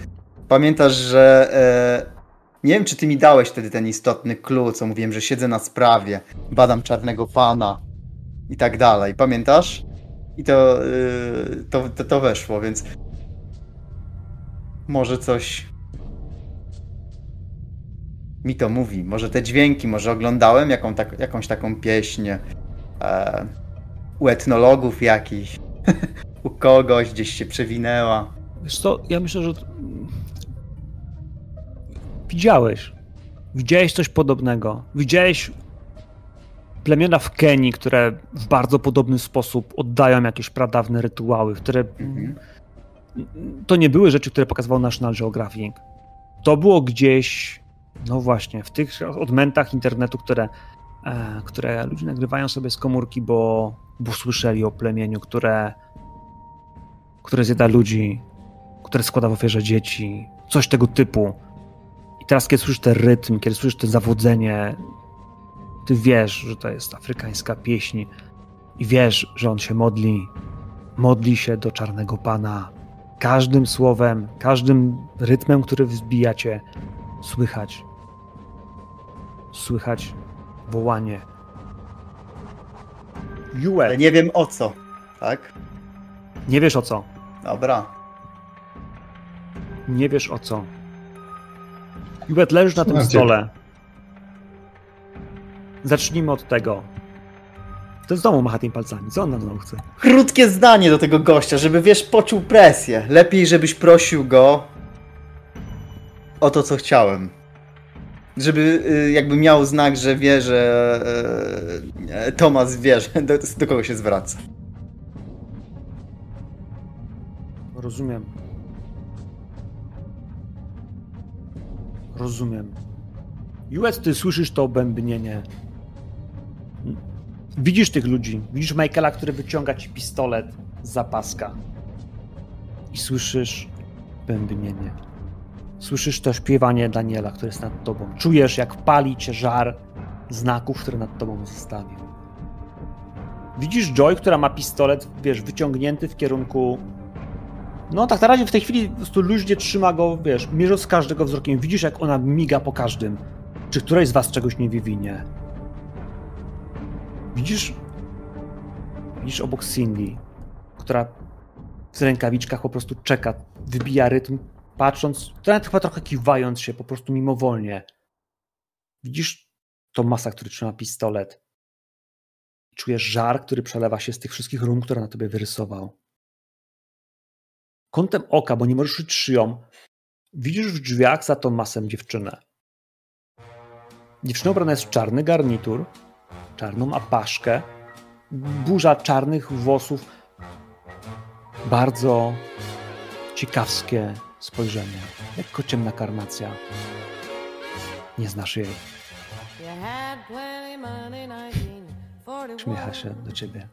Pamiętasz, że. E, nie wiem, czy ty mi dałeś wtedy ten istotny clue, co mówiłem, że siedzę na sprawie, badam czarnego pana i tak dalej. Pamiętasz? I to, e, to, to, to weszło, więc. Może coś. Mi to mówi. Może te dźwięki, może oglądałem jaką, tak, jakąś taką pieśń e, u etnologów jakichś, [laughs] u kogoś gdzieś się przewinęła. Wiesz co, ja myślę, że widziałeś. Widziałeś coś podobnego. Widziałeś plemiona w Kenii, które w bardzo podobny sposób oddają jakieś pradawne rytuały, które Mhm. To nie były rzeczy, które pokazywał National Geographic. To było gdzieś, no właśnie, w tych odmętach internetu, które, e, które ludzie nagrywają sobie z komórki, bo, bo słyszeli o plemieniu, które, które zjada ludzi, które składa w ofierze dzieci, coś tego typu. I teraz, kiedy słyszysz ten rytm, kiedy słyszysz to zawodzenie, ty wiesz, że to jest afrykańska pieśń i wiesz, że on się modli, modli się do czarnego pana. Każdym słowem, każdym rytmem, który wzbijacie, słychać. Słychać wołanie. Ale Juel, nie wiem o co, tak? nie wiesz o co. Dobra. Nie wiesz o co. Juwet, leżysz na tym stole. Zacznijmy od tego. Ten znowu macha tymi palcami. Co on nam znowu chce? Krótkie zdanie do tego gościa, żeby wiesz, poczuł presję. Lepiej, żebyś prosił go o to, co chciałem. Żeby y, jakby miał znak, że wie, że e, Tomas wie, że do, do kogo się zwraca. Rozumiem. Rozumiem. Juet, ty słyszysz to bębnienie. Widzisz tych ludzi. Widzisz Michaela, który wyciąga ci pistolet z zapaska. I słyszysz bębnienie. Słyszysz to śpiewanie Daniela, który jest nad tobą. Czujesz, jak pali cię żar znaków, które nad tobą zostawił. Widzisz Joy, która ma pistolet, wiesz, wyciągnięty w kierunku no tak, na razie w tej chwili po prostu luźnie trzyma go, wiesz, mierząc każdego wzrokiem. Widzisz, jak ona miga po każdym. Czy któreś z was czegoś nie wywinie? Widzisz... Widzisz obok Cindy, która w rękawiczkach po prostu czeka, wybija rytm, patrząc, nawet chyba trochę kiwając się, po prostu mimowolnie. Widzisz Tomasa, który trzyma pistolet. Czujesz żar, który przelewa się z tych wszystkich rum, które na tobie wyrysował kątem oka, bo nie możesz czuć szyją, widzisz w drzwiach za Tomasem dziewczynę. Dziewczyna ubrana jest w czarny garnitur, czarną apaszkę, burza czarnych włosów, bardzo ciekawskie spojrzenie, lekko ciemna karnacja. Nie znasz jej. Śmiecha się do ciebie.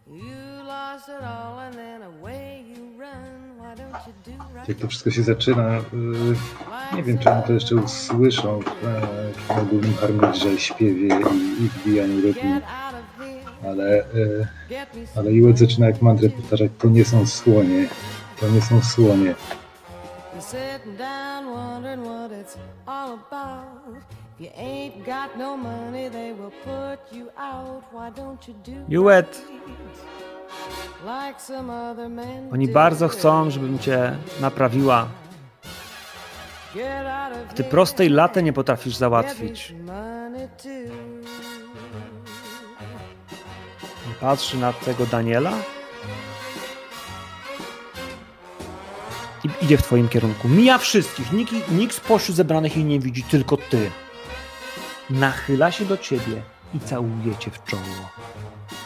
Jak to wszystko się zaczyna, y, nie wiem, czy oni to jeszcze usłyszą e, w ogólnym harmonize, śpiewie i, i wbijaniu rytmu, ale, e, ale Iłet zaczyna jak mantrę powtarzać, to nie są słonie, to nie są słonie. Sitting down wondering what it's all about. If you ain't got no money, they will put you out. Why don't you do Juet, right oni bardzo chcą, żebym cię naprawiła. Ty prostej latę nie potrafisz załatwić. Patrzy na tego Daniela i idzie w twoim kierunku. Mija wszystkich. Nikt, nikt spośród zebranych jej nie widzi, tylko ty. Nachyla się do ciebie i całuje cię w czoło.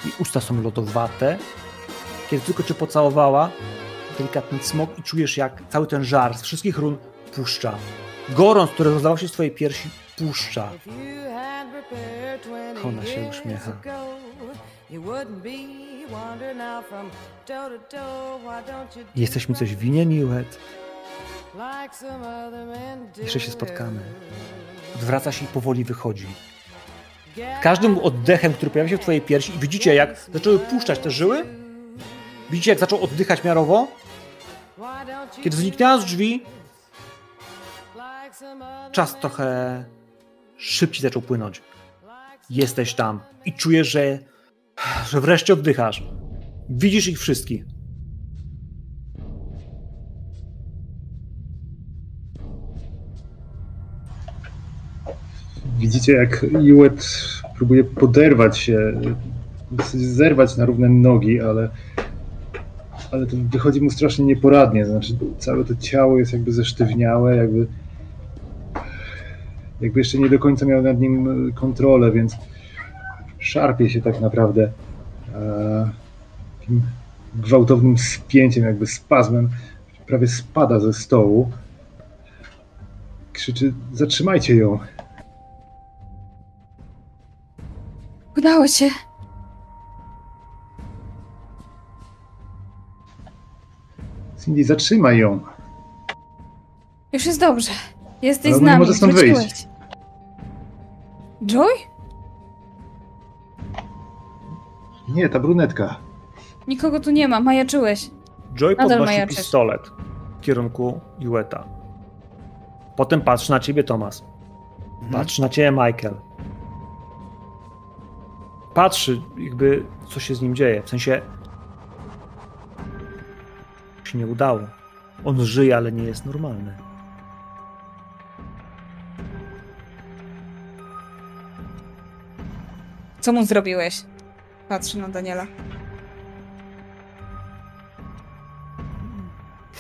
I usta są lodowate. Kiedy tylko cię pocałowała, delikatny smok i czujesz jak cały ten żar z wszystkich run puszcza. Gorąc, który rozdawał się z twojej piersi, puszcza. If you had prepared 20 Ona się uśmiecha. do Jesteśmy coś winien, Iwet. Jeszcze się spotkamy. Odwraca się i powoli wychodzi. Każdym oddechem, który pojawia się w twojej piersi i widzicie jak zaczęły puszczać te żyły? Widzicie jak zaczął oddychać miarowo? Kiedy zniknęła z drzwi, czas trochę szybciej zaczął płynąć. Jesteś tam i czujesz, że, że wreszcie oddychasz. Widzisz ich wszystkich. Widzicie, jak Iłet próbuje poderwać się zerwać na równe nogi, ale, ale to wychodzi mu strasznie nieporadnie. Znaczy, całe to ciało jest jakby zesztywniałe, jakby, jakby jeszcze nie do końca miał nad nim e, kontrolę, więc szarpie się tak naprawdę e, takim gwałtownym spięciem, jakby spazmem, prawie spada ze stołu. Krzyczy: Zatrzymajcie ją! Udało się. Cindy, zatrzymaj ją! Już jest dobrze. Jesteś Ale z nami. może stąd wróciłeś. wyjść. Joy? Nie, ta brunetka. Nikogo tu nie ma, majaczyłeś. Joy Nadal podnosi majaczysz. pistolet w kierunku Jueta. Potem patrzy na ciebie, Tomas. Patrzy na ciebie, Michael. Patrzy, jakby co się z nim dzieje. W sensie. Się nie udało. On żyje, ale nie jest normalny. Co mu zrobiłeś? Patrzy na Daniela.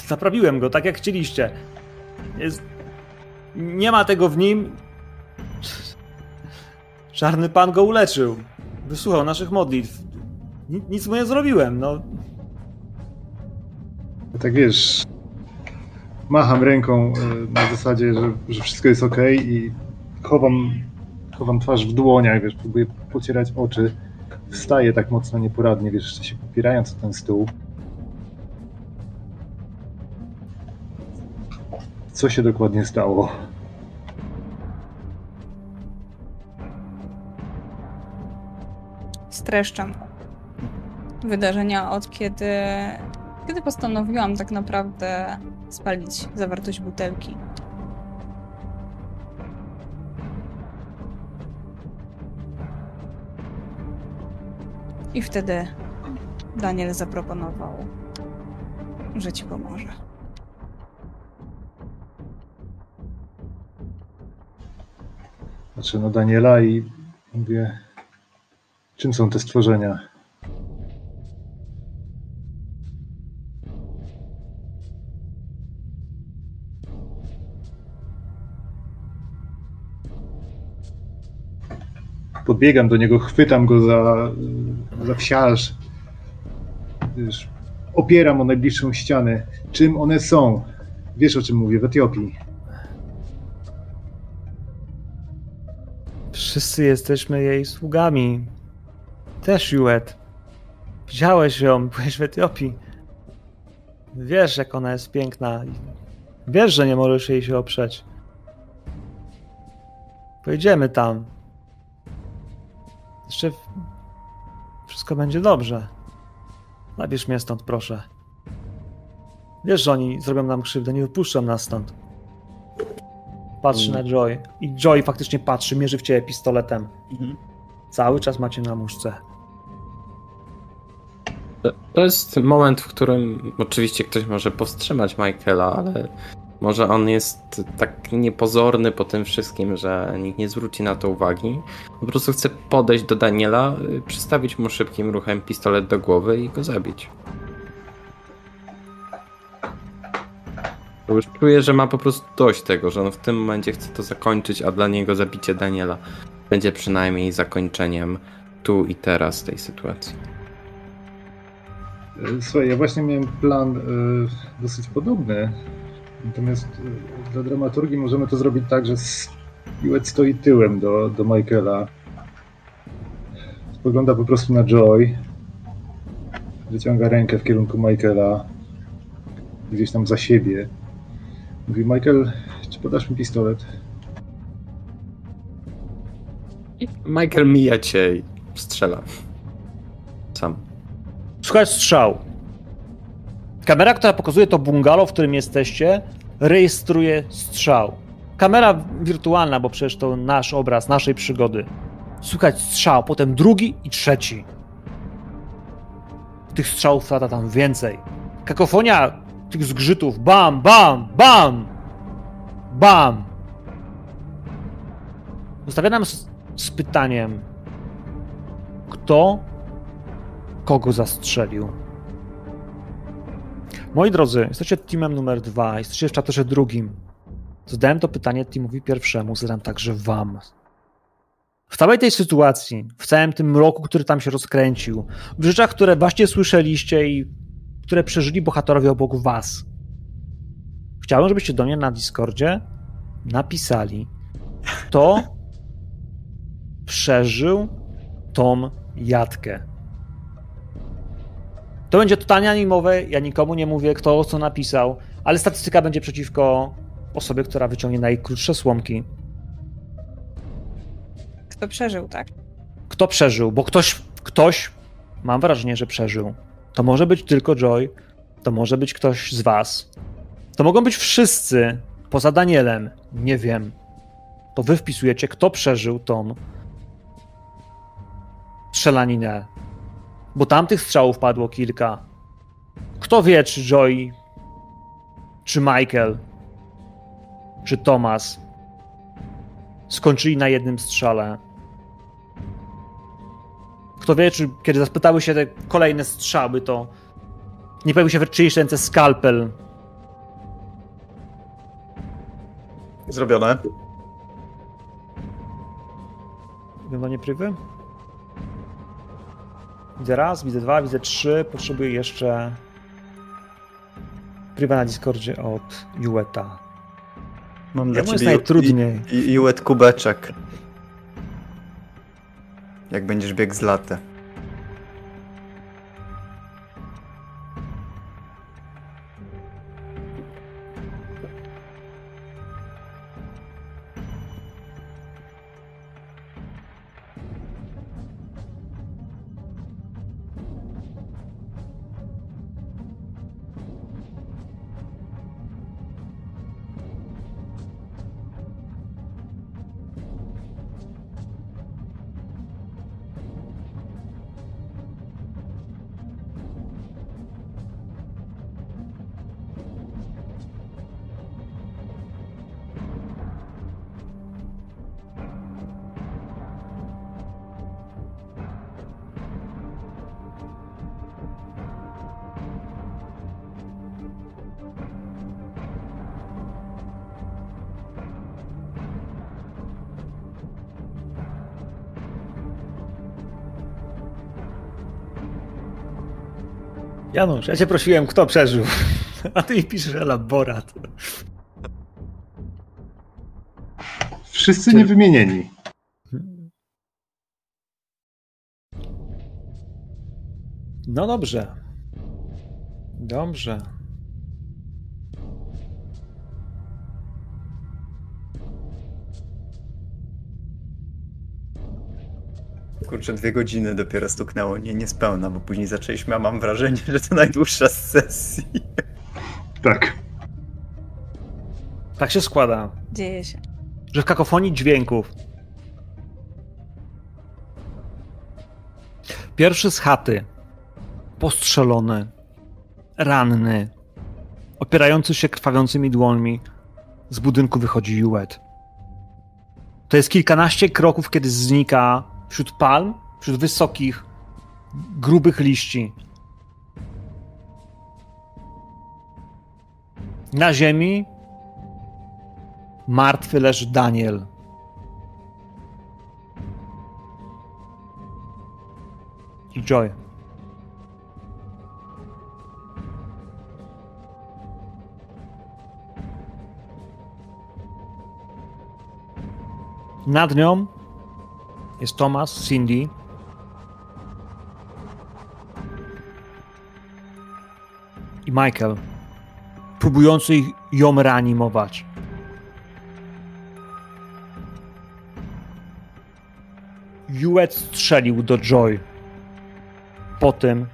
Naprawiłem go tak, jak chcieliście. Jest... Nie ma tego w nim. Czarny pan go uleczył. Wysłuchał naszych modlitw. Ni- Nic mu nie zrobiłem, no. Tak wiesz, macham ręką e, na zasadzie, że, że wszystko jest ok i chowam, chowam twarz w dłoniach, wiesz, próbuję pocierać oczy. Wstaję tak mocno nieporadnie, wiesz, jeszcze się popierając o ten stół. Co się dokładnie stało? Streszczam. Wydarzenia od kiedy. Kiedy postanowiłam tak naprawdę spalić zawartość butelki. I wtedy Daniel zaproponował, że ci pomoże. Patrzę na Daniela i mówię, czym są te stworzenia? Podbiegam do niego, chwytam go za, za wsiarz. Wiesz, opieram o najbliższą ścianę. Czym one są? Wiesz o czym mówię, w Etiopii. Wszyscy jesteśmy jej sługami. Też Juet. Widziałeś ją, byłeś w Etiopii. Wiesz, jak ona jest piękna. Wiesz, że nie możesz jej się oprzeć. Pojedziemy tam. Jeszcze wszystko będzie dobrze. Zabierz mnie stąd, proszę. Wiesz, że oni zrobią nam krzywdę, nie wypuszczą nas stąd. Patrzy na Joy. I Joy faktycznie patrzy, mierzy w ciebie pistoletem. Mhm. Cały czas macie na muszce. To- To jest moment, w którym oczywiście ktoś może powstrzymać Michaela, ale może on jest tak niepozorny po tym wszystkim, że nikt nie zwróci na to uwagi. Po prostu chce podejść do Daniela, y, przystawić mu szybkim ruchem pistolet do głowy i go zabić. Bo już czuję, że ma po prostu dość tego, że on w tym momencie chce to zakończyć, a dla niego zabicie Daniela będzie przynajmniej zakończeniem tu i teraz tej sytuacji. Słuchaj, ja właśnie miałem plan e, dosyć podobny. Natomiast e, dla dramaturgii możemy to zrobić tak, że Juet stoi tyłem do, do Michaela. Spogląda po prostu na Joy. Wyciąga rękę w kierunku Michaela. Gdzieś tam za siebie. Mówi, Michael, czy podasz mi pistolet? Michael mija cię i strzela. Sam. Słuchaj strzał. Kamera, która pokazuje to bungalow, w którym jesteście, rejestruje strzał. Kamera wirtualna, bo przecież to nasz obraz, naszej przygody. Słuchać strzał, potem drugi i trzeci. Tych strzałów lata tam więcej. Kakofonia tych zgrzytów. Bam, bam, bam! Bam! Zostawia nam z, z pytaniem, kto kogo zastrzelił. Moi drodzy, jesteście teamem numer dwa, jesteście w chapterze drugim. Zadałem to pytanie teamowi pierwszemu, zadam także wam. W całej tej sytuacji, w całym tym mroku, który tam się rozkręcił, w rzeczach, które właśnie słyszeliście i które przeżyli bohaterowie obok was, chciałbym, żebyście do mnie na Discordzie napisali, kto [laughs] przeżył tą jatkę. To będzie totalnie animowe, ja nikomu nie mówię, kto co napisał, ale statystyka będzie przeciwko osobie, która wyciągnie najkrótsze słomki. Kto przeżył, tak? Kto przeżył? Bo ktoś, ktoś, mam wrażenie, że przeżył. To może być tylko Joy, to może być ktoś z was. To mogą być wszyscy, poza Danielem. Nie wiem. To wy wpisujecie, kto przeżył tą strzelaninę. Bo tamtych strzałów padło kilka. Kto wie, czy Joy, czy Michael, czy Thomas skończyli na jednym strzale. Kto wie, czy kiedy zapytały się te kolejne strzały, to nie pojawił się w czyjejś ręce skalpel. Zrobione. Wyglądanie prywy? Widzę raz, widzę dwa, widzę trzy. Potrzebuję jeszcze prywa na Discordzie od Jueta. Mam dla jest ciebie najtrudniej. Łet kubeczek. Jak będziesz biegł z laty. Janusz, ja cię prosiłem, kto przeżył. [laughs] A ty mi piszesz elaborat. Wszyscy niewymienieni. No dobrze. Dobrze. Dwie godziny dopiero stuknęło, nie niespełna, bo później zaczęliśmy, a mam wrażenie, że to najdłuższa z sesji. Tak. Tak się składa, Dzieje się. że w kakofonii dźwięków pierwszy z chaty postrzelony, ranny, opierający się krwawiącymi dłońmi z budynku wychodzi Juet. To jest kilkanaście kroków, kiedy znika wśród palm, wśród wysokich, grubych liści. Na ziemi martwy leży Daniel. I Joy. Nad nią jest Thomas, Cindy. I Michael, próbujący ją reanimować. Juet strzelił do Joy po tym,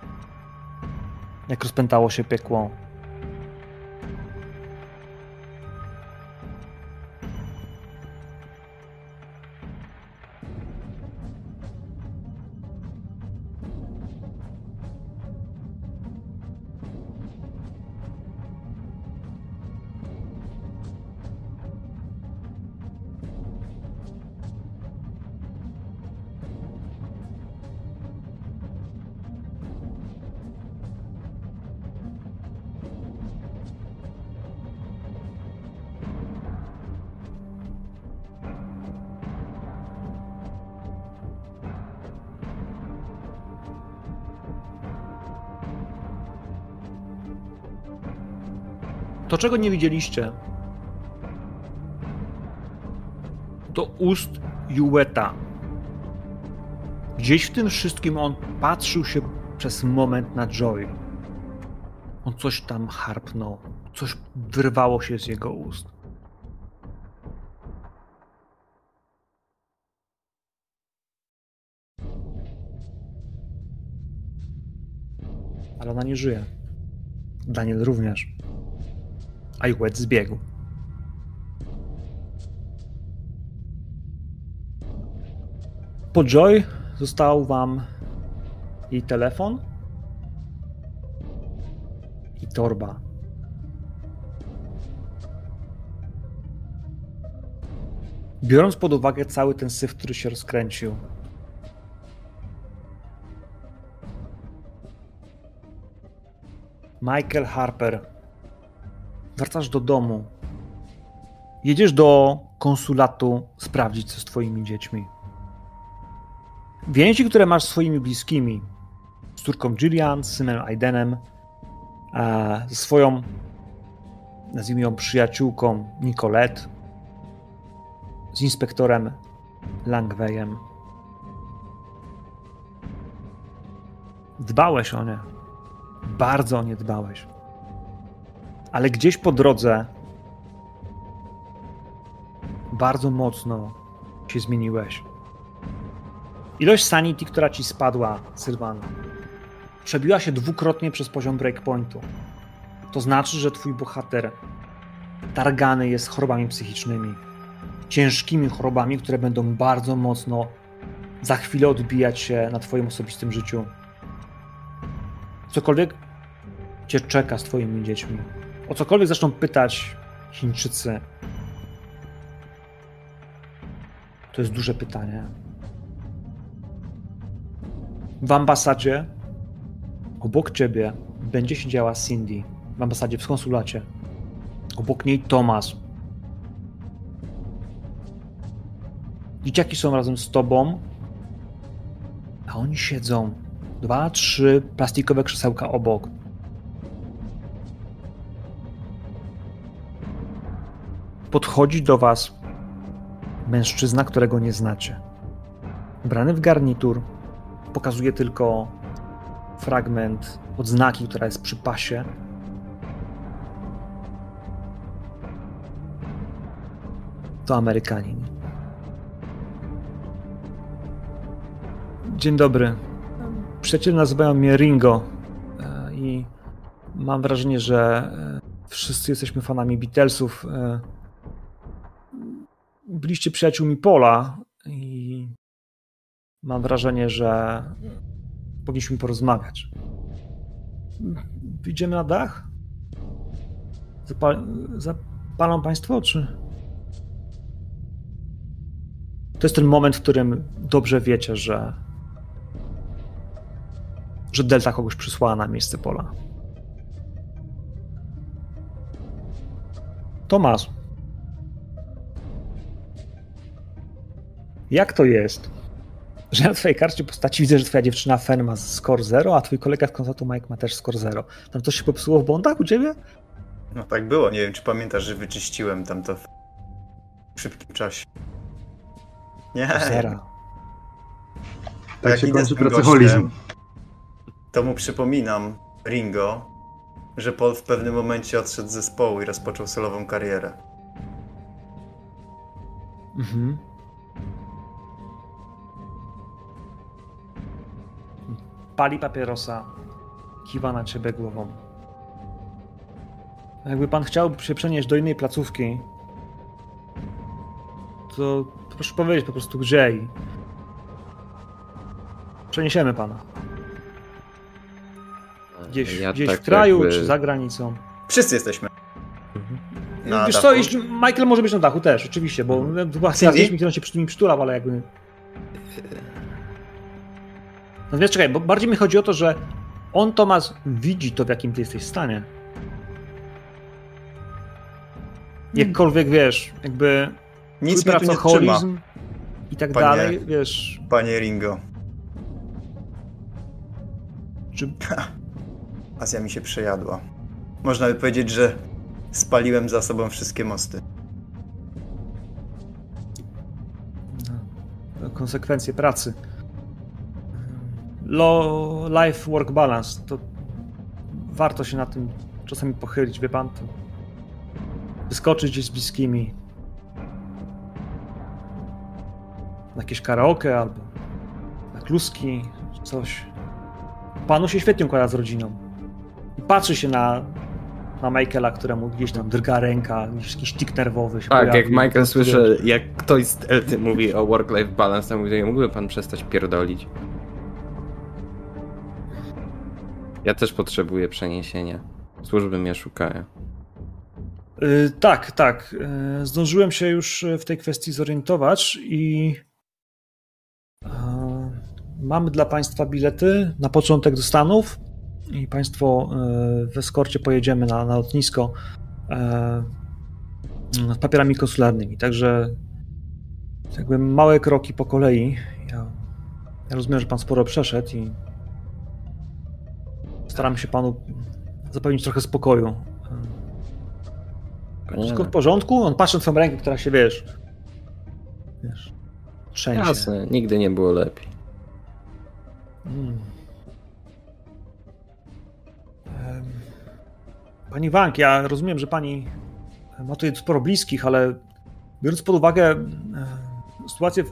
jak rozpętało się piekło. Czego nie widzieliście, to ust Jueta. Gdzieś w tym wszystkim on patrzył się przez moment na Joy. On coś tam harpnął, coś wyrwało się z jego ust. Ale ona nie żyje. Daniel również. A Juet zbiegł. Po Joy został wam jej telefon i torba. Biorąc pod uwagę cały ten syf, który się rozkręcił, Michael Harper, wracasz do domu. Jedziesz do konsulatu sprawdzić, co z twoimi dziećmi. Więzi, które masz z swoimi bliskimi, z córką Gillian, z synem Aidenem, a ze swoją, nazwijmy ją przyjaciółką Nicolette, z inspektorem Langwayem. Dbałeś o nie. Bardzo o nie dbałeś. Ale gdzieś po drodze bardzo mocno się zmieniłeś. Ilość sanity, która ci spadła, Sylwan, przebiła się dwukrotnie przez poziom breakpointu. To znaczy, że twój bohater targany jest chorobami psychicznymi. Ciężkimi chorobami, które będą bardzo mocno za chwilę odbijać się na twoim osobistym życiu. Cokolwiek cię czeka z twoimi dziećmi, o cokolwiek zaczną pytać Chińczycy, to jest duże pytanie. W ambasadzie obok ciebie będzie siedziała Cindy. W ambasadzie, w konsulacie. Obok niej Tomas. Dzieciaki są razem z tobą, a oni siedzą. Dwa, trzy plastikowe krzesełka obok. Podchodzi do was mężczyzna, którego nie znacie. Ubrany w garnitur, pokazuje tylko fragment odznaki, która jest przy pasie. To Amerykanin. Dzień dobry. Przyjaciele nazywają mnie Ringo e, i mam wrażenie, że e, wszyscy jesteśmy fanami Beatlesów. Byliście przyjaciółmi Pola i mam wrażenie, że powinniśmy porozmawiać. Idziemy na dach? Zapal zapalą Państwo, czy? To jest ten moment, w którym dobrze wiecie, że, że Delta kogoś przysłała na miejsce pola. Tomasz. Jak to jest, że na twojej karcie postaci widzę, że twoja dziewczyna Fen ma score 0, a twój kolega z koncertu Mike ma też score 0. Tam coś się popsuło w bądach u ciebie? No tak było, nie wiem czy pamiętasz, że wyczyściłem tam to w szybkim czasie. Nie, Zera. Tak Jak się idę z kończy pracoholizm. to mu przypominam, Ringo, że Paul w pewnym momencie odszedł z zespołu i rozpoczął solową karierę. Mhm. Pali papierosa, kiwa na ciebie głową. Jakby pan chciał się przenieść do innej placówki, to proszę powiedzieć po prostu gdzie i przeniesiemy pana. Gdzieś, Ja gdzieś tak w kraju jakby- czy za granicą. Wszyscy jesteśmy. Na Wiesz dachu. co, jeśli Michael może być na dachu też, oczywiście, bo Mhm. chyba z którym się przy nim przytulał, ale jakby... Natomiast czekaj, bo bardziej mi chodzi o to, że on, Tomas, widzi to, w jakim ty jesteś stanie. Jakkolwiek, wiesz, jakby Nic mnie tu nie trzyma, i tak Panie- dalej, wiesz, panie Ringo. czy... [laughs] Azja mi się przejadła. Można by powiedzieć, że spaliłem za sobą wszystkie mosty. No, konsekwencje pracy. Low life work balance to warto się na tym czasami pochylić, wie pan. To wyskoczyć gdzieś z bliskimi. Na jakieś karaoke albo na kluski, coś. Panu się świetnie układa z rodziną. I patrzy się na, na Michaela, któremu gdzieś tam drga ręka, gdzieś jakiś tik nerwowy się Tak, pojawił. jak Michael słyszy, jak ktoś z Elty mówi o work-life balance, to mówi, mógłby pan przestać pierdolić. Ja też potrzebuję przeniesienia. Służby mnie szukają. Y, tak, tak. Y, zdążyłem się już w tej kwestii zorientować i y, mamy dla Państwa bilety na początek do Stanów i Państwo y, w eskorcie pojedziemy na, na lotnisko y, z papierami konsularnymi. Także jakby małe kroki po kolei. Ja, ja rozumiem, że Pan sporo przeszedł i staram się Panu zapewnić trochę spokoju. Wszystko w porządku? On patrzy na twoją rękę, która się, wiesz, wiesz, trzęsie. Jasne, nigdy nie było lepiej. Mm. Em, Pani Wank, ja rozumiem, że pani ma tutaj sporo bliskich, ale biorąc pod uwagę sytuację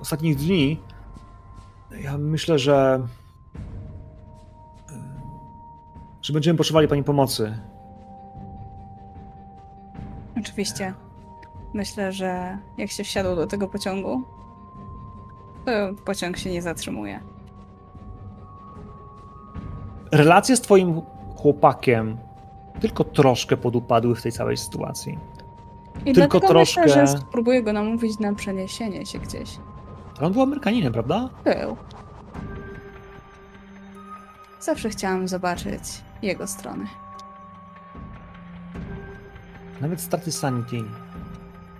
ostatnich dni, ja myślę, że że będziemy potrzebowali pani pomocy. Oczywiście. Myślę, że jak się wsiadło do tego pociągu, to pociąg się nie zatrzymuje. Relacje z twoim chłopakiem tylko troszkę podupadły w tej całej sytuacji. I Tylko troszkę- myślę, że spróbuję go namówić na przeniesienie się gdzieś. Ale on był Amerykaninem, prawda? Był. Zawsze chciałam zobaczyć jego stronę. Nawet straty sanity.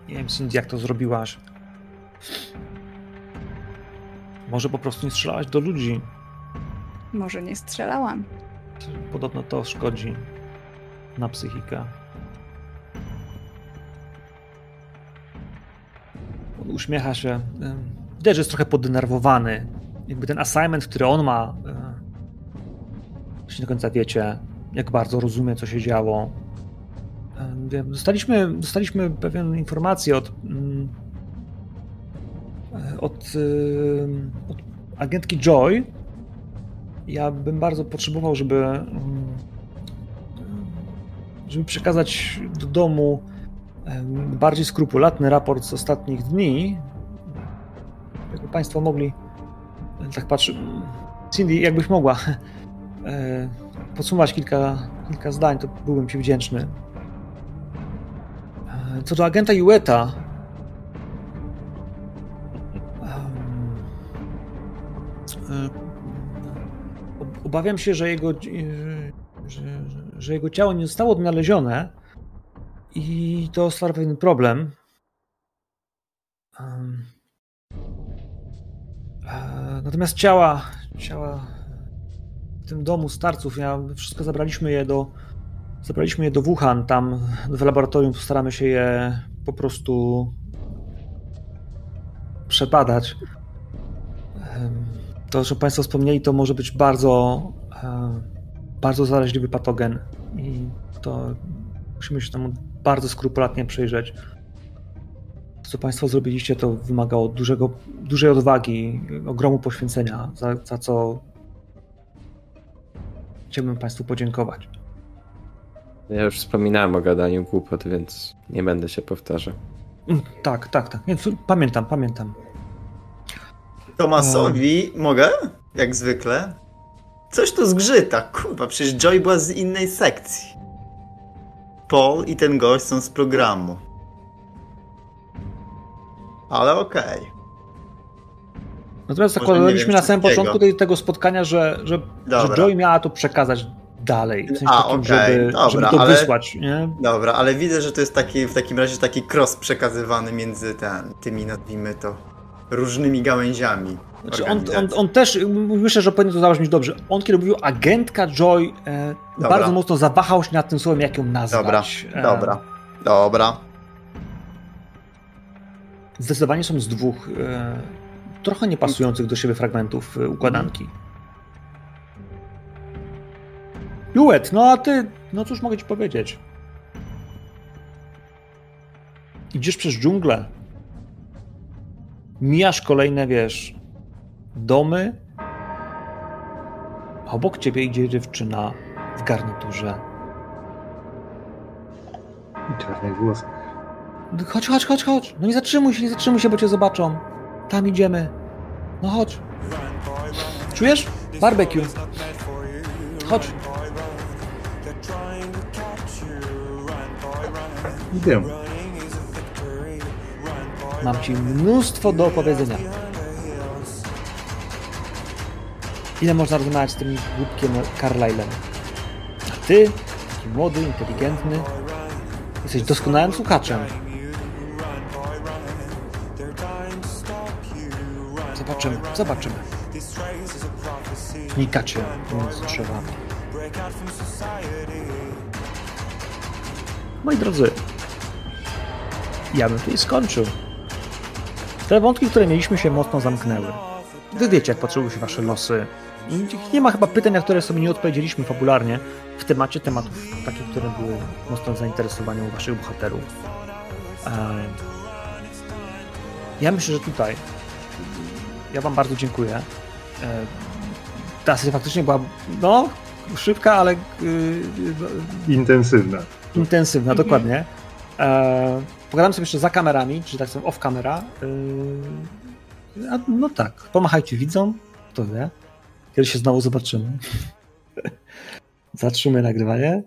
Nie wiem, Cindy, jak to zrobiłaś. Może po prostu nie strzelałaś do ludzi. Może nie strzelałam. Podobno to szkodzi na psychikę. On uśmiecha się. Widać, że jest trochę poddenerwowany. Jakby ten assignment, który on ma, jeśli do końca wiecie, jak bardzo rozumie, co się działo. Dostaliśmy, dostaliśmy pewien informację od, mm, od, od agentki Joy, ja bym bardzo potrzebował, żeby, mm, żeby przekazać do domu bardziej skrupulatny raport z ostatnich dni. Jakby Państwo mogli, tak patrzę, Cindy, jakbyś mogła podsumować kilka, kilka zdań, to byłbym Ci wdzięczny. E, Co do agenta Jueta, e, ob- obawiam się, że jego, e, że, że, jego ciało nie zostało odnalezione i to stwarza pewien problem. Em, e, Natomiast ciała, ciała tym domu starców, ja, wszystko zabraliśmy je do zabraliśmy je do Wuhan, tam w laboratorium postaramy się je po prostu przebadać. To, że Państwo wspomnieli, to może być bardzo, bardzo zaraźliwy patogen i to musimy się temu bardzo skrupulatnie przyjrzeć. To, co Państwo zrobiliście, to wymagało dużego, dużej odwagi, ogromu poświęcenia, za, za co chciałbym Państwu podziękować. Ja już wspominałem o gadaniu głupot, więc nie będę się powtarzał. Mm, Tak, tak, tak. Pamiętam, pamiętam. Tomasowi mogę? Jak zwykle. Coś tu zgrzyta, kurwa, przecież Joy była z innej sekcji. Paul i ten gość są z programu. Ale okej. Natomiast zakładaliśmy na samym początku tej, tego spotkania, że, że, że Dobra. Joy miała to przekazać dalej. W sensie A, takim, okej, żeby, dobra, żeby to ale- wysłać, nie? Dobra, ale widzę, że to jest taki, w takim razie taki cross przekazywany między ten, tymi, nazwijmy to, różnymi gałęziami. Znaczy on, on, on też, myślę, że powinien to zabrzmieć dobrze. On, kiedy mówił agentka Joy, e, Dobra. bardzo mocno zawahał się nad tym słowem, jak ją Dobra, nazwać. E, dobra, dobra. Zdecydowanie są z dwóch e, trochę niepasujących do siebie fragmentów e, układanki. Juet, no a ty, no cóż mogę ci powiedzieć? Idziesz przez dżunglę. Mijasz kolejne, wiesz, domy. A obok ciebie idzie dziewczyna w garniturze. Czarnych włosach. Chodź, chodź, chodź, chodź. No nie zatrzymuj się, nie zatrzymuj się, bo cię zobaczą. Tam idziemy. No chodź. Czujesz? Barbecue. Chodź. Wiem. Mam ci mnóstwo do opowiedzenia. Ile można rozmawiać z tym głupkiem Carlylem? A ty, taki młody, inteligentny, jesteś doskonałym słuchaczem. Zobaczymy, zobaczymy. Znikacie między drzewami. Moi drodzy, ja bym tutaj skończył. Te wątki, które mieliśmy się mocno zamknęły. Wy wiecie, jak patrzyły się wasze losy. Nie ma chyba pytań, na które sobie nie odpowiedzieliśmy fabularnie w temacie tematów takich, które były mocno zainteresowane u waszych bohaterów. Ehm, Ja myślę, że tutaj ja wam bardzo dziękuję. Ehm, Ta sesja faktycznie była, no, szybka, ale yy, Intensywna. Intensywna, dokładnie. E, pogadam sobie jeszcze za kamerami, czy tak samo off camera. E, no tak, pomachajcie widzom, kto wie. Kiedy się znowu zobaczymy. [laughs] Zatrzymy nagrywanie.